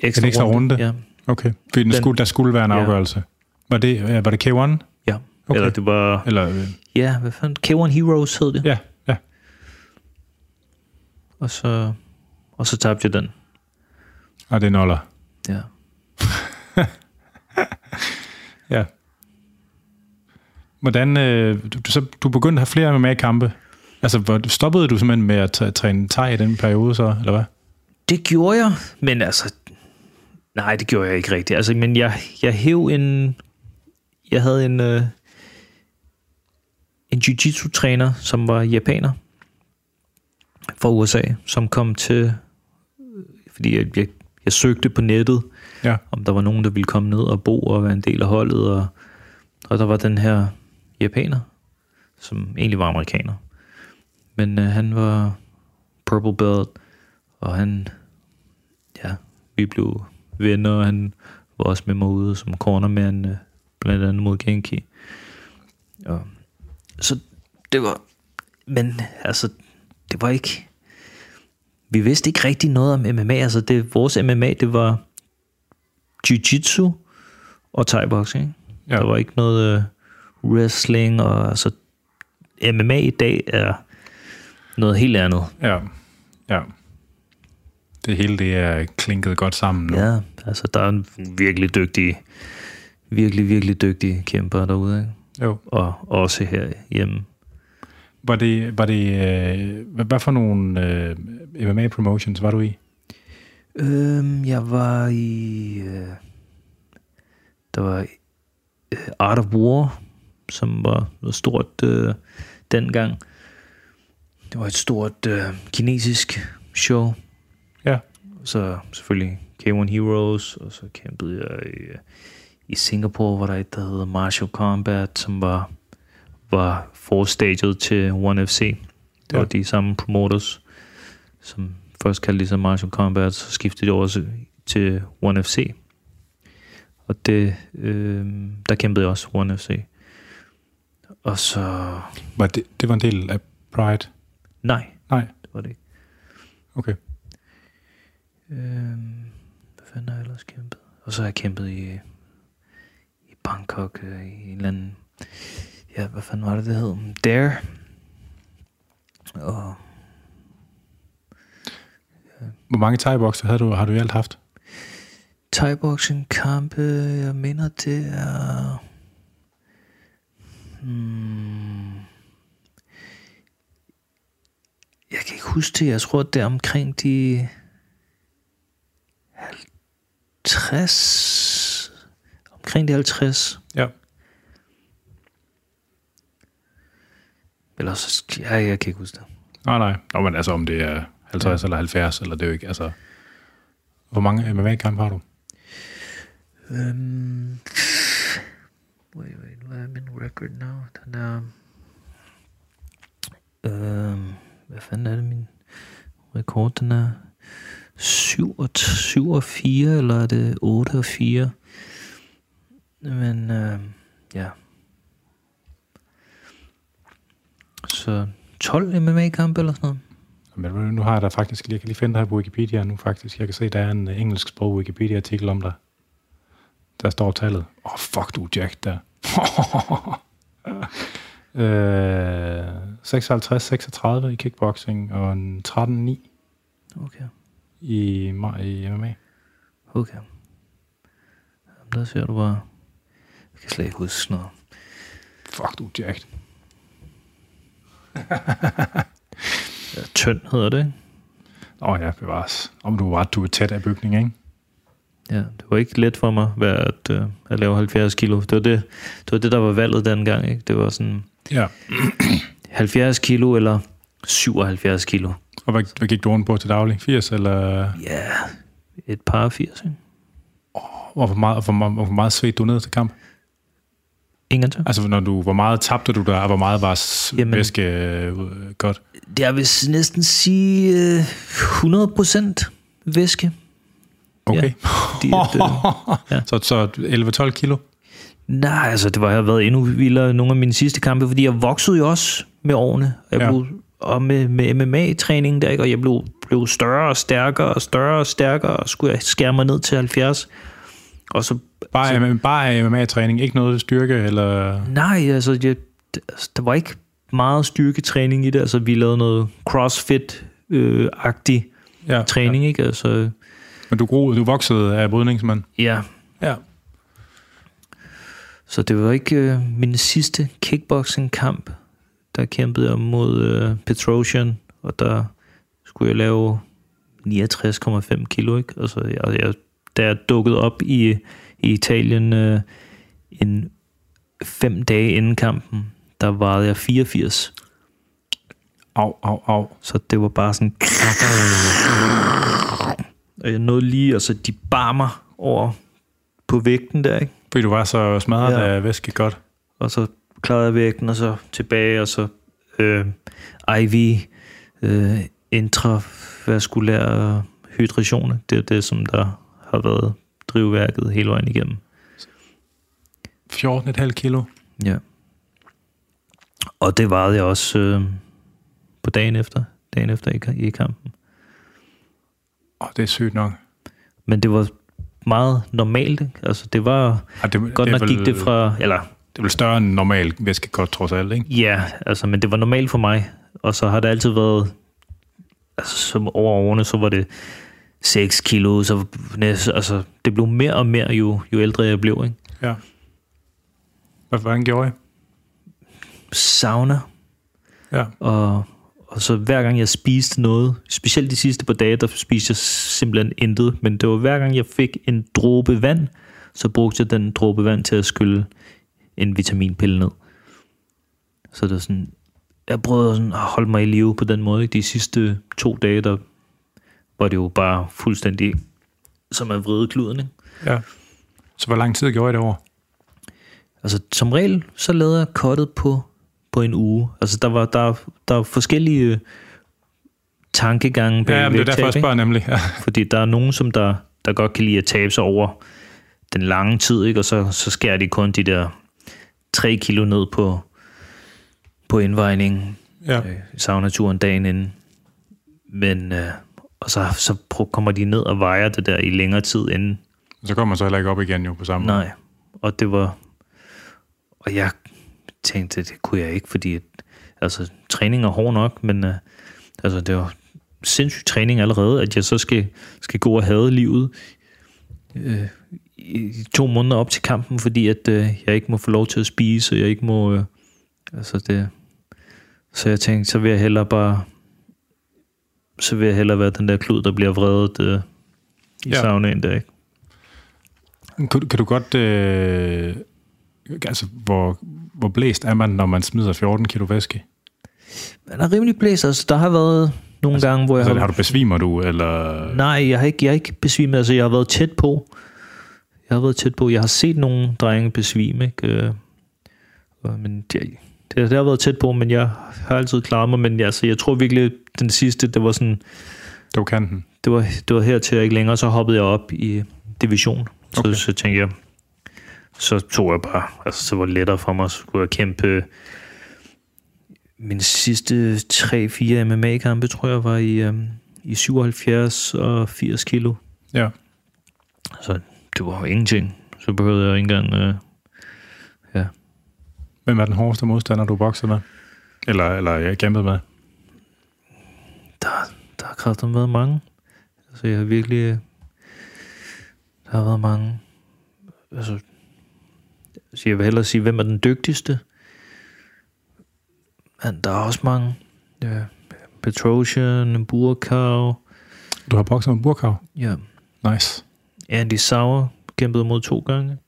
ekstra, En ekstra runde? Ja, Okay. Fordi den Den- skulle, der skulle være en Ja. afgørelse. Var det, øh, var det K1? ja. Okay. Okay. Eller det var... Eller, øh, Ja, hvad fanden? K1 Heroes hed det. ja, ja. Og så, og så tabte jeg den. Og det er noller. Ja. Ja. Hvordan, øh, du, så, du begyndte at have flere MMA-kampe. Altså, hvor, stoppede du simpelthen med at træ- træne thai i den periode så, eller hvad? Det gjorde jeg, men altså... Nej, det gjorde jeg ikke rigtigt. Altså, men jeg, jeg hæv en... Jeg havde en... Øh, en jiu-jitsu-træner, som var japaner fra USA, som kom til... Fordi jeg, jeg, jeg søgte på nettet, Ja. om der var nogen, der ville komme ned og bo og være en del af holdet, og, og der var den her japaner, som egentlig var amerikaner. Men øh, han var purple belt, og han, ja, vi blev venner, og han var også med mig ude som cornerman, øh, blandt andet mod Genki. Og, så det var, men altså, det var ikke, vi vidste ikke rigtig noget om MMA, altså det, vores MMA, det var jiu-jitsu og thai-boxing. Ja. Ja. Der var ikke noget øh, wrestling, og altså, MMA i dag er noget helt andet. Ja. Ja. Det hele, det er klinket godt sammen nu. Ja, altså der er virkelig dygtige, virkelig, virkelig dygtige kæmper derude, ikke? Jo. og også her hjemme. Var det, var det øh, hvad, hvad for nogle øh, MMA promotions var du i? Øhm, jeg var i... Øh, der var øh, Art of War, som var noget stort øh, dengang. Det var et stort øh, kinesisk show. Ja. Så selvfølgelig K1 Heroes, og så kæmpede jeg i, øh, i Singapore, hvor der er et, der hedder Martial Combat, som var, var forstadiet til One FC. Det Ja. var de samme promoters, som først kaldte de sig Martial Combat, så skiftede de over til- One FC. Og det, øh, der kæmpede jeg også One FC. Og så... Var det, det var en del af Pride? Nej, Nej, det var det ikke. okay. Øhm, hvad fanden har jeg ellers kæmpet? Og så har jeg kæmpet i Bangkok, øh, i en eller anden... Ja, hvad fanden var det, det hed? Dare. Og Hvor mange thai havde du, har du i alt haft? Thai-boxing kampe, jeg mener det er... Hmm, jeg kan ikke huske det, jeg tror det er omkring de 50... Omkring de 50. Ja. Eller så... Ja, jeg kan ikke huske det. Nej, nej. Nå, men altså, om det er 50 ja. eller 70, eller det er jo ikke, altså... Hvor mange MMA-kampe har du? Um, wait, wait, hvad er min record now? Den er... Um, hvad fanden er det, min rekord? Den er 7 og, 7 og 4, eller er det 8 og 4? Men, uh, ja. Så 12 MMA-kampe eller sådan noget? Men nu har jeg da faktisk, jeg kan lige finde dig på Wikipedia nu faktisk. Jeg kan se, der er en engelsk sprog Wikipedia-artikel om dig. Der står tallet. Åh, oh, fuck, du Jack der. øh, 56-36 i kickboxing og en 13-9 Okay, i, i MMA. okay. Jamen, der ser du bare... Jeg kan slet ikke huske sådan noget. Fuck, du er. Ja, tynd hedder det? Åh oh, ja, bevares. Om du var, du er tæt af bygning, ikke? Ja, det var ikke let for mig at, øh, at lave 70 kilo. Det var det, det var det, der var valget dengang. Ikke? Det var sådan Ja. 70 kilo eller 77 kilo. Og hvad, hvad gik du rundt på til daglig? 80 eller... Ja, et par 80. Ikke? Hvor for meget, hvor, meget- hvor meget svedte du ned til kamp? Ingen til. Altså, når du, hvor meget tabte du der, og hvor meget var Jamen- væske øh, godt? Jeg vil næsten sige øh, 100% væske. Okay. Fordi at, øh, ja. Så, så 11-12 kilo? nej, altså det var jeg har været endnu vildere nogle af mine sidste kampe, fordi jeg voksede jo også med årene. Jeg Ja. blev, og med, med MMA-træningen der, ikke? og jeg blev, blev større og stærkere og større og stærkere, og skulle jeg skære mig ned til 70. Og så Bare, så... bare MMA-træning, ikke noget styrke, eller... Nej, altså, jeg, altså, der var ikke meget styrketræning i det. Altså, vi lavede noget crossfit-agtig Ja, træning, ikke? Altså, Ja. Men du, groede, du voksede af brydningsmand? ja. Ja. Så det var ikke øh, min sidste kickboxing-kamp. Der kæmpede jeg mod øh, Petrosian, og der skulle jeg lave 69,5 kilo, ikke? Altså, jeg, jeg, jeg dukkede op i, i Italien øh, en fem dage inden kampen, der vejede jeg 84. Au, au, au. Så det var bare sådan... Og jeg nåede lige, og så de bar mig over på vægten der, ikke? Fordi du var så smadret Ja. ja. af væske godt. Og så klarede jeg vægten, og så tilbage, og så øh, IV, øh, intravaskulær hydration. Det er det, som der har været drivværket hele vejen igennem. 14,5 kilo. Ja. Og det varede jeg også øh, på dagen efter, dagen efter i, i kampen. Åh, det er sygt nok. Men det var meget normalt, ikke? Altså, det var... Ja, det, Godt det nok gik vel- det fra... Eller, Det er vel større end normal væskekort, trods alt, ikke? ja, altså, men det var normalt for mig. Og så har det altid været... Altså, som over årene, så var det 6 kilo, så næste, altså, det blev mere og mere, jo, jo ældre jeg blev, ikke? Ja. Hvad- Hvordan gjorde I? Sauna. Ja. Og, og så hver gang jeg spiste noget, specielt de sidste par dage, der spiste jeg simpelthen intet, men det var hver gang jeg fik en dråbe vand, så brugte jeg den dråbe vand til at skylle en vitaminpille ned. Så det er sådan, jeg prøvede sådan at holde mig i live på den måde. Ikke? De sidste to dage, der var det jo bare fuldstændig som at vride kluden. Ikke? ja. Så hvor lang tid gjorde I det over? Altså, som regel, så lavede jeg kottet på, på en uge. Altså, der var, der, der var forskellige øh, tankegange bag Ja, men det er derfor, jeg spørger nemlig. Ja. Fordi der er nogen, som der, der godt kan lide at tabe sig over den lange tid, ikke? og så, så skærer de kun de der 3 kilo ned på, på indvejningen Ja. øh, i saunaturen dagen inden. Men, øh, og så, så kommer de ned og vejer det der i længere tid inden. Så kommer man så heller ikke op igen jo på samme. Nej, og det var... Og jeg tænkte, det kunne jeg ikke, fordi at, altså, træning er hård nok, men øh, altså, det var sindssyg træning allerede, at jeg så skal, skal gå og have livet øh, i to måneder op til kampen, fordi at øh, jeg ikke må få lov til at spise, og jeg ikke må... Øh, altså det, så jeg tænkte, så vil jeg hellere bare... Så vil jeg hellere være den der klud, der bliver vredet øh, i Ja. saunaen der, ikke? Kan, du- kan du godt... Øh, altså, hvor, hvor blæst er man, når man smider 14 kilo væske? Man er rimelig blæst. Altså, der har været nogle altså, gange, hvor jeg Altså, har... har du besvimer du, eller... Nej, jeg har, ikke, jeg har ikke besvimet. Altså, jeg har været tæt på. Jeg har været tæt på. Jeg har set nogle drenge besvime, ikke? Øh, Men det, det, det har været tæt på, men jeg har altid klaret mig. Men altså, jeg tror virkelig, den sidste, det var sådan... Det var kanten. Det var, det var her til ikke længere, så hoppede jeg op i division. Så, Okay. okay. så tænkte jeg, så tog jeg bare, altså så var det lettere for mig, så skulle jeg kæmpe min sidste 3-4 MMA-kampe, tror jeg, var i, øhm, i 77 og 80 kilo. Ja. Så det var jo ingenting. Så behøvede jeg ikke engang... Øh. Hvem er den hårdeste modstander, du bokser med? Eller, eller jeg kæmpet med? Der, der har kraftigt været mange. Altså, jeg har virkelig... øh, Der har været mange... Altså, så jeg vil hellere sige, hvem er den dygtigste? Men der er også mange. Ja, Petrosian, Burkau, Du har bokset med Burkau. ja, Nice. Andy Sauer kæmpede mod to gange.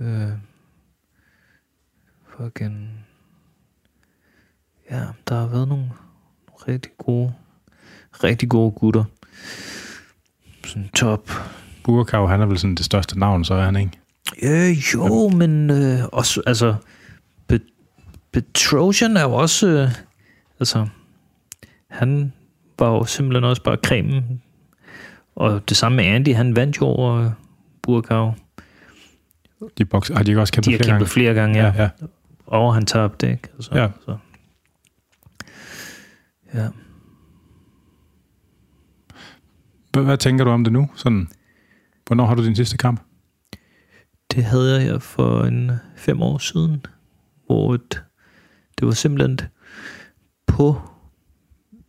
Øh, fucking... Ja, der har været nogle, nogle rigtig gode, rigtig gode gutter. Sådan top. Burkau, han er vel sådan det største navn, så er han ikke? Øh, jo, men øh, også, altså, Pet- Petrosian er jo også, øh, altså, han var jo simpelthen også bare cremen. Og det samme med Andy, han vandt jo over øh, Burkau. De bokser, har de ikke også kæmpet De har flere kæmpet gange? flere gange, ja. ja, ja. Og han tabte, ikke? Altså, Ja. Så. Ja. Hvad, hvad tænker du om det nu? Sådan, hvornår har du din sidste kamp? Det havde jeg for en fem år siden, hvor et, det var simpelthen på...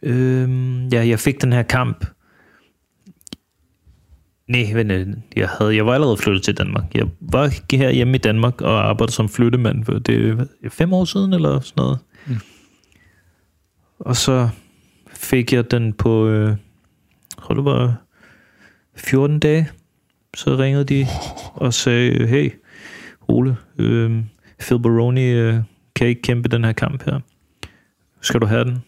Øhm, ja, jeg fik den her kamp. Nej, vent, lidt. jeg, havde, jeg var allerede flyttet til Danmark. Jeg var her hjemme i Danmark og arbejdede som flyttemand for det er fem år siden eller sådan noget. Mm. Og så fik jeg den på, øh, tror det var 14 dage. Så ringede de og sagde, hey, Ole, øh, Phil Baroni øh, kan ikke kæmpe den her kamp her. Skal du have den?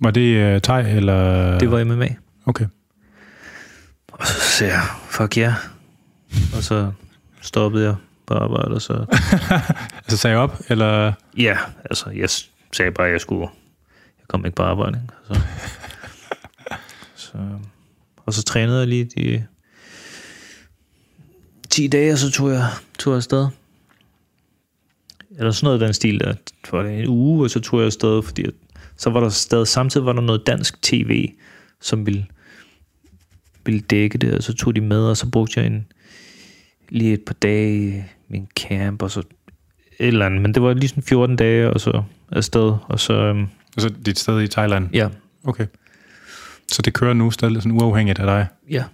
Var det uh, Thai, eller? Det var MMA. Okay. Og så sagde jeg, fuck ja. Yeah. Og så stoppede jeg på arbejde, og så... Altså sagde jeg op, eller? Ja, altså, jeg sagde bare, at jeg skulle... Jeg kom ikke på arbejde, ikke? Så, så, og så trænede jeg lige de 10 dage, og så tog jeg, tog jeg afsted. Eller sådan noget den stil der. For en uge, og så tog jeg afsted, fordi at, så var der stadig, samtidig var der noget dansk tv, som ville, ville dække det, og så tog de med, og så brugte jeg en, lige et par dage i min camp, og så et eller andet, men det var lige sådan 14 dage, og så afsted, og så, øhm, Altså dit sted i Thailand? ja, Okay. Så det kører nu stadig sådan uafhængigt af dig? ja.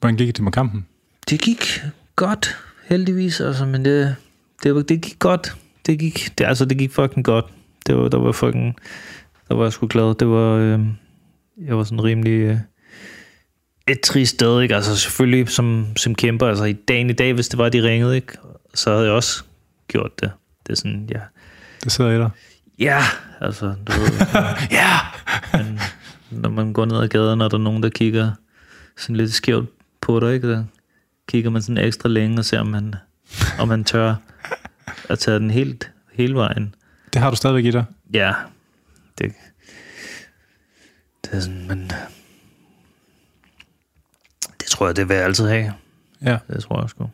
Hvordan gik det med kampen? Det gik godt, heldigvis, altså, men det, det, det gik godt. det gik, det, altså, det gik fucking godt. Det var, der var fucking, der var jeg sgu glad. Det var, øh, jeg var sådan rimelig, øh, et trist sted, ikke? Altså selvfølgelig som, som kæmper, altså i dagen i dag, hvis det var, de ringede, ikke? Så havde jeg også gjort det. Det er sådan, ja. Det sidder i dig. Ja, altså, du ved, Ja! men, når man går ned ad gaden, og der er nogen, der kigger sådan lidt skævt på dig, ikke? Så kigger man sådan ekstra længe og ser, om man, om man tør at tage den helt, hele vejen. Det har du stadigvæk i dig. Ja, det, det er sådan, men det tror jeg, det vil jeg altid have. Ja. Det tror jeg sgu.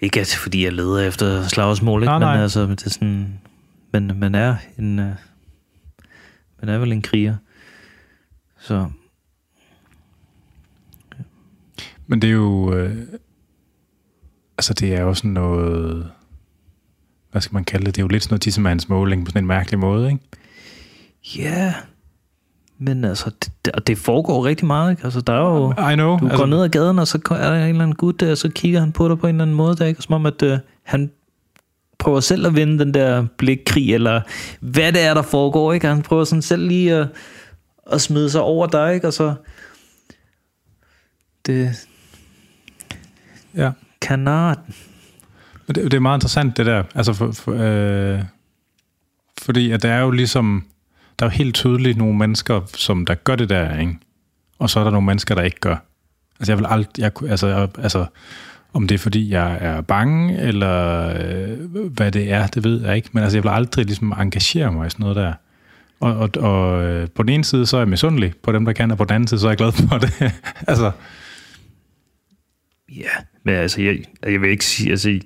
Ikke at, fordi jeg leder efter slagsmål, ikke? Nej, men nej. altså, det er sådan, men man er en, uh, man er vel en kriger. Så Men det er jo... Øh, altså, det er jo sådan noget... Hvad skal man kalde det? Det er jo lidt sådan noget tissemandsmåling på sådan en mærkelig måde, ikke? Ja, men altså, det, og det foregår rigtig meget, ikke? Altså, der er jo, I know. du går ned ad gaden, og så er der en eller anden gut der, og så kigger han på dig på en eller anden måde, der, ikke? Som om, at uh, han prøver selv at vinde den der blikkrig, eller hvad det er, der foregår, ikke? Han prøver sådan selv lige at, at smide sig over dig, ikke? Og så... Det... Ja. Kanat. Det, det er meget interessant, det der. Altså, for, for, øh, fordi at der er jo ligesom... Der er jo helt tydeligt nogle mennesker, som der gør det der, ikke? Og så er der nogle mennesker, der ikke gør. Altså, jeg vil alt, Jeg, altså, jeg, altså, om det er, fordi jeg er bange, eller øh, hvad det er, det ved jeg ikke. Men altså, jeg vil aldrig ligesom engagere mig i sådan noget der. Og, og, og øh, på den ene side, så er jeg misundelig på dem, der kan, og på den anden side, så er jeg glad for det. altså, Ja, men altså, jeg, jeg vil ikke sige... Altså,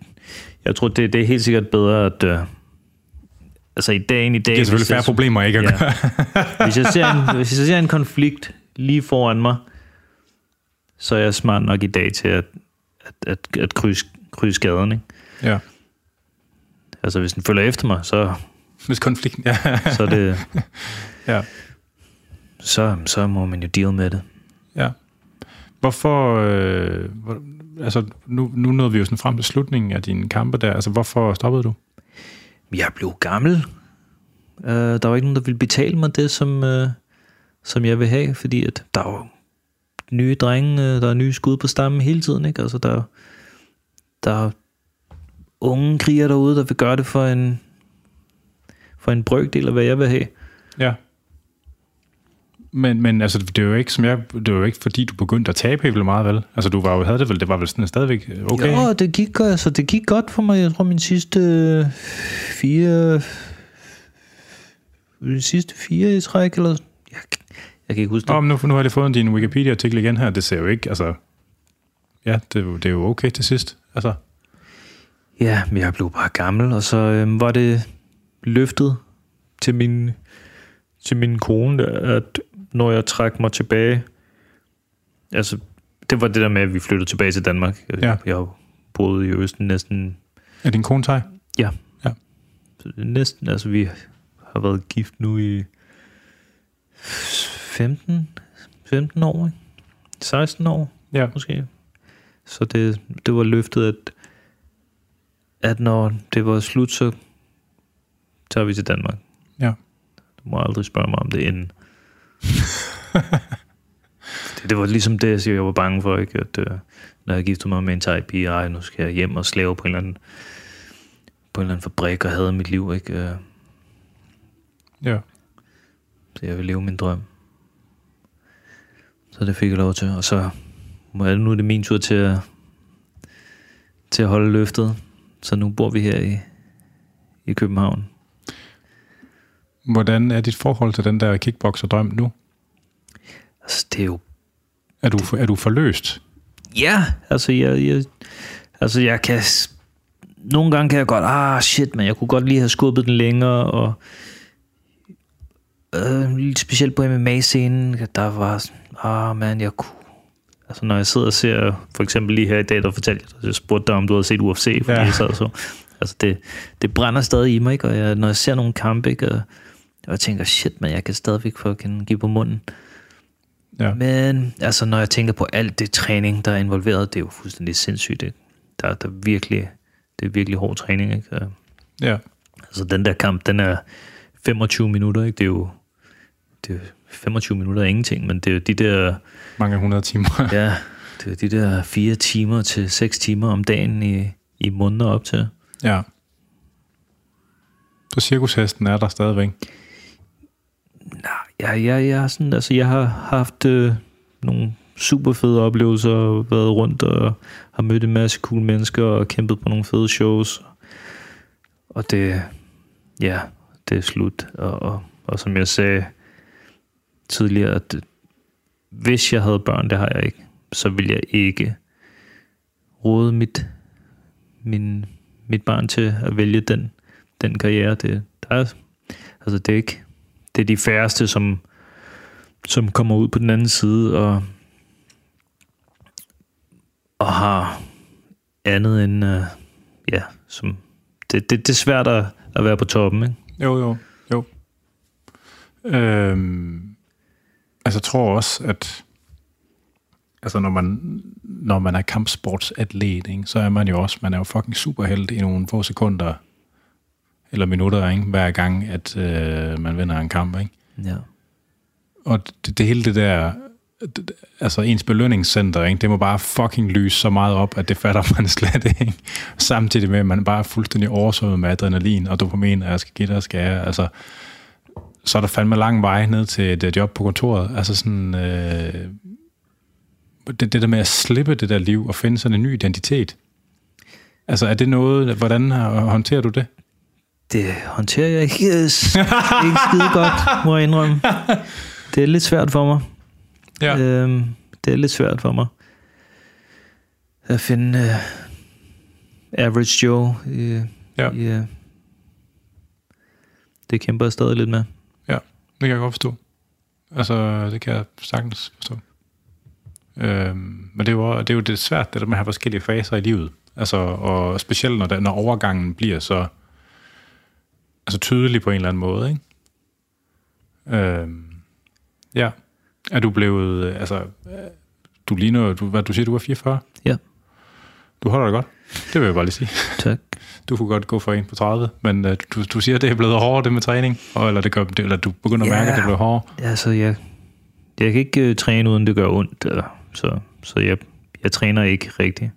jeg tror, det, det er helt sikkert bedre, at... øh, altså, i dagen i dag... det er selvfølgelig hvis jeg- færre problemer ikke at Ja. gøre. hvis, jeg ser en, hvis jeg ser en konflikt lige foran mig, så er jeg smart nok i dag til at, at, at, at krydse, krydse gaden. Ikke? ja. Altså, hvis den følger efter mig, så, Hvis konflikten... Ja. så, er det, ja. så, så må man jo deal med det. Ja. Hvorfor, øh, hvor, altså nu, nu nåede vi jo sådan frem til slutningen af dine kampe der, altså hvorfor stoppede du? Jeg blev gammel. Uh, der var ikke nogen, der ville betale mig det, som, uh, som jeg vil have, fordi at der er nye drenge, uh, der er nye skud på stammen hele tiden. Ikke? Altså, der, der er unge kriger derude, der vil gøre det for en, for en brøkdel af, hvad jeg vil have. Ja. Men, men altså, det er jo ikke, som jeg, det er jo ikke, fordi du begyndte at tabe helt meget, vel? Altså, du var jo, havde det vel, det var vel sådan stadigvæk okay? Jo, det gik, altså, det gik godt for mig. Jeg tror, min sidste øh, fire... De sidste fire i træk, eller... Jeg, jeg kan ikke huske det. Men nu, nu har jeg fået din Wikipedia-artikel igen her, det ser jo ikke, altså... Ja, det, er jo- det er jo okay til sidst, altså. Ja, men jeg blev bare gammel, og så øhm, var det løftet til min, til min kone, der, at når jeg trak mig tilbage, altså det var det der med, at vi flyttede tilbage til Danmark. Jeg, Ja. jeg har boet i Østen næsten, Er din kone thai? næsten, altså vi har været gift nu i 15, 15 år, ikke? 16 år Ja. måske. Så det, det var løftet, at, at når det var slut, så tager vi til Danmark. Ja. Du må aldrig spørge mig om det inden. det, det var ligesom det, jeg siger, jeg var bange for, ikke? At, uh, når jeg giftede mig med en thai pige, ej, nu skal jeg hjem og slave på en eller anden, på en eller anden fabrik og havde mit liv, ikke? Uh, Ja. så jeg vil leve min drøm. Så det fik jeg lov til. Og så må nu er det min tur til at, til at holde løftet. Så nu bor vi her i, i København. Hvordan er dit forhold til den der kickboxer-drøm nu? Altså, det er jo... Er du, er du forløst? Ja, altså jeg, jeg, altså jeg kan... Nogle gange kan jeg godt, ah shit, men jeg kunne godt lige have skubbet den længere, og øh, specielt på MMA-scenen, der var ah man, jeg kunne... Altså når jeg sidder og ser, for eksempel lige her i dag, der fortalte jeg, jeg spurgte dig, om du havde set UFC, fordi Ja. jeg sad så. Altså det, det brænder stadig i mig, ikke? og jeg, når jeg ser nogle kampe, ikke? Og, og jeg tænker, shit, men jeg kan stadigvæk få give på munden. Ja. Men altså, når jeg tænker på alt det træning, der er involveret, det er jo fuldstændig sindssygt. Ikke? Der, der er virkelig det er virkelig hård træning, ikke? Ja. Altså, den der kamp, den er 25 minutter, ikke? Det er jo, det er 25 minutter er ingenting, men det er jo de der, Mange hundrede timer. ja, det er de der fire timer til seks timer om dagen i, i måneder op til. ja. Så cirkushesten er der stadigvæk. Nej, jeg, jeg, jeg, sådan, altså, jeg har haft øh, nogle super fede oplevelser, været rundt og har mødt en masse cool mennesker og kæmpet på nogle fede shows. Og det, ja, det er slut. Og, og, og som jeg sagde tidligere, at hvis jeg havde børn, det har jeg ikke, så vil jeg ikke råde mit, min, mit barn til at vælge den, den karriere. Det, der er, altså det er ikke, det er de færreste, som, som kommer ud på den anden side og, og har andet end, uh, ja, som, det, det, det er svært at, at være på toppen, ikke? Jo, jo, jo. Øhm, altså, jeg tror også, at altså, når man, når man er kampsportsatlet, ikke, så er man jo også, man er jo fucking superheld i nogle få sekunder eller minutter, ikke, hver gang, at øh, man vinder en kamp, ikke? Ja. Og det, det hele det der, det, altså ens belønningscenter, ikke, det må bare fucking lyse så meget op, at det fatter man slet ikke. Samtidig med, at man bare er fuldstændig oversvømmet med adrenalin og dopamin, og jeg skal give dig og skære. Altså, så er der fandme lang vej ned til et job på kontoret. Altså sådan, øh, det, det der med at slippe det der liv og finde sådan en ny identitet. Altså er det noget, hvordan håndterer du det? Det håndterer jeg ikke, ikke skide godt, må jeg indrømme. Det er lidt svært for mig. Ja. Øhm, det er lidt svært for mig. At finde uh, Average Joe. I, Ja. i, uh, det kæmper jeg stadig lidt med. Ja, det kan jeg godt forstå. Altså, det kan jeg sagtens forstå. Øhm, men det er, jo, det er jo det svært, det der med at have forskellige faser i livet. Altså, og specielt når, der, når overgangen bliver så altså tydelig på en eller anden måde, ikke? Øhm, ja. Er du blevet, øh, altså, øh, du ligner, du, hvad du siger, du er 44? Ja. Du holder dig godt. Det vil jeg bare lige sige. Tak. Du kunne godt gå for en på 30, men øh, du, du siger, at det er blevet hårdere, det med træning, og, eller, det gør, det, eller du begynder at mærke, Ja. at det bliver hårdere. Altså, jeg, jeg kan ikke uh, træne, uden det gør ondt. Eller, så så jeg, jeg træner ikke rigtigt.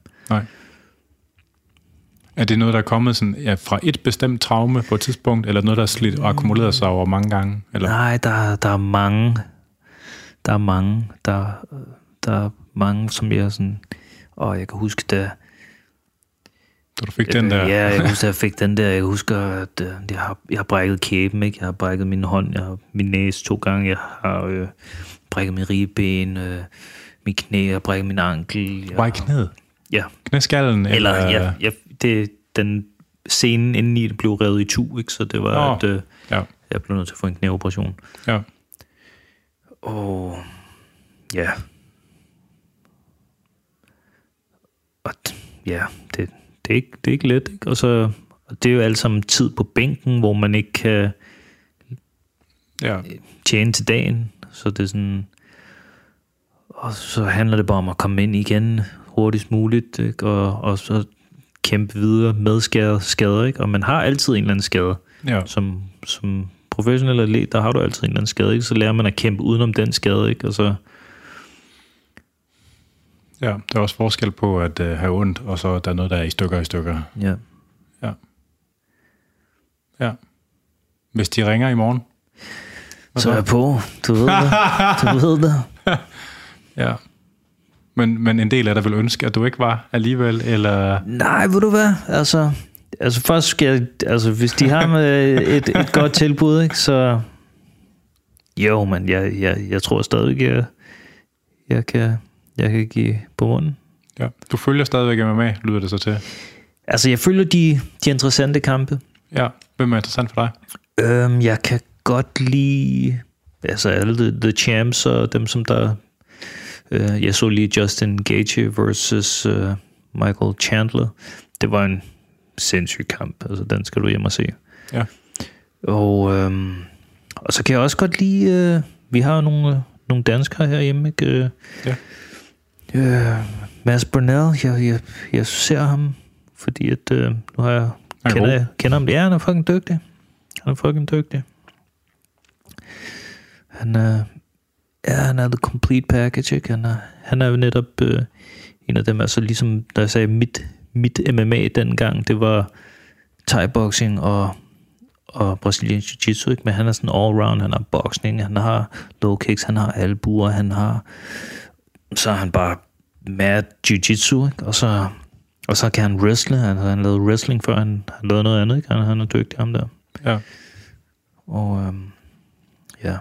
Er det noget, der er kommet sådan, ja, fra et bestemt traume på et tidspunkt, eller noget, der er slidt og akkumuleret sig over mange gange? Eller? Nej, der, der er mange. Der er mange. Der, der er mange, som jeg sådan... Og jeg kan huske, da... Så du fik den der... Ja, jeg kan huske, da jeg fik den der. Jeg husker, at øh, jeg har, jeg har brækket kæben, ikke? Jeg har brækket min hånd, jeg har min næse to gange. Jeg har øh, brækket min ribben, øh, min knæ, jeg har brækket min ankel. Jeg, i knæet? Ja, Knæskallen? eller eller ja, ja, det, den scenen inden i det blev revet i tu, ikke? Så det var, Nå. at øh, Ja, jeg blev nødt til at få en knæoperation. ja. Og ja. Og ja, det, det, er ikke, det er ikke let. Ikke? Og så og det er jo alt sammen tid på bænken, hvor man ikke kan ja. tjene til dagen. Så det er sådan... Og så handler det bare om at komme ind igen hurtigst muligt, ikke? Og, og så kæmpe videre med skader, skader, ikke? Og man har altid en eller anden skade. ja. Som, som professionel atlet, der har du altid en eller anden skade, ikke? Så lærer man at kæmpe udenom den skade, ikke? Og så, Ja, der er også forskel på at uh, have ondt, og så der er noget, der er i stykker i stykker. ja. Ja. Hvis de ringer i morgen, hvad Så er jeg på. Du ved det. Du ved det. Ja. Men, men en del af dig vil ønske, at du ikke var alligevel, eller... Nej, ved du hvad? Altså, altså først skal jeg, altså hvis de har med et, et godt tilbud, ikke, så jo, men jeg, jeg, jeg tror stadig, jeg, jeg, kan, jeg kan give på munden. Ja. Du følger stadigvæk MMA, lyder det så til. Altså, jeg følger de, de interessante kampe. Ja. Hvem er interessant for dig? Øhm, jeg kan godt lide altså alle the, the champs og dem, som der... Øh, jeg så lige Justin Gaethje versus øh, Michael Chandler. Det var en sindssyg kamp. Altså, den skal du hjem og se. Ja. Og, øhm, og så kan jeg også godt lide... Øh, vi har jo nogle, øh, nogle danskere herhjemme, ikke? Øh, Ja. Øh, Mads Burnell, jeg, jeg, jeg ser ham fordi at, øh, nu har jeg Han er kender, jeg, kender ham. Ja, han er fucking dygtig. Han er fucking dygtig. Han er, ja, han er the complete package, ikke? Han er, han er jo netop øh, en af dem, altså ligesom, da jeg sagde, mit, mit MMA dengang, det var thai-boxing og, og brasiliansk jiu-jitsu, ikke? Men han er sådan all-round, han har boxing, han har low kicks, han har albuer, han har, så er han bare mad jiu-jitsu, ikke? Og så, og så kan han wrestle, han, han lavede wrestling før, han, han lavede noget andet, ikke? Han, han er dygtig, ham der. Ja. Og øhm, ja.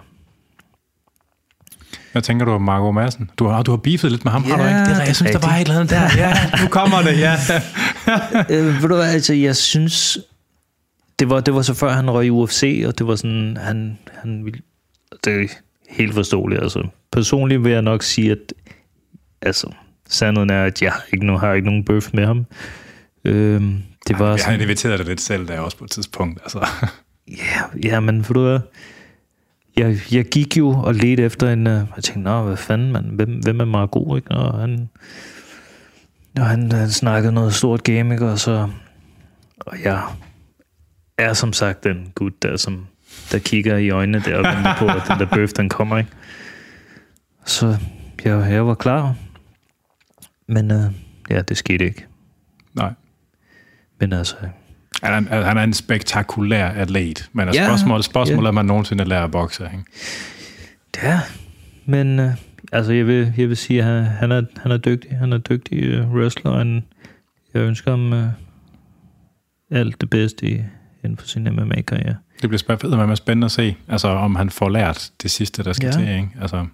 Hvad tænker du om Marco Madsen? Du har, du har beefet lidt med ham, har du Ja, ikke? Det, er- jeg synes, der var et eller andet der. Ja, nu kommer det, ja. øh, ved du hvad, altså, jeg synes, det var, det var så før han røg i UFC, og det var sådan, han, han ville, det er helt forståeligt, altså. Personligt vil jeg nok sige, at, altså, sandheden er, at jeg ikke, nu har ikke nogen bøf med ham. Øhm, det var Jeg har sådan, inviteret dig lidt selv der også på et tidspunkt. Altså. Ja, ja, men for du hvad, jeg, jeg gik jo og ledte efter en, uh, jeg tænkte, nå, hvad fanden, man, hvem, hvem er Margot, ikke? Og han, og han, han snakkede noget stort game, ikke? Og så, og jeg er som sagt den gut der, som, der kigger i øjnene der og venter på, at den der bøf, den kommer, ikke? Så jeg, jeg var klar. Men uh, ja, det skete ikke. Nej. Men altså, Han er, han er en spektakulær atlet, men Ja, ja, spørgsmålet, spørgsmålet ja. er, om man nogensinde lærer at bokse. Ikke? Ja, men øh, altså jeg vil, jeg vil sige, at han, han, er, han er dygtig. Han er dygtig øh, wrestler, og han, jeg ønsker ham øh, alt det bedste i, inden for sin MMA-karriere. Det bliver spændende, med spændende at se, altså, om han får lært det sidste, der skal ja. til. Ikke? Altså,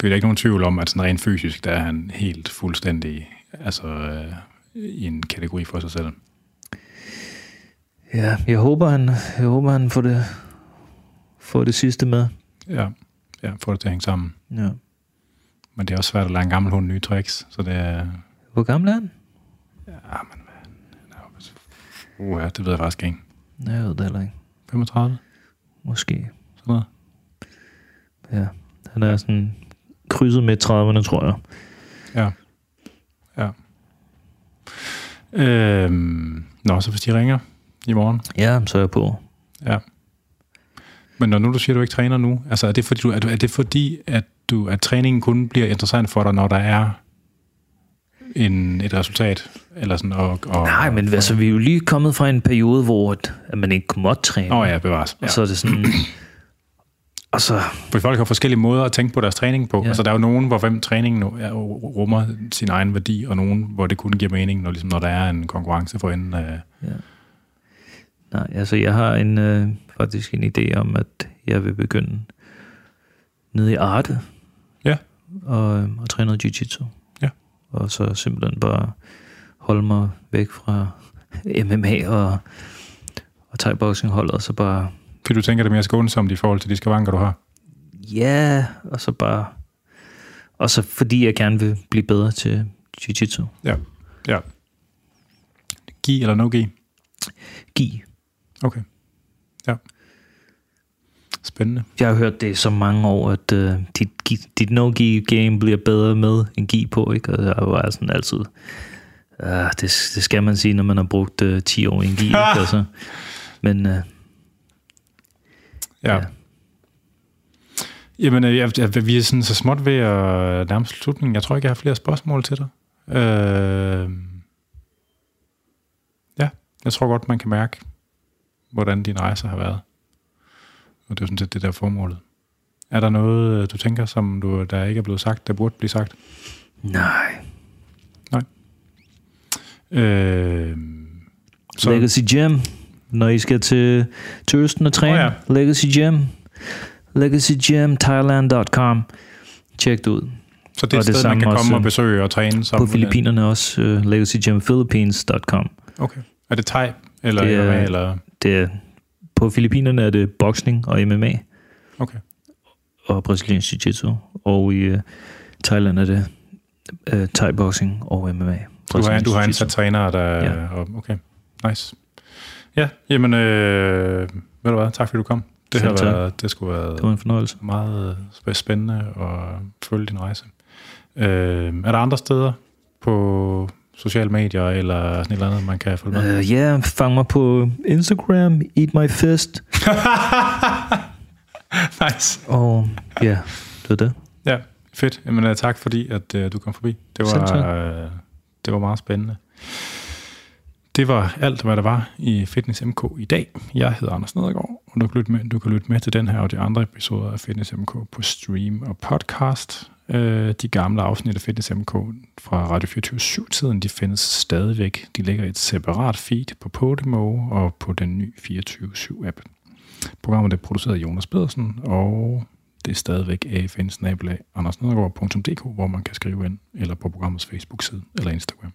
for der er ikke nogen tvivl om, at sådan rent fysisk, der er han helt fuldstændig altså, øh, i en kategori for sig selv. Ja, jeg håber, han, jeg håber, han får det, får det sidste med. Ja, ja får det til at hænge sammen. Ja. Men det er også svært at lære en gammel hund nye tricks, så det er... Hvor gammel er han? Ja, men uh, det ved jeg faktisk ikke. Nej, jeg ved det heller ikke. 35? Måske. Sådan noget. Ja, han er sådan krydset med 30'erne, tror jeg. Ja. Ja. Øhm, nå, så hvis de ringer i morgen. Ja, så er jeg på. Ja. Men når nu du siger, at du ikke træner nu, altså er det fordi, du, er, er det fordi at, du, at træningen kun bliver interessant for dig, når der er en, et resultat? Eller sådan, og, og, Nej, men altså, vi er jo lige kommet fra en periode, hvor at, at man ikke måtte træne. Nå ja, bevares. Ja. Og så er det sådan... og så... For folk har forskellige måder at tænke på deres træning på. Ja. Ja. Altså, der er jo nogen, hvor hvem træningen er, rummer sin egen værdi, og nogen, hvor det kun giver mening, når, ligesom, når der er en konkurrence for enden af... Nej, altså jeg har en, øh, faktisk en idé om, at jeg vil begynde nede i Arte. Ja. Og, øh, og træne noget jiu-jitsu. Ja. Og så simpelthen bare holde mig væk fra MMA og, og thai-boxing holdet, og så bare, Fordi du tænker, det er mere skånsomt i forhold til de skavanker, du har. ja, og så bare, og så fordi jeg gerne vil blive bedre til jiu-jitsu. Ja. ja. Gi eller no gi? Giv. Okay. Ja. Spændende. Jeg har hørt det så mange år, at uh, dit, gi- dit no-gi-game bliver bedre med en gi på, ikke? Og jeg var sådan altid... Uh, det, det skal man sige, når man har brugt uh, 10 år i en gi, ikke? Altså. Men uh, Ja. Ja. ja. Jamen, øh, jeg, jeg, vi er sådan så småt ved at nærme slutningen. Jeg tror ikke, jeg har flere spørgsmål til dig. Øh, ja, jeg tror godt, man kan mærke, hvordan din rejse har været. Og det er jo sådan set det der formålet. Er der noget, øh, du tænker, som du, der ikke er blevet sagt, der burde blive sagt? nej. Øh, Så. Legacy Gym. Når I skal til, til Østen og træne. Oh, ja. Legacy Gym. LegacyGymThailand.com. Tjek det ud. så det er og et det sted, man samme kan komme også, og besøge og træne På sammen? Filippinerne også. Uh, LegacyGymPhilippines.com. Okay. Er det thai? Eller, Det er- eller, hvad, eller? Det er, på Filippinerne er det boksning og MMA. Okay. og brasiliansk jiu-jitsu. Og i uh, Thailand er det uh, thai-boxing og MMA. Du har, du har ansat trænere, der... Ja. Og, okay, nice. Ja, jamen, øh, ved du hvad, tak fordi du kom. Det, Selv har tak. været, det skulle være Det var en fornøjelse. meget sp- spændende at følge din rejse. Øh, er der andre steder, på, sociale medier, eller sådan et eller andet, man kan følge med? Uh, ja, yeah, fang mig på Instagram, Eat My Fist. nice. Og ja, det er det. Ja, fedt. Jamen, uh, tak fordi, at uh, du kom forbi. Det var, uh, det var meget spændende. Det var alt, hvad der var i Fitness MK i dag. Jeg hedder Anders Nedergaard, og du kan, lytte med, du kan lytte med til den her og de andre episoder af Fitness MK på stream og podcast. Øh, de gamle afsnit af Fitness MK fra Radio 24-7-tiden, de findes stadigvæk. De ligger i et separat feed på Podimo og på den nye 24-7-app. Programmet er produceret af Jonas Pedersen, og det er stadigvæk afn andersnedergaard.dk, hvor man kan skrive ind, eller på programmets Facebook-side eller Instagram.